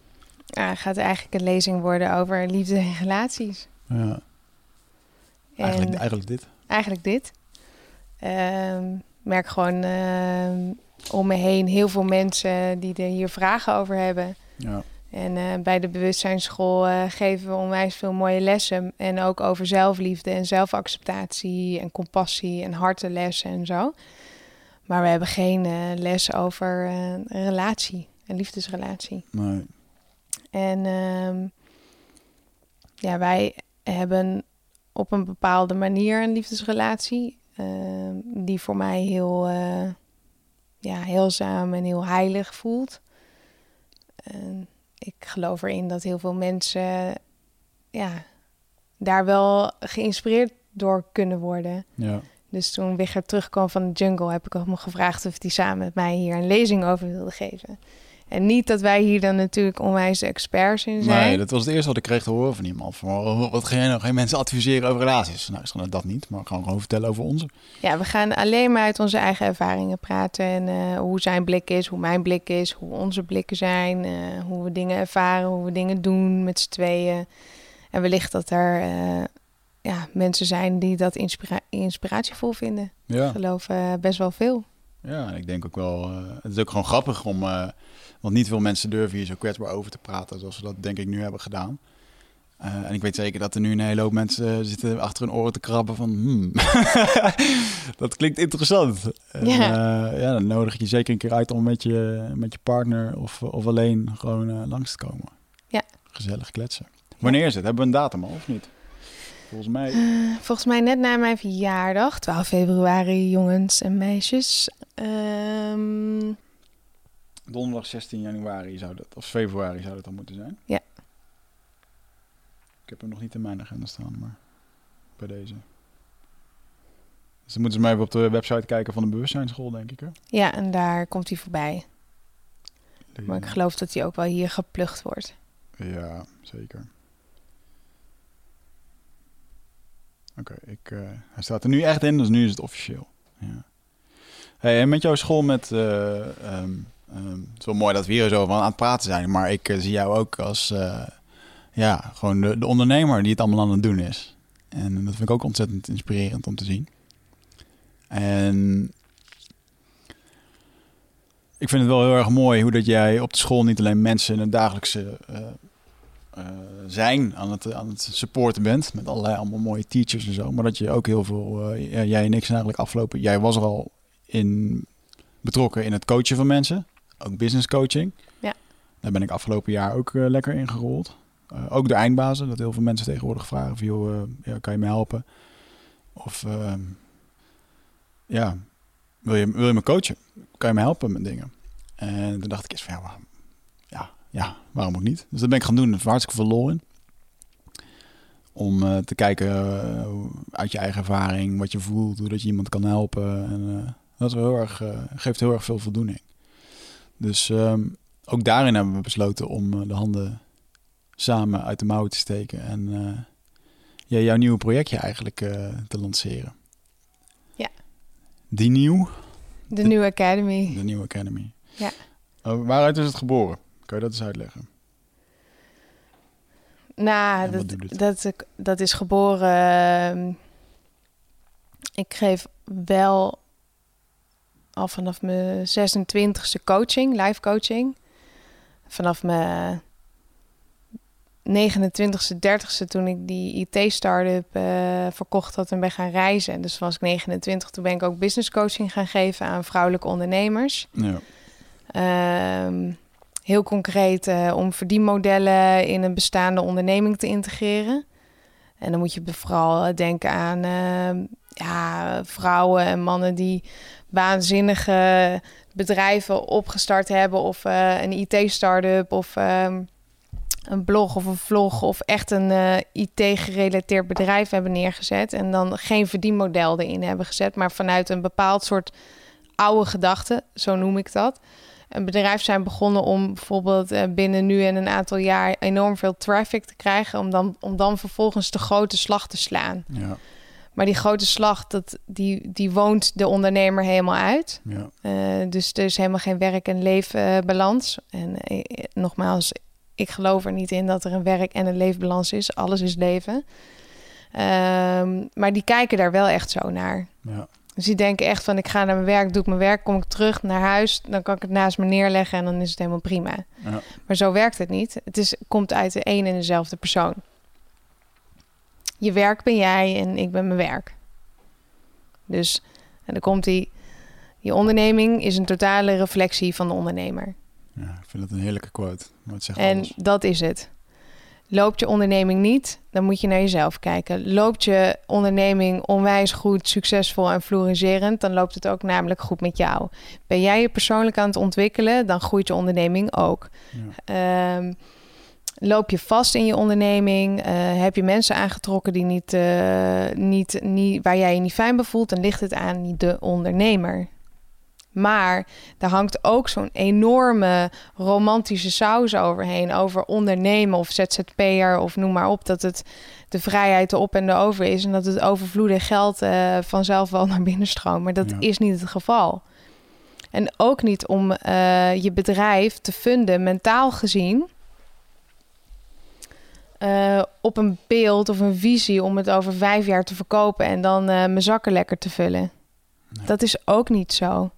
Ja, het gaat eigenlijk een lezing worden over liefde en relaties. Ja. Eigenlijk, en eigenlijk dit. Eigenlijk dit. Um, merk gewoon om me heen heel veel mensen die er hier vragen over hebben. Ja. En uh, bij de bewustzijnsschool uh, geven we onwijs veel mooie lessen. En ook over zelfliefde en zelfacceptatie en compassie en hartenlessen en zo. Maar we hebben geen uh, les over een relatie, een liefdesrelatie. Nee. En um, ja, wij hebben op een bepaalde manier een liefdesrelatie. Ehm, die voor mij heel ja, heelzaam en heel heilig voelt. En ik geloof erin dat heel veel mensen ja, daar wel geïnspireerd door kunnen worden. Ja. Dus toen Wigger terugkwam van de jungle, heb ik hem gevraagd of hij samen met mij hier een lezing over wilde geven. En niet dat wij hier dan natuurlijk onwijs experts in zijn. Nee, dat was het eerste wat ik kreeg te horen van iemand. Van, wat ga jij nou? Geen mensen adviseren over relaties? Nou, ik zei dat niet, maar gewoon gewoon vertellen over onze. Ja, we gaan alleen maar uit onze eigen ervaringen praten. En uh, hoe zijn blik is, hoe mijn blik is, hoe onze blikken zijn. Uh, hoe we dingen ervaren, hoe we dingen doen met z'n tweeën. En wellicht dat er uh, ja, mensen zijn die dat inspira inspiratievol vinden. Ja. Ik geloof best wel veel. Ja, en ik denk ook wel... het is ook gewoon grappig om... Want niet veel mensen durven hier zo kwetsbaar over te praten, zoals we dat denk ik nu hebben gedaan. Eh, en ik weet zeker dat er nu een hele hoop mensen zitten achter hun oren te krabben van... Hmm, dat klinkt interessant. Eh, ja, dan nodig ik je zeker een keer uit om met je, met je partner of, of alleen gewoon eh, langs te komen. Ja. Gezellig kletsen. Wanneer is het? Hebben we een datum al of niet? Volgens mij... Volgens mij net na mijn verjaardag, 12 februari, jongens en meisjes. Ehm, Donderdag 16 januari zou dat, of februari zou dat dan moeten zijn. Ja. Ik heb hem nog niet in mijn agenda staan, maar bij deze. Dus dan moeten ze maar even op de website kijken van de bewustzijnsschool, denk ik. Hè? ja, en daar komt hij voorbij. Maar ik geloof dat hij ook wel hier geplucht wordt. Ja, zeker. Oké, ik, eh, hij staat er nu echt in, dus nu is het officieel. Ja. Hey, en met jouw school met... eh, ehm, ehm, het is wel mooi dat we hier zo van aan het praten zijn, maar ik eh, zie jou ook als... eh, ja, gewoon de, de ondernemer die het allemaal aan het doen is. En dat vind ik ook ontzettend inspirerend om te zien. En ik vind het wel heel erg mooi hoe dat jij op de school niet alleen mensen in het dagelijkse eh, zijn aan het, aan het supporten bent. Met allerlei allemaal mooie teachers en zo. Maar dat je ook heel veel, jij en ik zijn eigenlijk afgelopen. Jij was er al in betrokken in het coachen van mensen. Ook business coaching. Ja. Daar ben ik afgelopen jaar ook eh, lekker in gerold. Eh, ook de eindbazen. Dat heel veel mensen tegenwoordig vragen van, joh, eh, ja, kan je me helpen? Of ehm, ja, wil je, wil je me coachen? Kan je me helpen met dingen? En toen dacht ik eens van, ja, waarom, ja, ja, waarom ook niet? Dus dat ben ik gaan doen. Er is hartstikke veel lol in. Om te kijken uit je eigen ervaring, wat je voelt, hoe dat je iemand kan helpen. En dat is heel erg, geeft heel erg veel voldoening. Dus ehm, ook daarin hebben we besloten om eh, de handen samen uit de mouwen te steken. En eh, ja, jouw nieuwe projectje eigenlijk eh, te lanceren. Ja. Die nieuw, De New Academy. de nieuwe Academy. Ja. Oh, waaruit is het geboren? Kan je dat eens uitleggen? Nou, dat, dat, dat is geboren. ehm, Ik geef wel al vanaf mijn 26e coaching, live coaching. Vanaf mijn 29e, 30e toen ik die IT-startup eh verkocht had en ben gaan reizen. Dus was ik 29, toen ben ik ook business coaching gaan geven aan vrouwelijke ondernemers. Ja. Ehm, heel concreet eh, om verdienmodellen in een bestaande onderneming te integreren. En dan moet je vooral eh, denken aan ehm, ja, vrouwen en mannen die waanzinnige bedrijven opgestart hebben. Of eh, een IT-startup of ehm, een blog of een vlog of echt een eh, IT-gerelateerd bedrijf hebben neergezet. En dan geen verdienmodel erin hebben gezet, maar vanuit een bepaald soort oude gedachte, zo noem ik dat. Een bedrijf zijn begonnen om bijvoorbeeld eh, binnen nu en een aantal jaar enorm veel traffic te krijgen, om dan, om dan vervolgens de grote slag te slaan. Ja. Maar die grote slag, dat, die, die woont de ondernemer helemaal uit. Ja. Eh, dus er is helemaal geen werk- en leefbalans. en eh, nogmaals, ik geloof er niet in dat er een werk- en een leefbalans is. Alles is leven. Ehm, maar die kijken daar wel echt zo naar. Ja. Dus die denken echt van, ik ga naar mijn werk, doe ik mijn werk, kom ik terug naar huis, dan kan ik het naast me neerleggen en dan is het helemaal prima. Ja. Maar zo werkt het niet. Het is, komt uit de een en dezelfde persoon. Je werk ben jij en ik ben mijn werk. Dus en dan komt die. Je onderneming is een totale reflectie van de ondernemer. ja, ik vind het een heerlijke quote. Maar het zegt En alles. dat is het. Loopt je onderneming niet, dan moet je naar jezelf kijken. Loopt je onderneming onwijs goed, succesvol en floriserend, dan loopt het ook namelijk goed met jou. Ben jij je persoonlijk aan het ontwikkelen, dan groeit je onderneming ook. Ja. Ehm, loop je vast in je onderneming? Eh, heb je mensen aangetrokken die niet, eh, niet, niet, waar jij je niet fijn bij voelt? Dan ligt het aan de ondernemer. Maar daar hangt ook zo'n enorme romantische saus overheen. Over ondernemen of ZZP'er of noem maar op. Dat het de vrijheid erop en erover is. En dat het overvloedig geld eh, vanzelf wel naar binnen stroomt. Maar dat Ja. is niet het geval. En ook niet om je bedrijf te funden, mentaal gezien. Eh, op een beeld of een visie om het over vijf jaar te verkopen en dan eh, mijn zakken lekker te vullen. Nee. Dat is ook niet zo.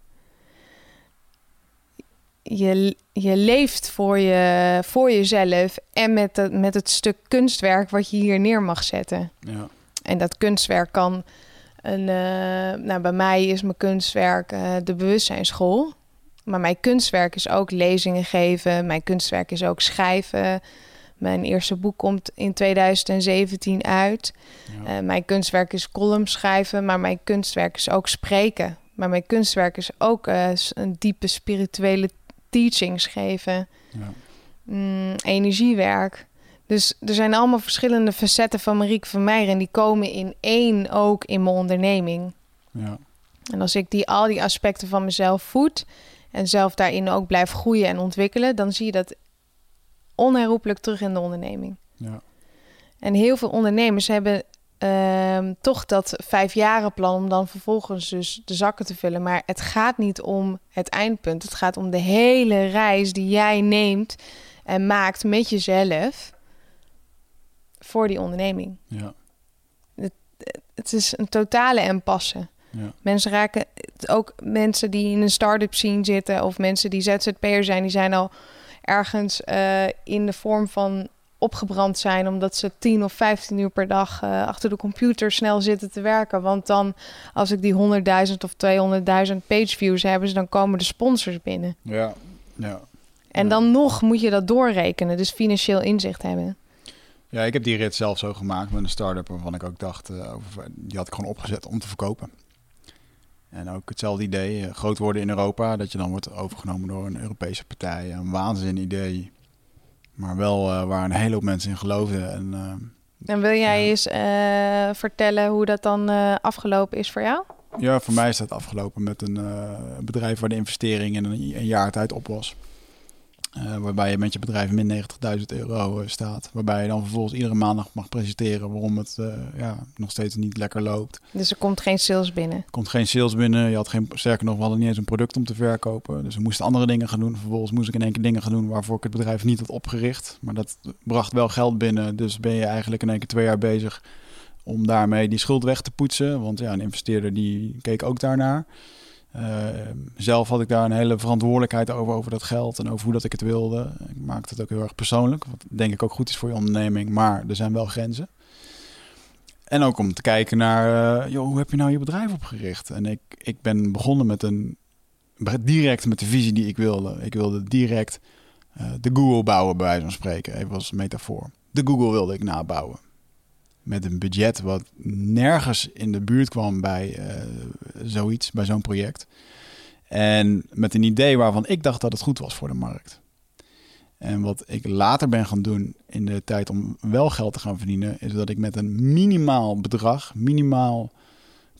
je, je leeft voor, je, voor jezelf en met, het, met het stuk kunstwerk wat je hier neer mag zetten. Ja. En dat kunstwerk kan een, eh, nou bij mij is mijn kunstwerk uh, de bewustzijnsschool. Maar mijn kunstwerk is ook lezingen geven. Mijn kunstwerk is ook schrijven. Mijn eerste boek komt in 2017 uit. Ja. Uh, mijn kunstwerk is column schrijven, maar mijn kunstwerk is ook spreken. Maar mijn kunstwerk is ook uh, een diepe spirituele teachings geven. Ja. Mm, energiewerk. Dus er zijn allemaal verschillende facetten van Marieke van Meijer... en die komen in één ook in mijn onderneming. Ja. En als ik die, al die aspecten van mezelf voed... en zelf daarin ook blijf groeien en ontwikkelen... dan zie je dat onherroepelijk terug in de onderneming. Ja. En heel veel ondernemers hebben uh, toch dat vijfjarenplan om dan vervolgens dus de zakken te vullen. Maar het gaat niet om het eindpunt. Het gaat om de hele reis die jij neemt en maakt met jezelf voor die onderneming. Ja. Het, het is een totale impasse. Ja. Mensen raken ook mensen die in een start-up scene zitten of mensen die ZZP'er zijn, die zijn al ergens uh, in de vorm van opgebrand zijn omdat ze 10 of 15 uur per dag uh, achter de computer snel zitten te werken. Want dan, als ik die 100.000 of 200.000 page views hebben, dan komen de sponsors binnen. Ja, ja. En dan nog moet je dat doorrekenen, dus financieel inzicht hebben. Ja, ik heb die rit zelf zo gemaakt met een start-up waarvan ik ook dacht, uh, over, die had ik gewoon opgezet om te verkopen. En ook hetzelfde idee, uh, groot worden in Europa, dat je dan wordt overgenomen door een Europese partij. Een waanzin idee, maar wel uh, waar een hele hoop mensen in geloofden. En, uh, en wil jij eens vertellen hoe dat dan afgelopen is voor jou? Ja, voor mij is dat afgelopen met een bedrijf waar de investering in een, een jaar tijd op was. Uh, waarbij je met je bedrijf min 90.000 euro uh, staat. Waarbij je dan vervolgens iedere maandag mag presenteren waarom het uh, ja, nog steeds niet lekker loopt. Dus er komt geen sales binnen? Er komt geen sales binnen. Je had geen, sterker nog, we hadden niet eens een product om te verkopen. Dus we moesten andere dingen gaan doen. Vervolgens moest ik in één keer dingen gaan doen waarvoor ik het bedrijf niet had opgericht. Maar dat bracht wel geld binnen. Dus ben je eigenlijk in één keer twee jaar bezig om daarmee die schuld weg te poetsen. Want ja, een investeerder die keek ook daarnaar. Uh, zelf had ik daar een hele verantwoordelijkheid over, over dat geld en over hoe dat ik het wilde. Ik maakte het ook heel erg persoonlijk, wat denk ik ook goed is voor je onderneming, maar er zijn wel grenzen. En ook om te kijken naar, uh, joh, hoe heb je nou je bedrijf opgericht? En ik, ik ben begonnen met een, direct met de visie die ik wilde. Ik wilde direct uh, de Google bouwen, bij wijze van spreken, even als metafoor. De Google wilde ik nabouwen met een budget wat nergens in de buurt kwam bij uh, zoiets, bij zo'n project. En met een idee waarvan ik dacht dat het goed was voor de markt. En wat ik later ben gaan doen in de tijd om wel geld te gaan verdienen, is dat ik met een minimaal bedrag, minimaal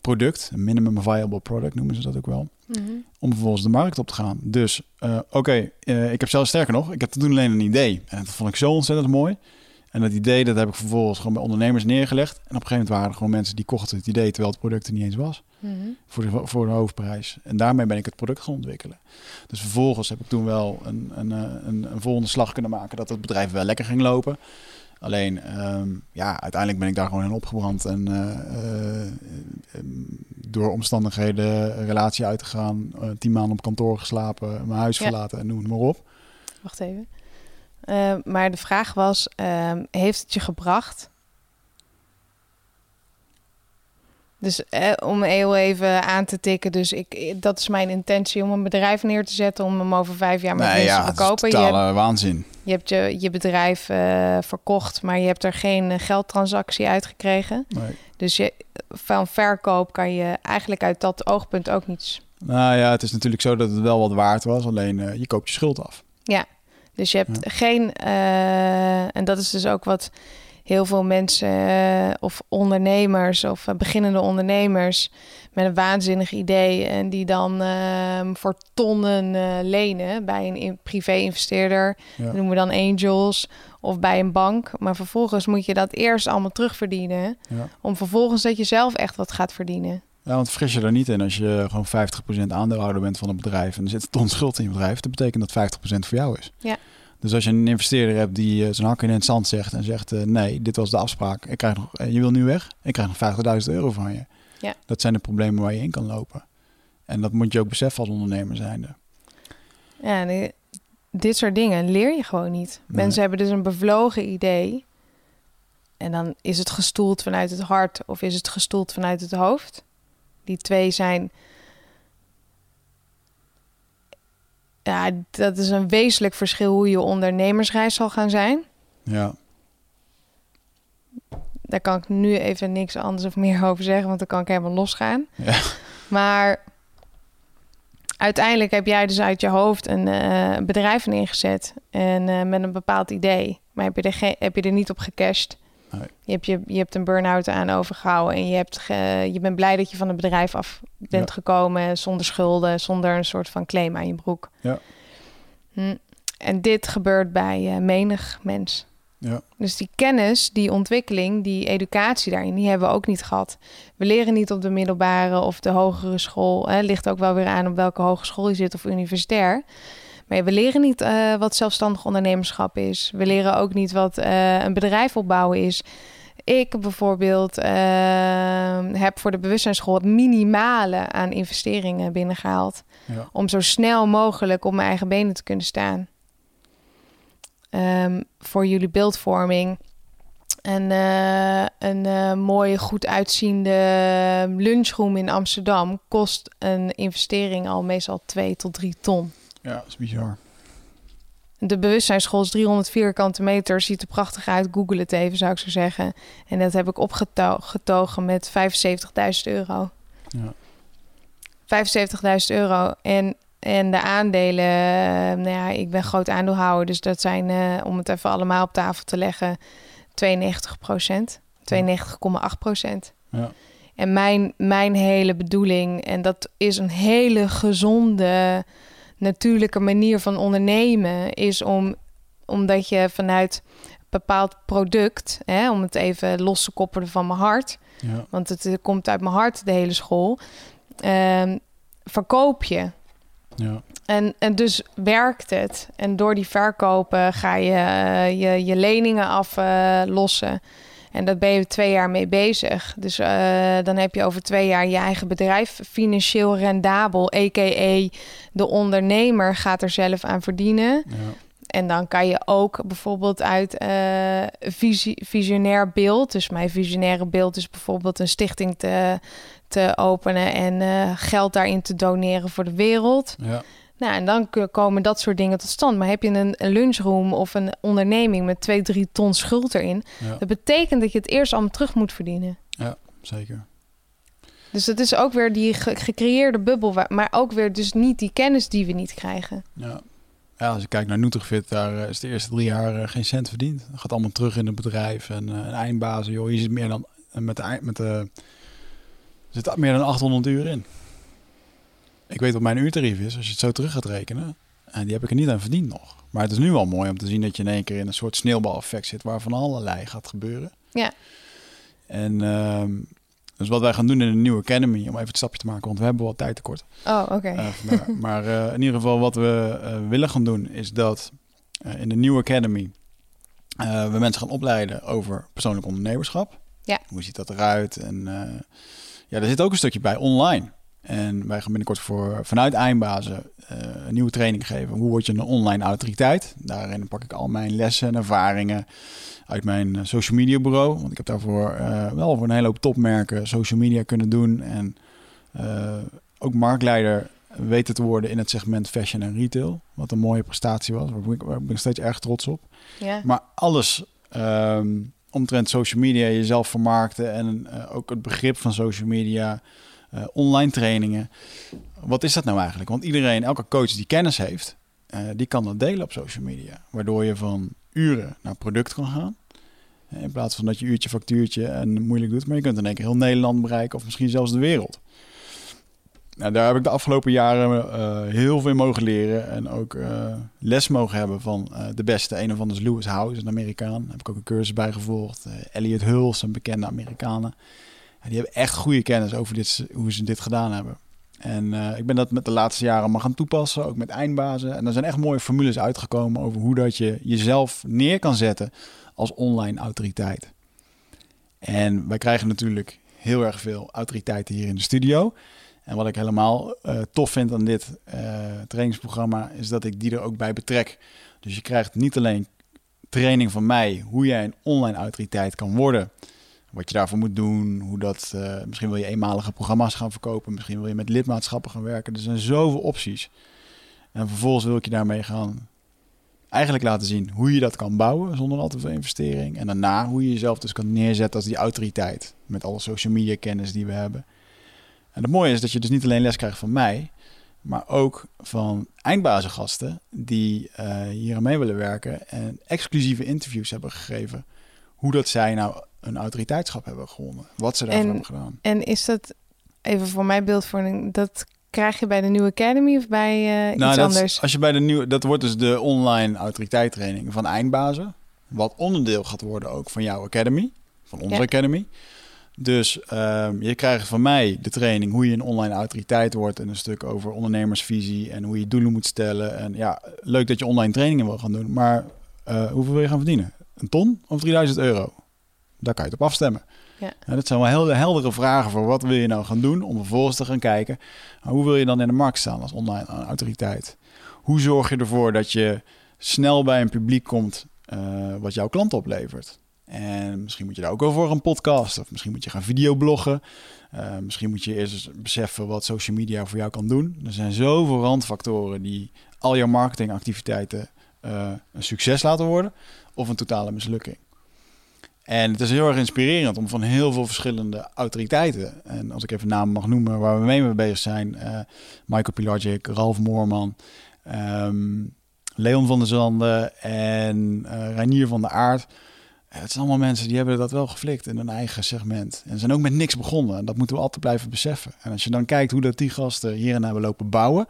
product, een minimum viable product noemen ze dat ook wel, mm-hmm. om vervolgens de markt op te gaan. Dus uh, oké, okay, uh, ik heb zelfs sterker nog, ik heb toen alleen een idee. En dat vond ik zo ontzettend mooi. En dat idee, dat heb ik vervolgens gewoon bij ondernemers neergelegd. En op een gegeven moment waren er gewoon mensen die kochten het idee terwijl het product er niet eens was. Mm-hmm. Voor, de, voor de hoofdprijs. En daarmee ben ik het product gaan ontwikkelen. Dus vervolgens heb ik toen wel een, een, een, een volgende slag kunnen maken dat het bedrijf wel lekker ging lopen. Alleen, um, ja, uiteindelijk ben ik daar gewoon in opgebrand. En uh, uh, door omstandigheden relatie uit te gaan, uh, tien maanden op kantoor geslapen, mijn huis ja. verlaten en noem het maar op. Wacht even. Uh, maar de vraag was, uh, heeft het je gebracht? Dus eh, om heel even aan te tikken, dus ik, dat is mijn intentie om een bedrijf neer te zetten om hem over vijf jaar met nee, ja, te verkopen. je hebt, waanzin. Je hebt je, je bedrijf uh, verkocht, maar je hebt er geen geldtransactie uitgekregen. Nee. Dus je, van verkoop kan je eigenlijk uit dat oogpunt ook niets. Nou ja, het is natuurlijk zo dat het wel wat waard was, alleen uh, je koopt je schuld af. Ja, dus je hebt ja. geen, uh, en dat is dus ook wat heel veel mensen uh, of ondernemers of uh, beginnende ondernemers met een waanzinnig idee en die dan uh, voor tonnen lenen bij een privé-investeerder, ja. noemen we dan angels, of bij een bank. Maar vervolgens moet je dat eerst allemaal terugverdienen, ja. om vervolgens dat je zelf echt wat gaat verdienen. Ja, want fris je er niet in als je gewoon 50% aandeelhouder bent van een bedrijf en er zit ton schuld in je bedrijf. Dat betekent dat 50% voor jou is. Ja. Dus als je een investeerder hebt die uh, zijn hakken in het zand zegt en zegt: uh, Nee, dit was de afspraak, ik krijg nog, uh, je wil nu weg, ik krijg nog 50.000 euro van je. Ja. Dat zijn de problemen waar je in kan lopen. En dat moet je ook beseffen als ondernemer zijnde. Ja, dit soort dingen leer je gewoon niet. Nee. Mensen hebben dus een bevlogen idee. En dan is het gestoeld vanuit het hart of is het gestoeld vanuit het hoofd. Die twee zijn. Ja, dat is een wezenlijk verschil hoe je ondernemersreis zal gaan zijn. Ja, Daar kan ik nu even niks anders of meer over zeggen, want dan kan ik helemaal losgaan. Ja. Maar uiteindelijk heb jij dus uit je hoofd een eh, bedrijf neergezet en eh, met een bepaald idee. Maar heb je er, heb je er niet op gecashed? Nee. Je, hebt je, je hebt een burn-out aan overgehouden en je, hebt ge- je bent blij dat je van het bedrijf af bent Ja. gekomen zonder schulden, zonder een soort van claim aan je broek. Ja. Hm. En dit gebeurt bij eh, menig mens. ja, Dus die kennis, die ontwikkeling, die educatie daarin, die hebben we ook niet gehad. We leren niet op de middelbare of de hogere school. Hè, ligt ook wel weer aan op welke hogeschool je zit of universitair. Maar we leren niet eh, wat zelfstandig ondernemerschap is. We leren ook niet wat eh, een bedrijf opbouwen is. Ik bijvoorbeeld eh, heb voor de bewustzijnsschool het minimale aan investeringen binnengehaald ja, om zo snel mogelijk op mijn eigen benen te kunnen staan. Ehm, voor jullie beeldvorming. En een mooie, goed uitziende lunchroom in Amsterdam kost een investering al meestal 2 tot 3 ton. Ja, dat is bizar. De bewustzijnsschool is 300 vierkante meter. Ziet er prachtig uit. Google het even, zou ik zo zeggen. En dat heb ik opgetogen met 75.000 euro. Ja, 75.000 euro. En, en de aandelen, eh, nou ja, ik ben groot aandeelhouder, dus dat zijn, eh, om het even allemaal op tafel te leggen, 92 procent. 92,8 procent. ja, En mijn, mijn hele bedoeling, en dat is een hele gezonde, natuurlijke manier van ondernemen, is om, omdat je vanuit een bepaald product, hè, om het even los te koppelen van mijn hart, ja, want het komt uit mijn hart, de hele school. Ehm, verkoop je. ja, En, en dus werkt het. En door die verkopen ga je eh, je, je leningen aflossen. En dat ben je twee jaar mee bezig. Dus eh, dan heb je over twee jaar je eigen bedrijf financieel rendabel. A.k.a. de ondernemer gaat er zelf aan verdienen. ja, En dan kan je ook bijvoorbeeld uit eh, visie, visionair beeld. Dus mijn visionaire beeld is bijvoorbeeld een stichting te, te openen en eh, geld daarin te doneren voor de wereld. ja, Nou, en dan komen dat soort dingen tot stand. Maar heb je een, een lunchroom of een onderneming met 2, 3 ton schuld erin, ja, dat betekent dat je het eerst allemaal terug moet verdienen. zeker. Dus dat is ook weer die ge- gecreëerde bubbel, maar ook weer dus niet die kennis die we niet krijgen. Ja. ja, als je kijkt naar Nutrifit, daar eh, is de eerste drie jaar eh, geen cent verdiend. Dat gaat allemaal terug in het bedrijf. En eh, een eindbazen, joh, je zit meer dan met de, met de zit meer dan 800 uur in. Ik weet wat mijn uurtarief is, als je het zo terug gaat rekenen. En die heb ik er niet aan verdiend nog. Maar het is nu wel mooi om te zien dat je in één keer in een soort sneeuwbaleffect zit, waar van allerlei gaat gebeuren. Ja. En ehm, dus wat wij gaan doen in de nieuwe Academy, om even het stapje te maken, want we hebben wat tijd tekort. Oh, oké. Eh, maar eh, in ieder geval wat we eh, willen gaan doen is dat eh, in de nieuwe Academy eh, we mensen gaan opleiden over persoonlijk ondernemerschap. Ja. Hoe ziet dat eruit? En eh, ja, er zit ook een stukje bij online. En wij gaan binnenkort voor, vanuit Eindbazen eh, een nieuwe training geven. Hoe word je een online autoriteit? Daarin pak ik al mijn lessen en ervaringen uit mijn eh, social media bureau. Want ik heb daarvoor eh, wel voor een hele hoop topmerken social media kunnen doen. En ook marktleider weten te worden in het segment fashion en retail. Wat een mooie prestatie was. Waar ben ik, ben ik steeds erg trots op. Ja. Maar alles ehm, omtrent social media, jezelf vermarkten en ook het begrip van social media, eh, online trainingen. Wat is dat nou eigenlijk? Want iedereen, elke coach die kennis heeft, eh, die kan dat delen op social media. Waardoor je van uren naar product kan gaan. Eh, In plaats van dat je uurtje factuurtje en moeilijk doet. Maar je kunt in één keer heel Nederland bereiken of misschien zelfs de wereld. Nou, daar heb ik de afgelopen jaren heel veel mogen leren. En ook les mogen hebben van de beste. Een of andere is Lewis House, een Amerikaan. Daar heb ik ook een cursus bij gevolgd. Elliot Hulse, een bekende Amerikanen. Die hebben echt goede kennis over dit, hoe ze dit gedaan hebben. En eh, ik ben dat met de laatste jaren maar gaan toepassen, ook met eindbazen. En er zijn echt mooie formules uitgekomen over hoe dat je jezelf neer kan zetten als online autoriteit. En wij krijgen natuurlijk heel erg veel autoriteiten hier in de studio. En wat ik helemaal uh, tof vind aan dit uh, trainingsprogramma is dat ik die er ook bij betrek. Dus je krijgt niet alleen training van mij hoe jij een online autoriteit kan worden. Wat je daarvoor moet doen, hoe dat. Uh, misschien wil je eenmalige programma's gaan verkopen, misschien wil je met lidmaatschappen gaan werken. Er zijn zoveel opties. En vervolgens wil ik je daarmee gaan eigenlijk laten zien hoe je dat kan bouwen zonder al te veel investering. En daarna hoe je jezelf dus kan neerzetten als die autoriteit. Met alle social media kennis die we hebben. En het mooie is dat je dus niet alleen les krijgt van mij, maar ook van eindbazengasten die uh, hier aan mee willen werken en exclusieve interviews hebben gegeven. Hoe dat zij nou een autoriteitschap hebben gewonnen. Wat ze daarvoor hebben gedaan. En is dat, even voor mijn beeldvorming, dat krijg je bij de nieuwe Academy of bij uh, nou, iets anders? Als je bij de nieuwe, dat wordt dus de online autoriteitstraining van eindbazen. Wat onderdeel gaat worden ook van jouw Academy, van onze Academy. Dus ehm, je krijgt van mij de training hoe je een online autoriteit wordt en een stuk over ondernemersvisie en hoe je doelen moet stellen. En ja, leuk dat je online trainingen wil gaan doen, maar uh, hoeveel wil je gaan verdienen? Een ton of 3000 euro? Daar kan je het op afstemmen. Ja. dat zijn wel heel heldere vragen voor wat wil je nou gaan doen om vervolgens te gaan kijken. hoe wil je dan in de markt staan als online autoriteit? Hoe zorg je ervoor dat je snel bij een publiek komt uh, wat jouw klant oplevert? En misschien moet je daar ook wel voor een podcast. Of misschien moet je gaan videobloggen. Uh, misschien moet je eerst beseffen wat social media voor jou kan doen. Er zijn zoveel randfactoren die al jouw marketingactiviteiten uh, een succes laten worden. Of een totale mislukking. En het is heel erg inspirerend om van heel veel verschillende autoriteiten. En als ik even namen mag noemen waar we mee bezig zijn. Uh, Michael Pilarczyk, Ralf Moorman, um, Leon van der Zanden en uh, van der Aard het zijn allemaal mensen die hebben dat wel geflikt in hun eigen segment. En zijn ook met niks begonnen. En dat moeten we altijd blijven beseffen. En als je dan kijkt hoe dat die gasten hierin hebben lopen bouwen.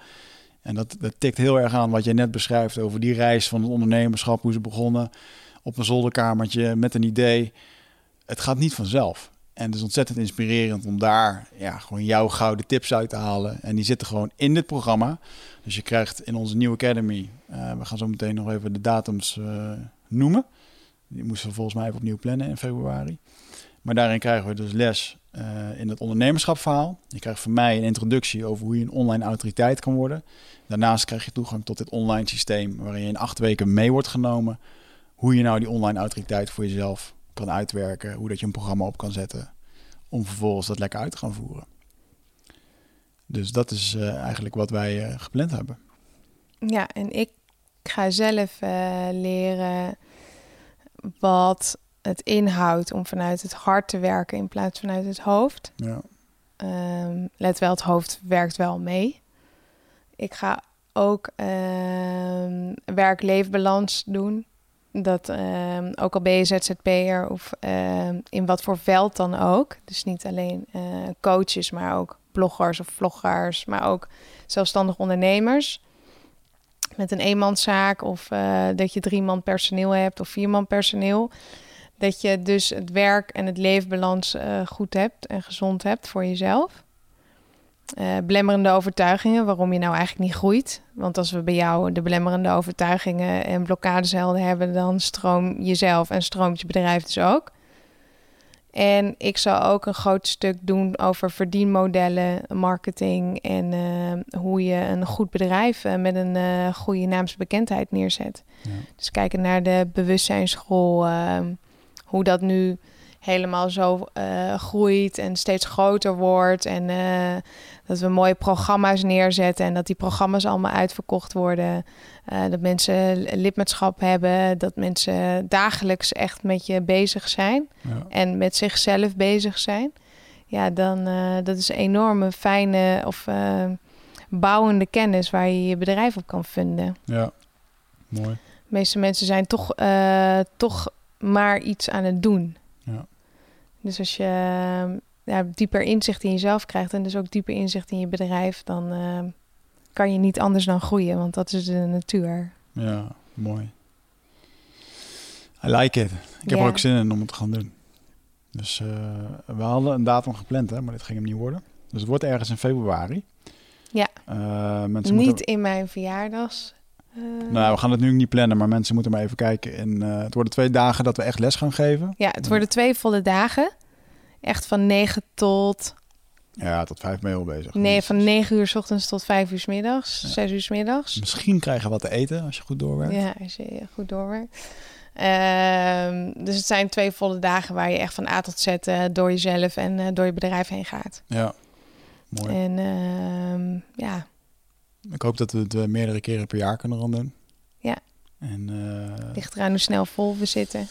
En dat, dat tikt heel erg aan wat jij net beschrijft over die reis van het ondernemerschap. Hoe ze begonnen op een zolderkamertje met een idee. Het gaat niet vanzelf. En het is ontzettend inspirerend om daar ja, gewoon jouw gouden tips uit te halen. En die zitten gewoon in dit programma. Dus je krijgt in onze nieuwe Academy, uh, we gaan zo meteen nog even de datums uh, noemen. Die moesten we volgens mij even opnieuw plannen in februari. Maar daarin krijgen we dus les uh, in het ondernemerschapverhaal. Je krijgt van mij een introductie over hoe je een online autoriteit kan worden. Daarnaast krijg je toegang tot dit online systeem waarin je in acht weken mee wordt genomen. Hoe je nou die online autoriteit voor jezelf kan uitwerken. Hoe dat je een programma op kan zetten om vervolgens dat lekker uit te gaan voeren. Dus dat is uh, eigenlijk wat wij uh, gepland hebben. Ja, en ik ga zelf leren wat het inhoudt om vanuit het hart te werken in plaats van vanuit het hoofd. Ja. Um, let wel, het hoofd werkt wel mee. Ik ga ook um, werk-leefbalans doen. Dat um, ook al ben je ZZP'er of in wat voor veld dan ook. Dus niet alleen uh, coaches, maar ook bloggers of vloggers, maar ook zelfstandig ondernemers met een eenmanszaak of uh, dat je drie man personeel hebt of vier man personeel. Dat je dus het werk en het leefbalans uh, goed hebt en gezond hebt voor jezelf. Uh, belemmerende overtuigingen, waarom je nou eigenlijk niet groeit. Want als we bij jou de belemmerende overtuigingen en blokkades hebben, dan stroom jezelf en stroomt je bedrijf dus ook. En ik zal ook een groot stuk doen over verdienmodellen, marketing en uh, hoe je een goed bedrijf uh, met een uh, goede naamsbekendheid neerzet. Ja. Dus kijken naar de bewustzijnsschool, ehm, hoe dat nu helemaal zo groeit en steeds groter wordt. En dat we mooie programma's neerzetten en dat die programma's allemaal uitverkocht worden. Uh, dat mensen lidmaatschap hebben, dat mensen dagelijks echt met je bezig zijn en met zichzelf bezig zijn. Ja, dan uh, dat is een enorme fijne of uh, bouwende kennis waar je je bedrijf op kan vinden. Ja, mooi. De meeste mensen zijn toch, toch maar iets aan het doen. Ja. Dus als je ja, dieper inzicht in jezelf krijgt en dus ook dieper inzicht in je bedrijf, dan uh, kan je niet anders dan groeien, want dat is de natuur. Ja, mooi. I like it. Ik heb er ook zin in om het te gaan doen. Dus uh, we hadden een datum gepland, hè, maar dit ging hem niet worden. Dus het wordt ergens in februari. Ja. Uh, mensen niet moeten... in mijn verjaardags. Nou, we gaan het nu niet plannen, maar mensen moeten maar even kijken. En, het worden twee dagen dat we echt les gaan geven. Ja, het worden twee volle dagen. Echt van 9 tot Ja, tot vijf ben je al bezig. Nee, van 9 uur s ochtends tot 5 uur s middags, Ja. 6 uur s middags. Misschien krijg je wat te eten als je goed doorwerkt. Ja, als je goed doorwerkt. Ehm, dus het zijn twee volle dagen waar je echt van A tot Z eh, door jezelf en eh, door je bedrijf heen gaat. Ja. Mooi. En ehm, ja, Ik hoop dat we het eh, meerdere keren per jaar kunnen gaan doen. Ja. En eh, ligt eraan hoe snel vol we zitten.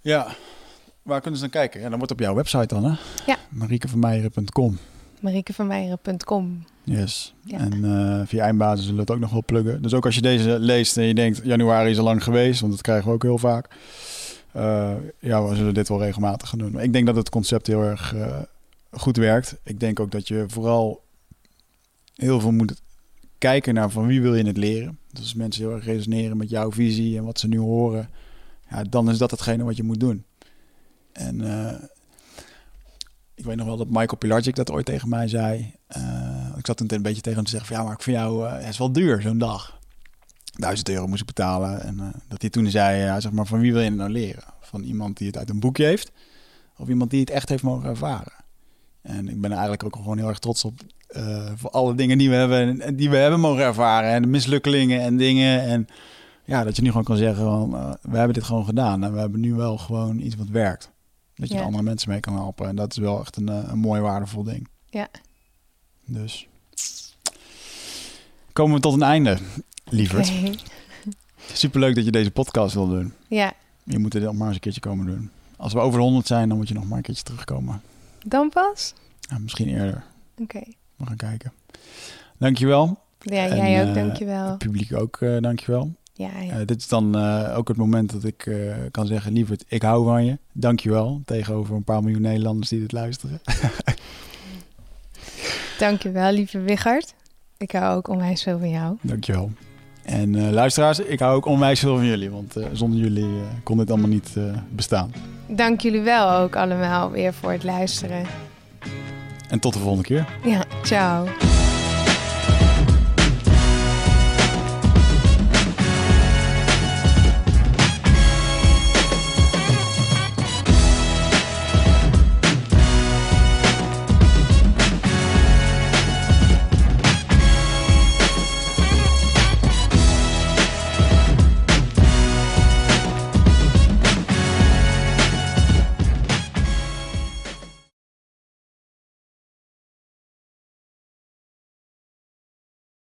ja, waar kunnen ze dan kijken? Ja, dan wordt op jouw website dan, hè? Ja. Mariekevermeijeren.com. Mariekevermeijeren.com. Yes. Ja. En eh, via eindbasis zullen we het ook nog wel pluggen. Dus ook als je deze leest en je denkt, januari is al lang geweest, want dat krijgen we ook heel vaak. Eh, ja, we zullen dit wel regelmatig gaan doen. Maar ik denk dat het concept heel erg eh, goed werkt. Ik denk ook dat je vooral heel veel moet kijken naar van wie wil je het leren. Dus als mensen heel erg resoneren met jouw visie en wat ze nu horen, ja, dan is dat hetgene wat je moet doen. En eh, ik weet nog wel dat Michael Pilarczyk dat ooit tegen mij zei. Eh, ik zat een beetje tegen hem te zeggen van ja, maar ik vind jou, eh, het is wel duur zo'n dag. 1000 euro moest ik betalen. En eh, dat hij toen zei, ja, zeg maar, van wie wil je het nou leren? Van iemand die het uit een boekje heeft? Of iemand die het echt heeft mogen ervaren? En ik ben eigenlijk ook gewoon heel erg trots op eh, voor alle dingen die we hebben en die we hebben mogen ervaren. En de mislukkelingen en dingen. En ja, dat je nu gewoon kan zeggen van, eh, we hebben dit gewoon gedaan. En we hebben nu wel gewoon iets wat werkt. Dat je Ja. er andere mensen mee kan helpen. En dat is wel echt een, eh, een mooi waardevol ding. Ja. Dus komen we tot een einde, lieverd. Superleuk dat je deze podcast wil doen. Ja, Je moet dit nog maar eens een keertje komen doen. Als we over de 100 zijn, dan moet je nog maar een keertje terugkomen. dan pas? Ja, misschien eerder. Oké. We gaan kijken. Dankjewel. Ja, En, jij ook, eh, dankjewel. Het publiek ook, eh dankjewel. Ja, ja. Eh, dit is dan eh, ook het moment dat ik eh, kan zeggen, lieverd, ik hou van je. Dankjewel. Tegenover een paar miljoen Nederlanders die dit luisteren. Dankjewel, lieve Wichard. Ik hou ook onwijs veel van jou. Dankjewel. En luisteraars, ik hou ook onwijs veel van jullie. Want zonder jullie kon dit allemaal niet bestaan. Dank jullie wel ook allemaal weer voor het luisteren. En tot de volgende keer. Ja, ciao.